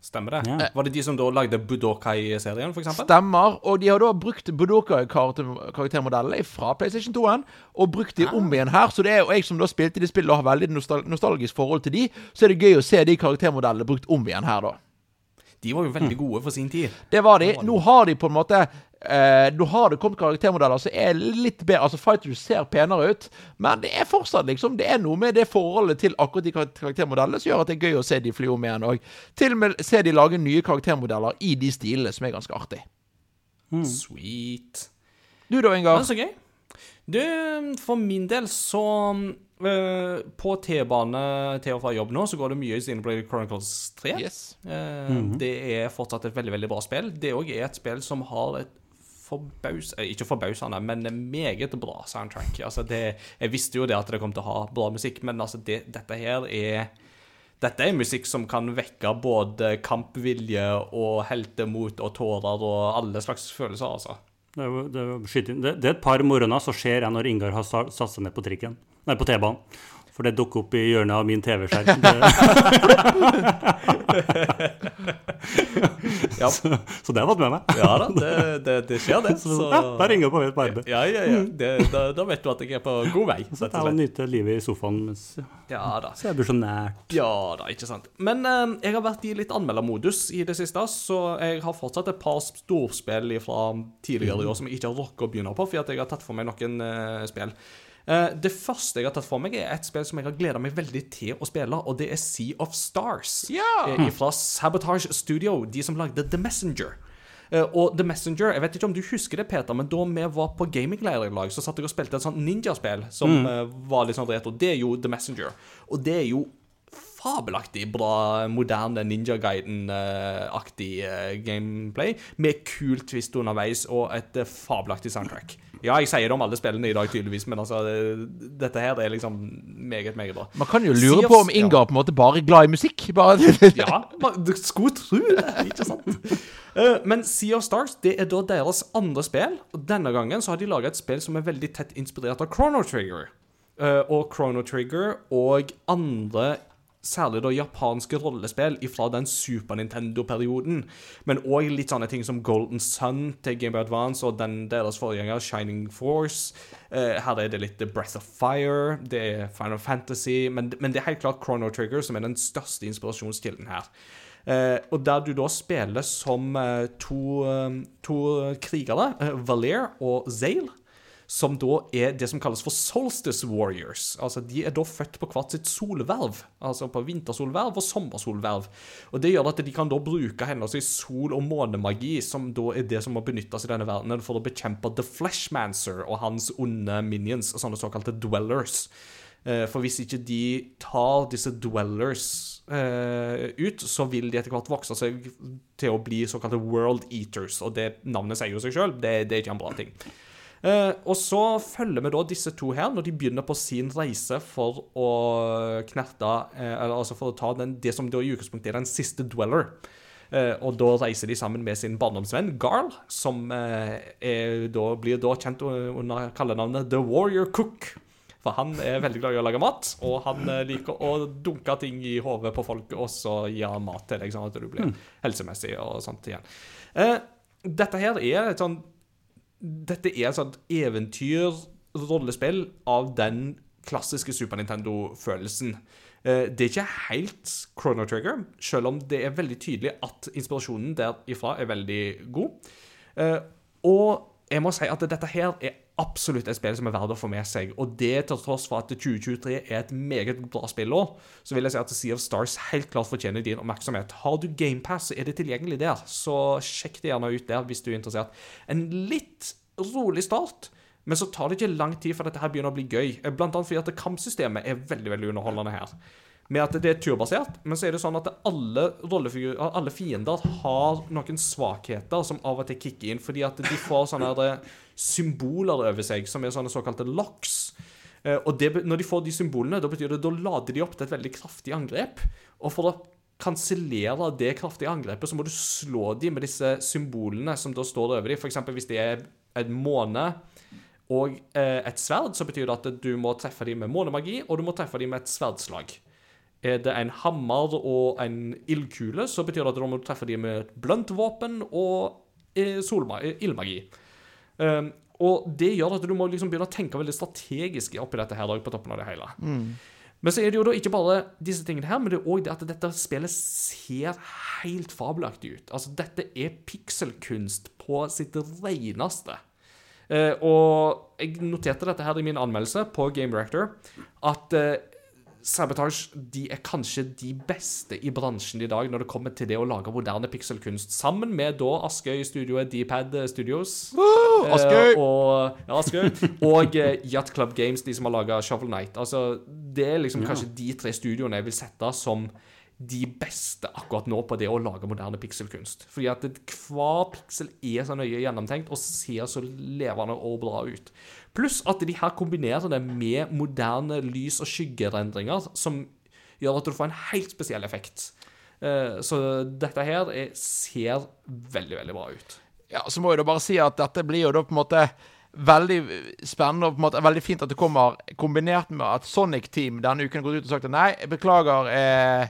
Stemmer det? Ja. Var det de som da lagde Budokai-serien, eksempel? Stemmer. Og de har da brukt Budokai-karaktermodellene fra PlayStation 2-en og brukt de om igjen her. Så det er jo jeg som da spilte de spillene og har veldig nostalgisk forhold til de, så er det gøy å se de karaktermodellene brukt om igjen her, da. De var jo veldig gode for sin tid. Det var de. Nå har de på en måte eh, Nå har det kommet karaktermodeller som er litt bedre. Altså Fighters ser penere ut, men det er fortsatt liksom Det er noe med det forholdet til akkurat de karaktermodellene som gjør at det er gøy å se de fly om igjen. Og til og med se de lage nye karaktermodeller i de stilene, som er ganske artig. Sweet. Du da, Ingar? så gøy. Du, for min del så Uh, På T-bane til og fra jobb nå, så går det mye i Xenoblade Chronicles 3. Yes. Eh, Det er fortsatt et veldig veldig bra spill. Det òg er et spill som har et forbaus... eh, Ikke forbausende, men meget bra soundtrack. Altså det, jeg visste jo det at det kom til å ha bra musikk, men altså det, dette her er dette er musikk som kan vekke både kampvilje og heltemot og tårer og alle slags følelser, altså. Det er, det, er, det, er et par morgener så skjer jeg når Ingar har satt seg ned på trikken. Nei, på T-banen. For det dukker opp i hjørnet av min TV-skjerm. Ja. så, så det har jeg fått med meg. Ja da, det, det, det skjer, det. Så, ja, da ringer jeg på vei på arbeid. Ja, ja, ja. Det, da, da vet du at jeg er på god vei. Så jeg og nyter livet i sofaen mens Ja da. så jeg blir så nært. Ja da, ikke sant. Men eh, jeg har vært i litt anmeldermodus i det siste, så jeg har fortsatt et par storspill fra tidligere i år som jeg ikke har rukket å begynne på, fordi jeg har tatt for meg noen eh, spill. Eh, det første jeg har tatt for meg, er et spill som jeg har gleda meg veldig til å spille, og det er Sea of Stars. Ja! Eh, fra Sabotage Studio, de som lagde The Messenger. Eh, og The Messenger, jeg vet ikke om du husker det, Peter, men da vi var på gamingleir i lag, så satt jeg og spilte et sånt ninjaspill som mm. var litt sånn retro. Det er jo The Messenger. Og det er jo fabelaktig bra, moderne Ninja Guiden-aktig eh, gameplay, med kul twist underveis og et eh, fabelaktig soundtrack. Ja, jeg sier det om alle spillene i dag, tydeligvis, men altså Dette her er liksom meget, meget bra. Man kan jo lure på om Ingar på en måte bare er glad i musikk. Bare Ja, du skulle tro det, ikke sant? Eh, Men Sea of Stars det er da deres andre spill. og Denne gangen så har de laga et spill som er veldig tett inspirert av Chrono Trigger. Og Chrono Trigger og andre Særlig da japanske rollespill fra den Super Nintendo-perioden. Men òg litt sånne ting som Golden Sun til Game Boy Advance og den deres forgjenger Shining Force. Eh, her er det litt Breath of Fire, det er Final Fantasy, men, men det er helt klart Chrono Trigger som er den største inspirasjonskilden her. Eh, og der du da spiller som eh, to, eh, to krigere, Valer og Zale, som da er det som kalles for Solstice Warriors. Altså, De er da født på hvert sitt solverv, altså på vintersolverv og sommersolverv. Og Det gjør at de kan da bruke henholdsvis sol- og månemagi, som da er det som må benyttes i denne verdenen for å bekjempe The Fleshmancer og hans onde minions, sånne såkalte dwellers. Eh, For hvis ikke de tar disse dwellers eh, ut, så vil de etter hvert vokse seg til å bli såkalte world eaters. Og det navnet sier jo seg sjøl, det, det er ikke en bra ting. Eh, og så følger vi da disse to her når de begynner på sin reise for å knerte eh, Altså for å ta den, det som da i utgangspunktet er den siste dweller. Eh, og da reiser de sammen med sin barndomsvenn Garl, som eh, er, da, blir da kjent under kallenavnet The Warrior Cook. For han er veldig glad i å lage mat, og han liker å dunke ting i hodet på folk, og så gi han mat til deg, sånn at du blir helsemessig og sånt igjen. Eh, dette her er et sånn Dette er et sånt eventyr-rollespill av den klassiske Super Nintendo-følelsen. Eh, Det er ikke helt Chrono Trigger, selv om det er veldig tydelig at inspirasjonen derifra er veldig god. Eh, Og jeg må si at dette her er absolutt et spill som er verdt å få med seg. Og det til tross for at 2023 er et meget bra spillår, så vil jeg si at Sea of Stars helt klart fortjener din oppmerksomhet. Har du GamePass, så er det tilgjengelig der, så sjekk det gjerne ut der hvis du er interessert. En litt rolig start. Men så tar det ikke lang tid før dette her begynner å bli gøy. Blant annet fordi at kampsystemet er veldig veldig underholdende her. med at det er turbasert, men så er det sånn at alle, alle fiender har noen svakheter som av og til kicker inn, fordi at de får sånne her, eh, symboler over seg, som er sånne såkalte locks. Eh, Og det, når de får de symbolene, da betyr det da lader de opp til et veldig kraftig angrep. Og for å kansellere det kraftige angrepet, så må du slå de med disse symbolene som da står over dem. Eksempel hvis det er en måne og eh, et sverd, så betyr det at du må treffe dem med månemagi, og du må treffe dem med et sverdslag. Er det en hammer og en ildkule, så betyr det at du må treffe dem med et blunt våpen og eh, eh. Um, og det gjør at du må liksom begynne å tenke veldig strategisk oppi dette her, på toppen av det hele. Men så er det jo da ikke bare disse tingene her, men det er òg det at dette spillet ser helt fabelaktig ut. Altså, dette er pikselkunst på sitt reneste. Eh, og jeg noterte dette her i min anmeldelse på Game Director, at eh, Sabotage de er kanskje de beste i bransjen i dag når det kommer til det å lage moderne pikselkunst, sammen med da Askøy-studioet Dpad Studios. Askøy! Eh, og, ja, Askøy. og eh, Yacht Club Games, de som har laga Shovel Knight. Altså, det er liksom kanskje de tre studioene jeg vil sette som de beste akkurat nå på det å lage moderne pikselkunst. Fordi at hver piksel er så nøye gjennomtenkt og ser så levende og bra ut. Pluss at de her kombinerer det med moderne lys- og skyggerendringer, som gjør at du får en helt spesiell effekt. Eh, Så dette her er, ser veldig, veldig bra ut. Ja, så må jeg da bare si at dette blir jo da på en måte veldig spennende og på en måte veldig fint at det kommer kombinert med at Sonic Team denne uken har gått ut og sagt at nei, beklager, eh,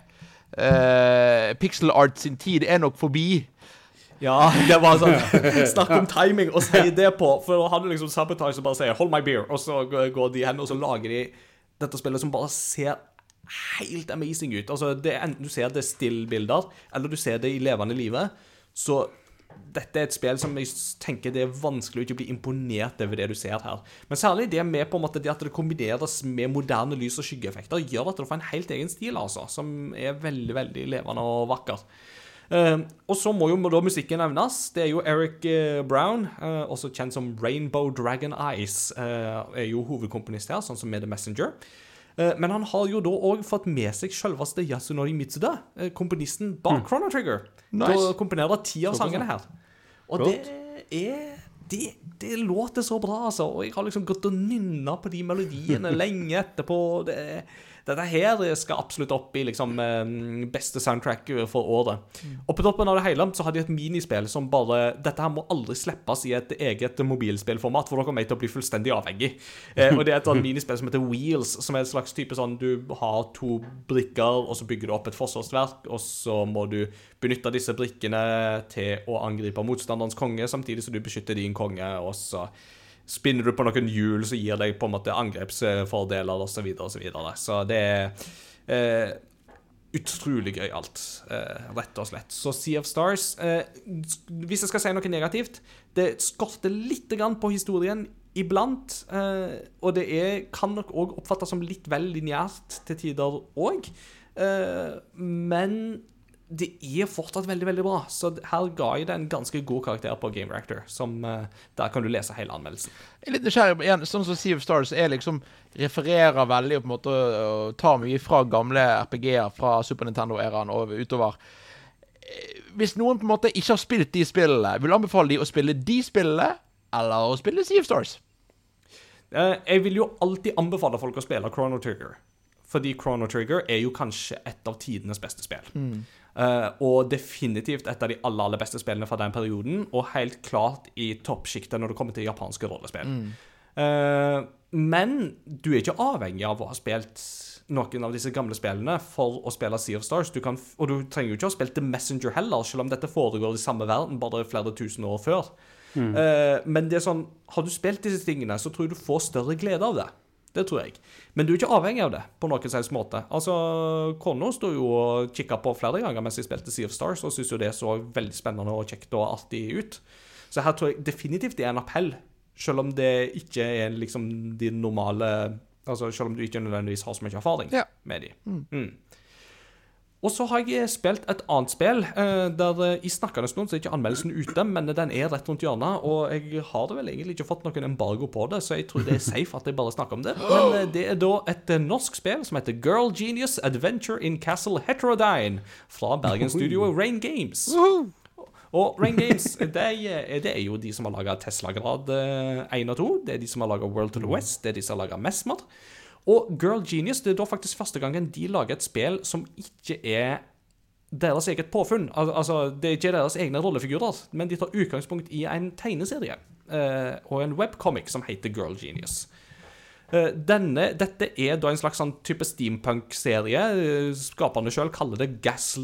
eh, Pixel Art sin tid er nok forbi. Ja, det var sånn Snakk om timing å si det på. For da hadde liksom Sabotage som bare sier 'hold my beer', og så går de hen og så lager de dette spillet som bare ser helt amazing ut. Altså, det Enten du ser det still-bilder, eller du ser det i levende livet. Så dette er et spill som jeg tenker det er vanskelig å ikke bli imponert over det du ser her. Men særlig det med på en måte det at det kombineres med moderne lys- og skyggeeffekter, gjør at du får en helt egen stil, altså, som er veldig, veldig levende og vakker. Uh, og så må jo da musikken nevnes. Det er jo Eric uh, Brown, uh, også kjent som Rainbow Dragon Eyes, eh, er jo hovedkomponist her, sånn som med The Messenger. Eh, men han har jo da òg fått med seg selveste Yasunori Mitsuda, eh, komponisten bak Chrono Trigger. Nice. Da komponerer ti av sangene her. Og det er det, det låter så bra, altså. Og jeg har liksom gått og nynna på de melodiene lenge etterpå. Det, dette her skal absolutt opp i liksom eh, beste soundtrack for året. Og på toppen av det hele så har de et minispill som bare Dette her må aldri slippes i et eget mobilspillformat, for dere kommer til å bli fullstendig avhengig. Eh, og det er et sånt minispill som heter Wheels, som er et slags type sånn Du har to brikker, og så bygger du opp et forsvarsverk, og så må du benytte disse brikkene til å angripe motstanderens konge, samtidig som du beskytter din konge, og så spinner du på noen hjul som gir deg på en måte angrepsfordeler osv. Så, videre, og så, videre. så det er eh, utrolig gøyalt, eh, rett og slett. Så Sea of Stars eh, Hvis jeg skal si noe negativt Det skorter litt på historien iblant. Eh, og det er, kan nok òg oppfattes som litt vel lineært til tider òg. Eh, men det er fortsatt veldig veldig bra. Så her ga jeg det en ganske god karakter på Game Reactor. Som, eh, der kan du lese hele anmeldelsen. Jeg er litt nysgjerrig på igjen, sånn som Sea of Stars er liksom refererer veldig og på en måte og tar mye fra gamle RPG-er fra Super Nintendo-æraen og utover. Eh, Hvis noen på en måte ikke har spilt de spillene, vil du anbefale de å spille de spillene, eller å spille Sea of Stars? Eh, jeg vil jo alltid anbefale folk å spille Chrono Trigger. Fordi Chrono Trigger er jo kanskje et av tidenes beste spill. Eh, og definitivt et av de aller, aller beste spillene fra den perioden, og helt klart i toppsjiktet når det kommer til japanske rollespill. Eh, men du er ikke avhengig av å ha spilt noen av disse gamle spillene for å spille Sea of Stars. Du kan, og du trenger jo ikke å ha spilt The Messenger heller, selv om dette foregår i samme verden, bare flere tusen år før. Eh, men det er sånn, har du spilt disse tingene, så tror jeg du får større glede av det. Det tror jeg. Men du er ikke avhengig av det på noen som helst måte. Altså, Kona sto jo og kikka på flere ganger mens jeg spilte Sea of Stars, og syntes jo det så veldig spennende og kjekt og artig ut. Så her tror jeg definitivt det er en appell, selv om det ikke er liksom de normale Altså selv om du ikke nødvendigvis har så mye erfaring Ja. med de. Mm. Og så har jeg spilt et annet spill eh, der eh, i snakkende stund så er ikke anmeldelsen ute, men den er rett rundt hjørnet, og jeg har det vel egentlig ikke fått noen embargo på det, så jeg tror det er safe at jeg bare snakker om det. Men eh, det er da et norsk spill som heter Girl Genius Adventure in Castle Heterodyne fra Bergen-studioet Rain Games. Og Rain Games det er, det er jo de som har laga Tesla Grad eh, 1 og 2. Det er de som har laga World to the West. Det er de som har laga Mesmer. Og Girl Genius det er da faktisk første gangen de lager et spill som ikke er deres eget påfunn. Al altså, Det er ikke deres egne rollefigurer, men de tar utgangspunkt i en tegneserie eh, og en webcomic som heter Girl Genius. Eh, Denne, dette er da en slags sånn type steampunk-serie. Eh, Skaperne sjøl kaller det gas,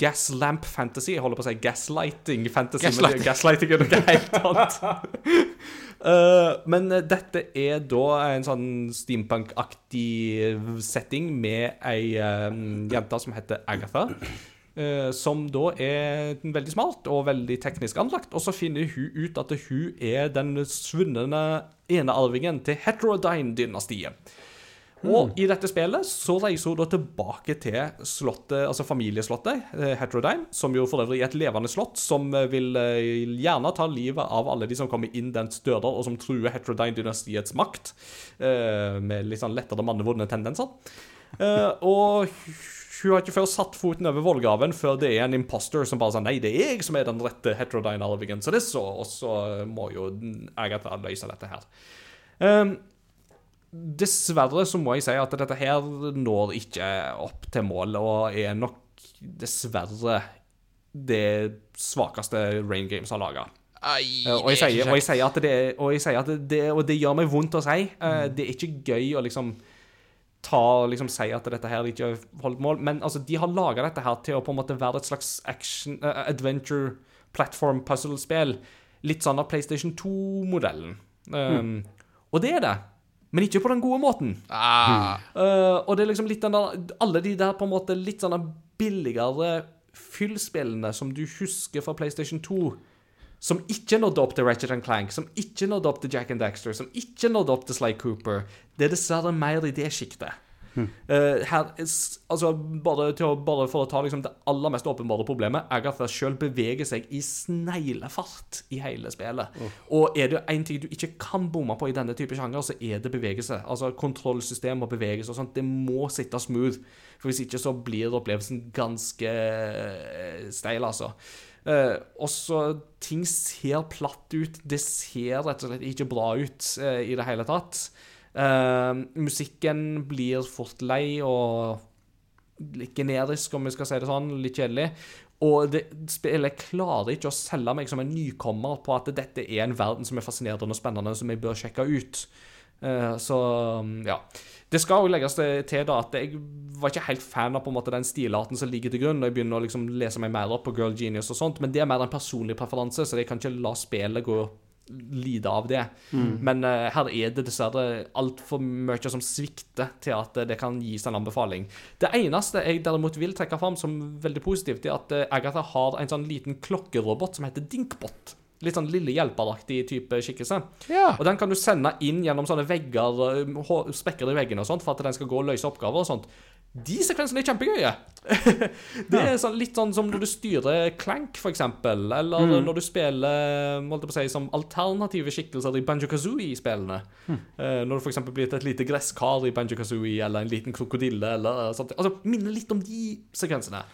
gaslamp fantasy. Jeg holder på å si gaslighting fantasy, men gaslighting er noe helt annet. Eh, men dette er da en sånn steampunk-aktig setting med ei um, jente som heter Agatha. Uh, som da er veldig smart og veldig teknisk anlagt. Og så finner hun ut at hun er den svunne enearvingen til Heterodyne-dynastiet. Og i dette spillet så reiser hun da tilbake til slottet, altså familieslottet, eh, Heterodyne, som jo for øvrig er et levende slott, som eh, vil eh, gjerne ta livet av alle de som kommer inn dens dører, og som truer Heterodyne-dynastiets makt, med litt sånn lettere mannevonde tendenser. Og hun har ikke før satt foten over vollgraven før det er en imposter som bare sier nei, det er jeg som er den rette Heterodyne-arvingen. Så det så, og så må jo Agatha løse dette her. Um, dessverre så må jeg si at dette her når ikke opp til mål, og er nok dessverre det svakeste Rain Games har laga. Og jeg er sier, og jeg sier at det, og jeg sier at det, og det gjør meg vondt å si. Eh, Det er ikke gøy å liksom ta liksom si at dette her ikke holdt mål, men altså, de har laga dette her til å på en måte være et slags action, uh, adventure platform puzzle-spill. Litt sånn av PlayStation 2-modellen. Um, Og det er det, men ikke på den gode måten. Ah, Uh, og det er liksom litt den der Alle de der på en måte litt sånne billigere fyllspillene som du husker fra PlayStation 2, som ikke nådde opp til Ratchet Clank, som ikke nådde opp til Jack and Daxter, som ikke nådde opp til Sly Cooper, det er dessverre mer i det sjiktet. Eh, her, altså bare, å, bare for å ta liksom det aller mest åpenbare problemet Agatha sjøl beveger seg i sneglefart i hele spillet. Og er det én ting du ikke kan bomme på i denne type sjanger, så er det bevegelse. Altså Kontrollsystem og bevegelse og sånt. Det må sitte smooth. For hvis ikke så blir opplevelsen ganske eh, steil, altså. Eh, og så Ting ser platt ut. Det ser rett og slett ikke bra ut eh, i det hele tatt. Eh, musikken blir fort lei og litt generisk, om vi skal si det sånn. Litt kjedelig. Og det, spillet klarer ikke å selge meg som en nykommer på at dette er en verden som er fascinerende og spennende, som jeg bør sjekke ut. Eh, så ja. Det skal jo legges til da at jeg var ikke helt fan av på en måte den stilarten som ligger til grunn, når jeg begynner å liksom lese meg mer opp på Girl Genius og sånt, men det er mer en personlig preferanse, så jeg kan ikke la spillet gå lide av det. Men uh, her er det dessverre altfor mye som svikter til at eh, det kan gis en anbefaling. Det eneste jeg derimot vil trekke fram som veldig positivt, er at uh, Agatha har en sånn liten klokkerobot som heter Dinkbot. Litt sånn lille hjelperaktig type skikkelse. Ja. Og den kan du sende inn gjennom sånne vegger, sprekker i veggene og sånt, for at den skal gå og løse oppgaver og sånt. De sekvensene er kjempegøye. det er sånn, litt sånn som når du styrer Clank, for eksempel. Eller når du spiller måtte på si, som alternative skikkelser i Banjo-Kazooie-spillene. Eh, når du eksempel blir til et lite gresskar i Banjo-Kazooie, eller en liten krokodille, eller sånt. Altså, minner litt om de sekvensene.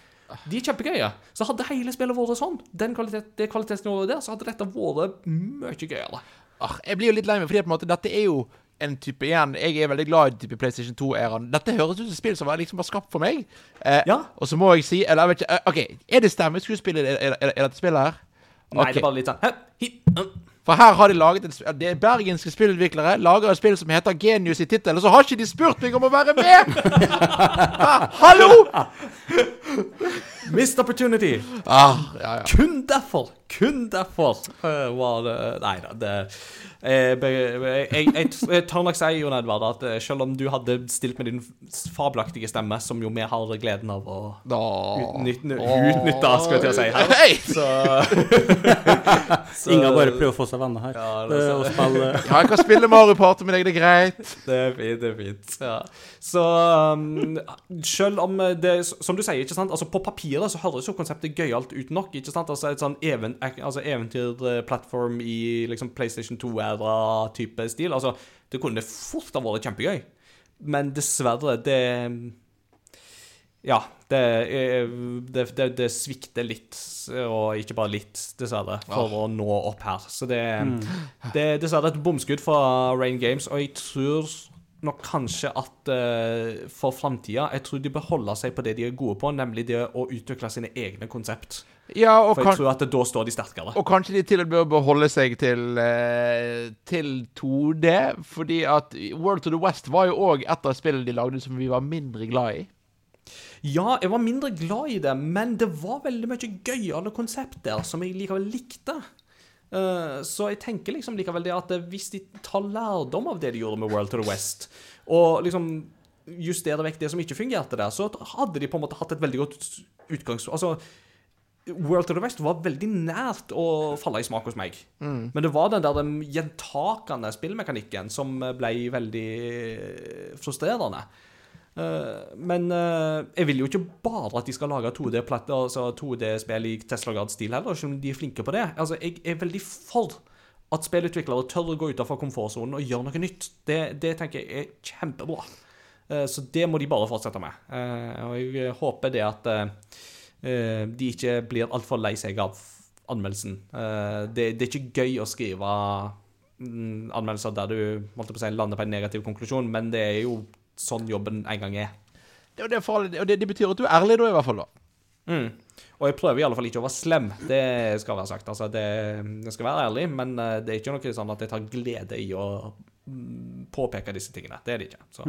De er kjempegøye. Så hadde hele spillet vært sånn, den kvalitet, det kvalitetsnivået der, så hadde dette vært mye gøyere. Ah, jeg blir jo litt lei meg, fordi på en måte, dette er jo en type igjen Jeg er veldig glad i type PlayStation 2-æraen. Dette høres ut som spill som var liksom var skapt for meg. Eh, Ja. Og så må jeg si Eller jeg vet ikke eh, OK, er det stemmeskuespill i, dette spillet her? Nei, det er bare litt sånn. For her har de laget en, sp- Det er bergenske spillutviklere lager et spill som heter Genius i tittelen, og så har ikke de spurt meg om å være med! Ah, Hallo! Missed opportunity. Ah, ja, ja. Kun derfor. kun derfor uh, var det Nei da, det jeg, jeg, jeg, jeg tør nok si, Jon Edvard, at eh, selv om du hadde stilt med din fabelaktige stemme, som jo vi har gleden av å utnytte, utnytte skal jeg til å si her, så, så Inga bare prøver å få seg venner her. Ja, det er og spille Ja, jeg kan spille Mario Party med deg, det er greit. Det er fint, det er fint. Ja. Så um, selv om det Som du sier, ikke sant Altså på papiret så høres jo konseptet gøyalt ut nok. ikke sant Altså Et sånn even, altså eventyrplattform i liksom PlayStation 2-æra-type stil. Altså Det kunne fort ha vært kjempegøy. Men dessverre, det Ja, det, er- det, det, det svikter litt, og ikke bare litt, dessverre, for å nå opp her. Så det, det er dessverre et bomskudd fra Rain Games, og jeg tror nok kanskje at uh, for framtida Jeg tror de bør holde seg på det de er gode på, nemlig det å utvikle sine egne konsept. Ja, og, For jeg kan, tror at da står de sterkere. og kanskje de til og med bør beholde seg til, eh, til 2D, fordi at World to the West var jo òg et av spillene de lagde som vi var mindre glad i. Ja, jeg var mindre glad i det, men det var veldig mye gøyale konsept der som jeg likevel likte. Eh, så jeg tenker liksom likevel det at hvis de tar lærdom av det de gjorde med World to the West, og liksom justerer vekk det som ikke fungerte der, så hadde de på en måte hatt et veldig godt utgangspunkt. Altså, World to the West var veldig nært å falle i smak hos meg. Men det var den der den gjentakende spillmekanikken som ble veldig frustrerende. Eh, men eh, jeg vil jo ikke bare at de skal lage 2D-spill altså 2D i Tesla-grad-stil heller, selv om de er flinke på det. Altså, Jeg er veldig for at spillutviklere tør å gå utenfor komfortsonen og gjøre noe nytt. Det, det tenker jeg er kjempebra. Eh, Så det må de bare fortsette med. Og jeg håper det at de ikke blir altfor lei seg av anmeldelsen. Det, det er ikke gøy å skrive mm, anmeldelser der du måtte på å si, lander på en negativ konklusjon, men det er jo sånn jobben en gang er. Det, det, er farlig, og det, det betyr at du er ærlig da, i hvert fall. da. Mm. Og jeg prøver i alle fall ikke å være slem. Det skal være sagt. Altså, det, jeg skal være ærlig, men eh, det er ikke noe sånn at jeg tar glede i å mm, påpeke disse tingene. Det er det ikke. Så.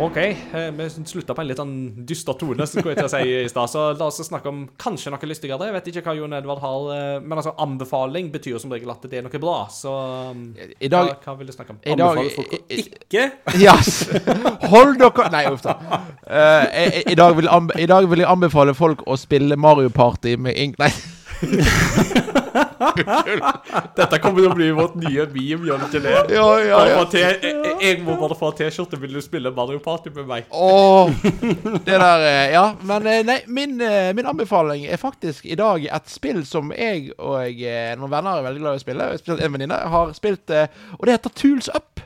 OK, eh, vi slutta på en litt sånn dyster tone, skulle jeg til å si i stad. Så la oss snakke om kanskje noe lystigere. Jeg vet ikke hva Jon Edvard har, eh, men altså anbefaling betyr jo som regel at det er noe bra. Så I dag, hva, hva vil du snakke om? dag folk å ikke Yes. Hold dere Nei, uff da. Uh, i, i, dag vil I dag vil jeg anbefale folk å spille Mario Party med Ing... Nei. Dette kommer til å bli vårt nye meme, John Gelé. Ja, ja, ja. jeg, må bare få T-skjorte. Vil du spille Mario Party med meg? Åh, det der eh, Ja, men eh, nei, min, eh, min anbefaling er faktisk i dag et spill som jeg og noen venner er veldig glad i å spille. Spesielt en venninne har spilt, og det heter Tools Up.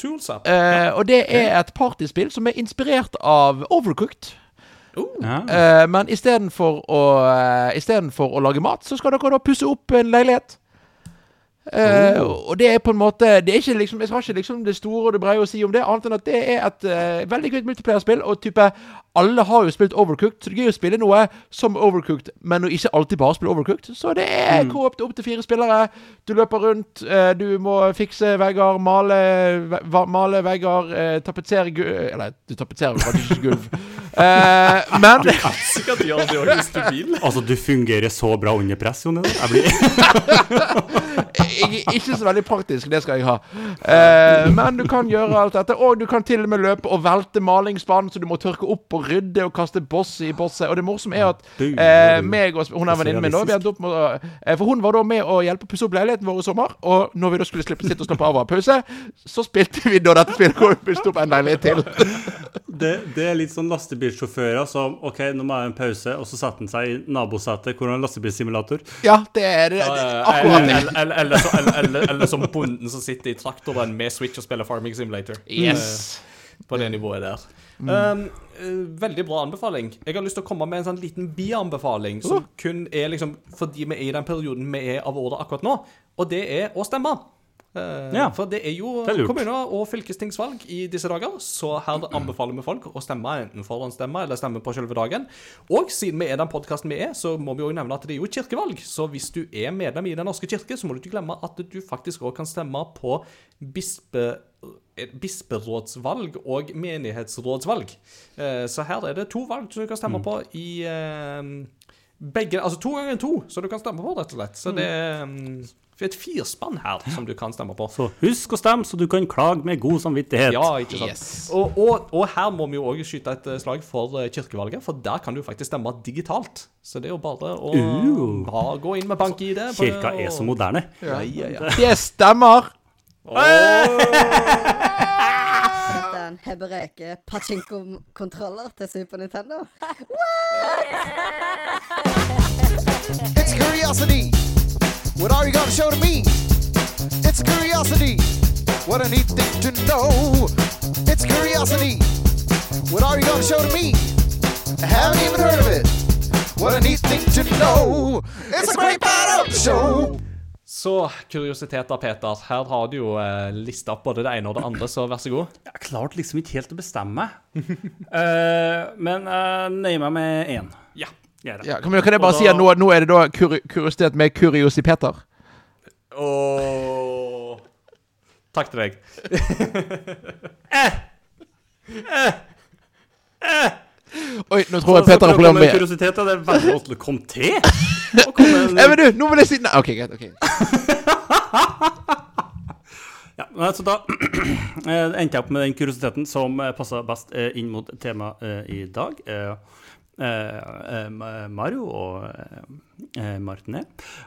Tools up. Uh, og det er et partyspill som er inspirert av Overcooked. Ja. Eh, men istedenfor å, uh, istedenfor å lage mat, så skal dere da pusse opp en leilighet. Uh, Og det er på en måte Det er ikke liksom Jeg har ikke liksom det store og det brede å si om det, annet enn at det er et uh, veldig gøy multiplayerspill. Og type Alle har jo spilt Overcooked, så det er gøy å spille noe som Overcooked, men å ikke alltid bare spille Overcooked. Så det er Mm. opp til fire spillere. Du løper rundt, uh, du må fikse vegger, male, ve male vegger, uh, tapetsere gulv Eller, du tapetserer kanskje ikke gulv. Eh, men Sikkert gjør det hvis du vil. Altså, du fungerer så bra under press, Jon. Edvard. Jeg blir jeg, er ikke så veldig praktisk, det skal jeg ha. Eh, men du kan gjøre alt dette. Og du kan til og med løpe og velte malingsspann, så du må tørke opp og rydde og kaste boss i bosset. Og det morsomme er at eh, meg og hun er venninnen min da, vi endte opp med eh, For hun var da med å hjelpe å pusse opp leiligheten vår i sommer. Og når vi da skulle slippe sitte og slappe av og ha pause, så spilte vi da dette spillet og pusset opp en leilighet til. det, det er litt sånn lastebilsjåfører som OK, nå må jeg ha en pause, og så setter han seg i nabosetet hvor han har lastebilsimulator. Ja, det er det. Er akkurat det. Eller, eller, eller, så- eller, eller, eller som bonden som sitter i traktoren med Switch og spiller Farming Simulator. Yes. Eh, På det nivået der. Um, eh, veldig bra anbefaling. Jeg har lyst til å komme med en sånn liten bianbefaling som kun er liksom fordi vi er i den perioden vi er av året akkurat nå, og det er å stemme. Eh, Ja. For det er jo Det er kommuner- og fylkestingsvalg i disse dager, så her anbefaler vi folk å stemme enten forhåndsstemme eller stemme på selve dagen. Og siden vi er den podkasten vi er, så må vi jo nevne at det er jo kirkevalg. Så hvis du er medlem i Den norske kirke, så må du ikke glemme at du faktisk òg kan stemme på bispe, eh, bisperådsvalg og menighetsrådsvalg. Eh, Så her er det to valg du kan stemme på i begge Altså to ganger to, så du kan stemme på, rett og slett. Så det er mm, et firspann her som du kan stemme på. Så husk å stemme, så du kan klage med god samvittighet. Ja, ikke sant. Yes. Og, og, og her må vi jo òg skyte et eh, slag for eh, kirkevalget, for der kan du faktisk stemme digitalt. Så det er jo bare å Uh. bare gå inn med bank-ID. på- Kirka er så moderne. Ja, ja, ja. Det stemmer! Oh. er en hebreke pachinko-kontroller til Super Nintendo. It's You show to me? It's curiosity. What a neat thing to know. It's curiosity. What are you gonna show to me? I haven't even heard of it. What a neat thing to know. It's a great part of the show. Så kuriositeter, Peter. Her har du jo eh, lista opp både det ene og det andre, så vær så god. Jeg klarte liksom ikke helt å bestemme meg. Eh, men jeg nøyer meg med én. Ja. Ja, kan, kan jeg bare Og si at nå, nå er det da kur kuriositet med kuriosipeter? Åh. Takk til deg. Oi, nå tror jeg Så- så Peter har problemer med kuriositeter, det er veldig vanskelig å komme til. Å komme med- Nei, men du, nå vil jeg si Nei, OK, greit. ok Ja, så altså da eh, endte jeg opp med den kuriositeten som passa best eh, inn mot temaet eh, i dag. Eh, eh, eh, Mario og eh, eh, Martinet.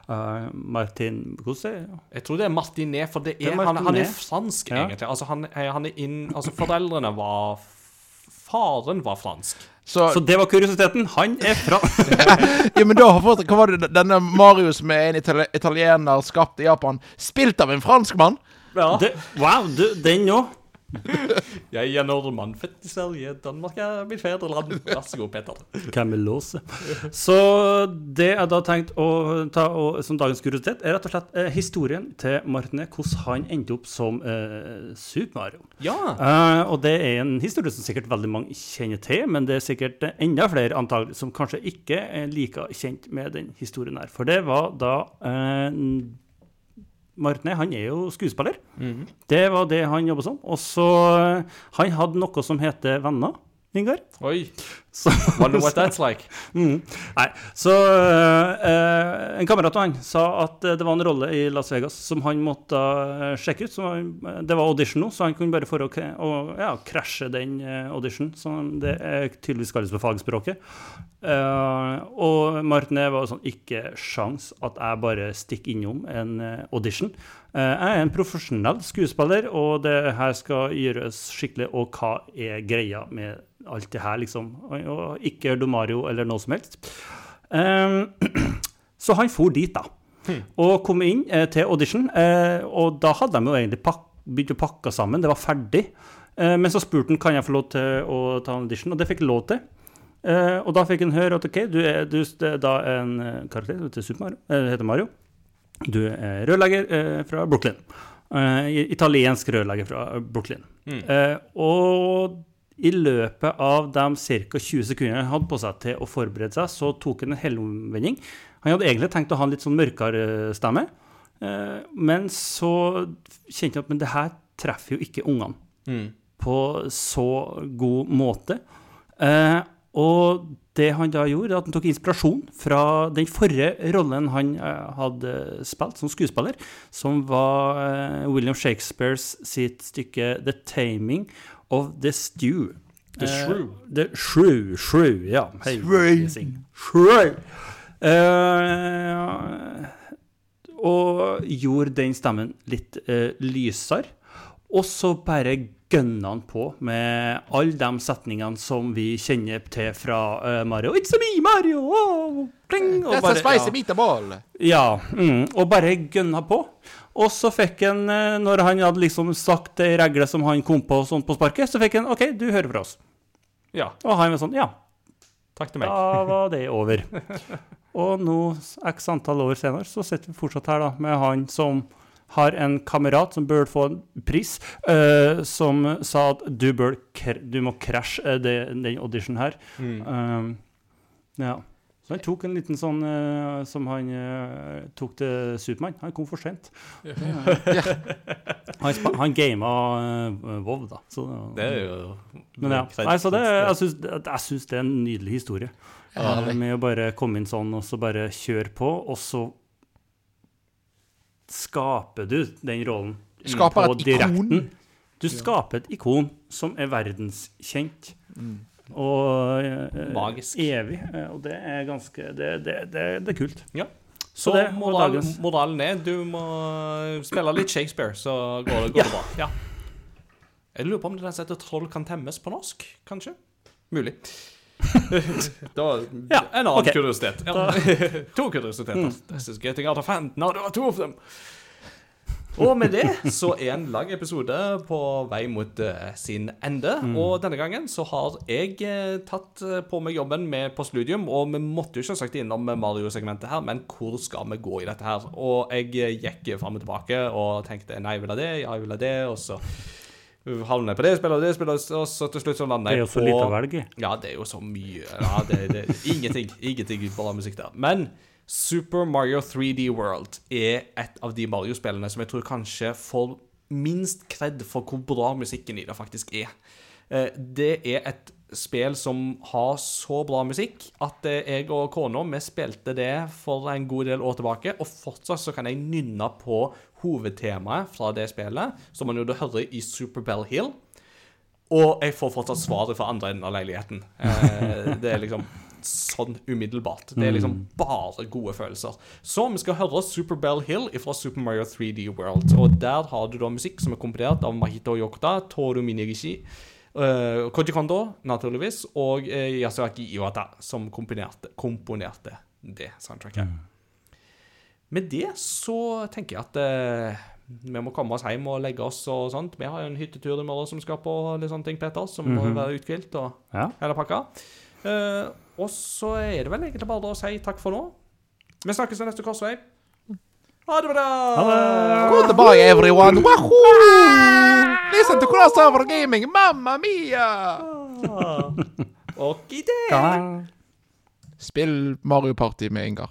Eh, Martin Hvordan Jeg tror det er Martinet, for det Det er, er han, han er fransk, Ja. egentlig. Altså, han, er- han er inn Altså, foreldrene var Faren var fransk. Så, Så det var kuriositeten. Han er fra ja, men da har fått Hva var det denne Mario som er en itali italiener skapt i Japan, spilt av en franskmann? Ja. det, Wow, du, den òg. Jeg er nordmann, født i Sverige. Danmark er mitt fedreland. Vær så god, Peter. Camelose. Så det jeg da tenkte å ta og, som dagens kuriositet, er rett og slett eh, historien til Martinet. Hvordan han endte opp som eh, Super Mario. Ja. Eh, og det er en historie som sikkert veldig mange kjenner til, men det er sikkert eh, enda flere antagelig som kanskje ikke er like kjent med den historien her. For det var da eh, Martinet han er jo skuespiller. Det var det han jobba som. Og så eh, Han hadde noe som heter Venner, Ingar. Oi. Så, Wonder what that's like. Mm. Nei, så eh, En kamerat av han sa at eh, det var en rolle i Las Vegas som han måtte eh, sjekke ut. Så han, det var audition nå, så han kunne bare for å, og, ja, krasje den auditionen, som det er tydeligvis kalles på fagspråket. Eh, og Martinet var sånn Ikke sjans at jeg bare stikker innom en eh, audition. Eh, jeg er en profesjonell skuespiller, og det her skal gjøres skikkelig. Og hva er greia med alt det her, liksom? Og, ikke Domario eller noe som helst. Eh, så han for dit, da. Og kom inn eh, til audition. Eh, og da hadde de jo egentlig begynt å pakke sammen. Det var ferdig. Eh, men så spurte han kan jeg få lov til å ta en audition, og det fikk jeg lov til. Og da fikk han høre at OK, du er, du er da en karakter som heter Super Mario. Heter Mario. Du er rørlegger fra Brooklyn. Uh, italiensk rørlegger fra Brooklyn. Eh, og i løpet av de ca. 20 sekundene han hadde på seg til å forberede seg, så tok han en helomvending. Han hadde egentlig tenkt å ha en litt sånn mørkere stemme, eh, men så kjente han at men det her treffer jo ikke ungene på så god måte. Eh, og det han da gjorde, at han tok inspirasjon fra den forrige rollen han eh, hadde spilt som skuespiller, som var eh, William Shakespeares sitt stykke 'The Taming of the Stew'. The Shrew. The Shrew, Shrew, ja. Hei, Shrew. Shrew. Eh, og gjorde den stemmen litt uh, lysere. Og så bare gønna han på med alle de setningene som vi kjenner til fra eh, Mario. It's a me, Mario! Oh, pling, og That's a bare- spicy ja. meatball. Ja, mm, og bare gønna på. Og så fikk han, eh, når han hadde liksom sagt ei regle som han kom på sånn på sparket, så fikk han OK, du hører fra oss. Ja. Og han var sånn Ja, Takk til meg. da var det over. Og nå, x antall år senere, så sitter vi fortsatt her da, med han som har en kamerat som bør få en pris, uh, som sa at du, bør du må krasje eh, den auditionen her. Um, ja. Så han tok en liten sånn uh, som han uh, tok til Supermann. Han kom for sent. han, Ja. han gama uh, Vov, da. Så, Det er jo men ja. Nei, så det, jeg syns jeg syns det er en nydelig historie. Med å bare komme inn sånn, og så bare kjøre på, og så skaper du den rollen Skaper på direkten. Du skaper et ikon som er verdenskjent. Og eh, Magisk. evig. eh, Og det er ganske Det, det, det, det er kult. Ja. Så Så det var moral, moralen er du må spille litt Shakespeare, så går det, går det bra. Ja. Jeg lurer på om det der setter heter 'Troll kan temmes' på norsk, kanskje? Mulig. Da, Ja, en annen okay. kuriositet. Ja. to kuriositeter. This is getting out of hand. Now there are two of them. Og med det så er en lang episode på vei mot uh, sin ende. Og denne gangen så har jeg uh, tatt eh, på meg jobben med Postludium. og vi måtte jo selvsagt innom Mario-segmentet her, men hvor skal vi gå i dette her? Og jeg gikk fram og tilbake og tenkte nei, jeg vil ha det, ja, jeg vil ha det, og så havnet jeg på det spillet og det spillet, og så til slutt så landet Det er jo så lite å velge i. ja, det er jo så mye. Ja, det, det, ingenting. Ingenting bra musikk der. Men Super Mario 3D World er et av de Mario-spillene som jeg tror kanskje får minst kred for hvor bra musikken i det faktisk er. Eh, Det er et spill som har så bra musikk at eh, jeg og kona vi spilte det for en god del år tilbake, og fortsatt så kan jeg nynne på hovedtemaet fra det spillet, som man jo da hører i Super Bell Hill. Og jeg får fortsatt svaret fra andre enden av leiligheten. Eh, det er liksom sånn umiddelbart. Det er liksom bare gode følelser. Så vi skal høre Super Bell Hill fra Super Mario 3D World. Og der har du da musikk som er komponert av Mahito Yokota, Toru Minirishi, uh, Koji Kondo, naturligvis, og uh, Yasuaki Iwata, som komponerte, det soundtracket. Med det så tenker jeg at uh, vi må komme oss hjem og legge oss og sånt. Vi har jo en hyttetur i morgen som skal på litt sånne ting, Peter, som må være uthvilt og Ja. hele pakka. Uh, og så er det vel egentlig bare å si takk for nå. Vi snakkes ved neste korsvei. Ha det bra! Goodbye, everyone. Wahoo! Listen to Crossover Gaming. Mamma mia! Ok, det. Spill Mario Party med Ingar.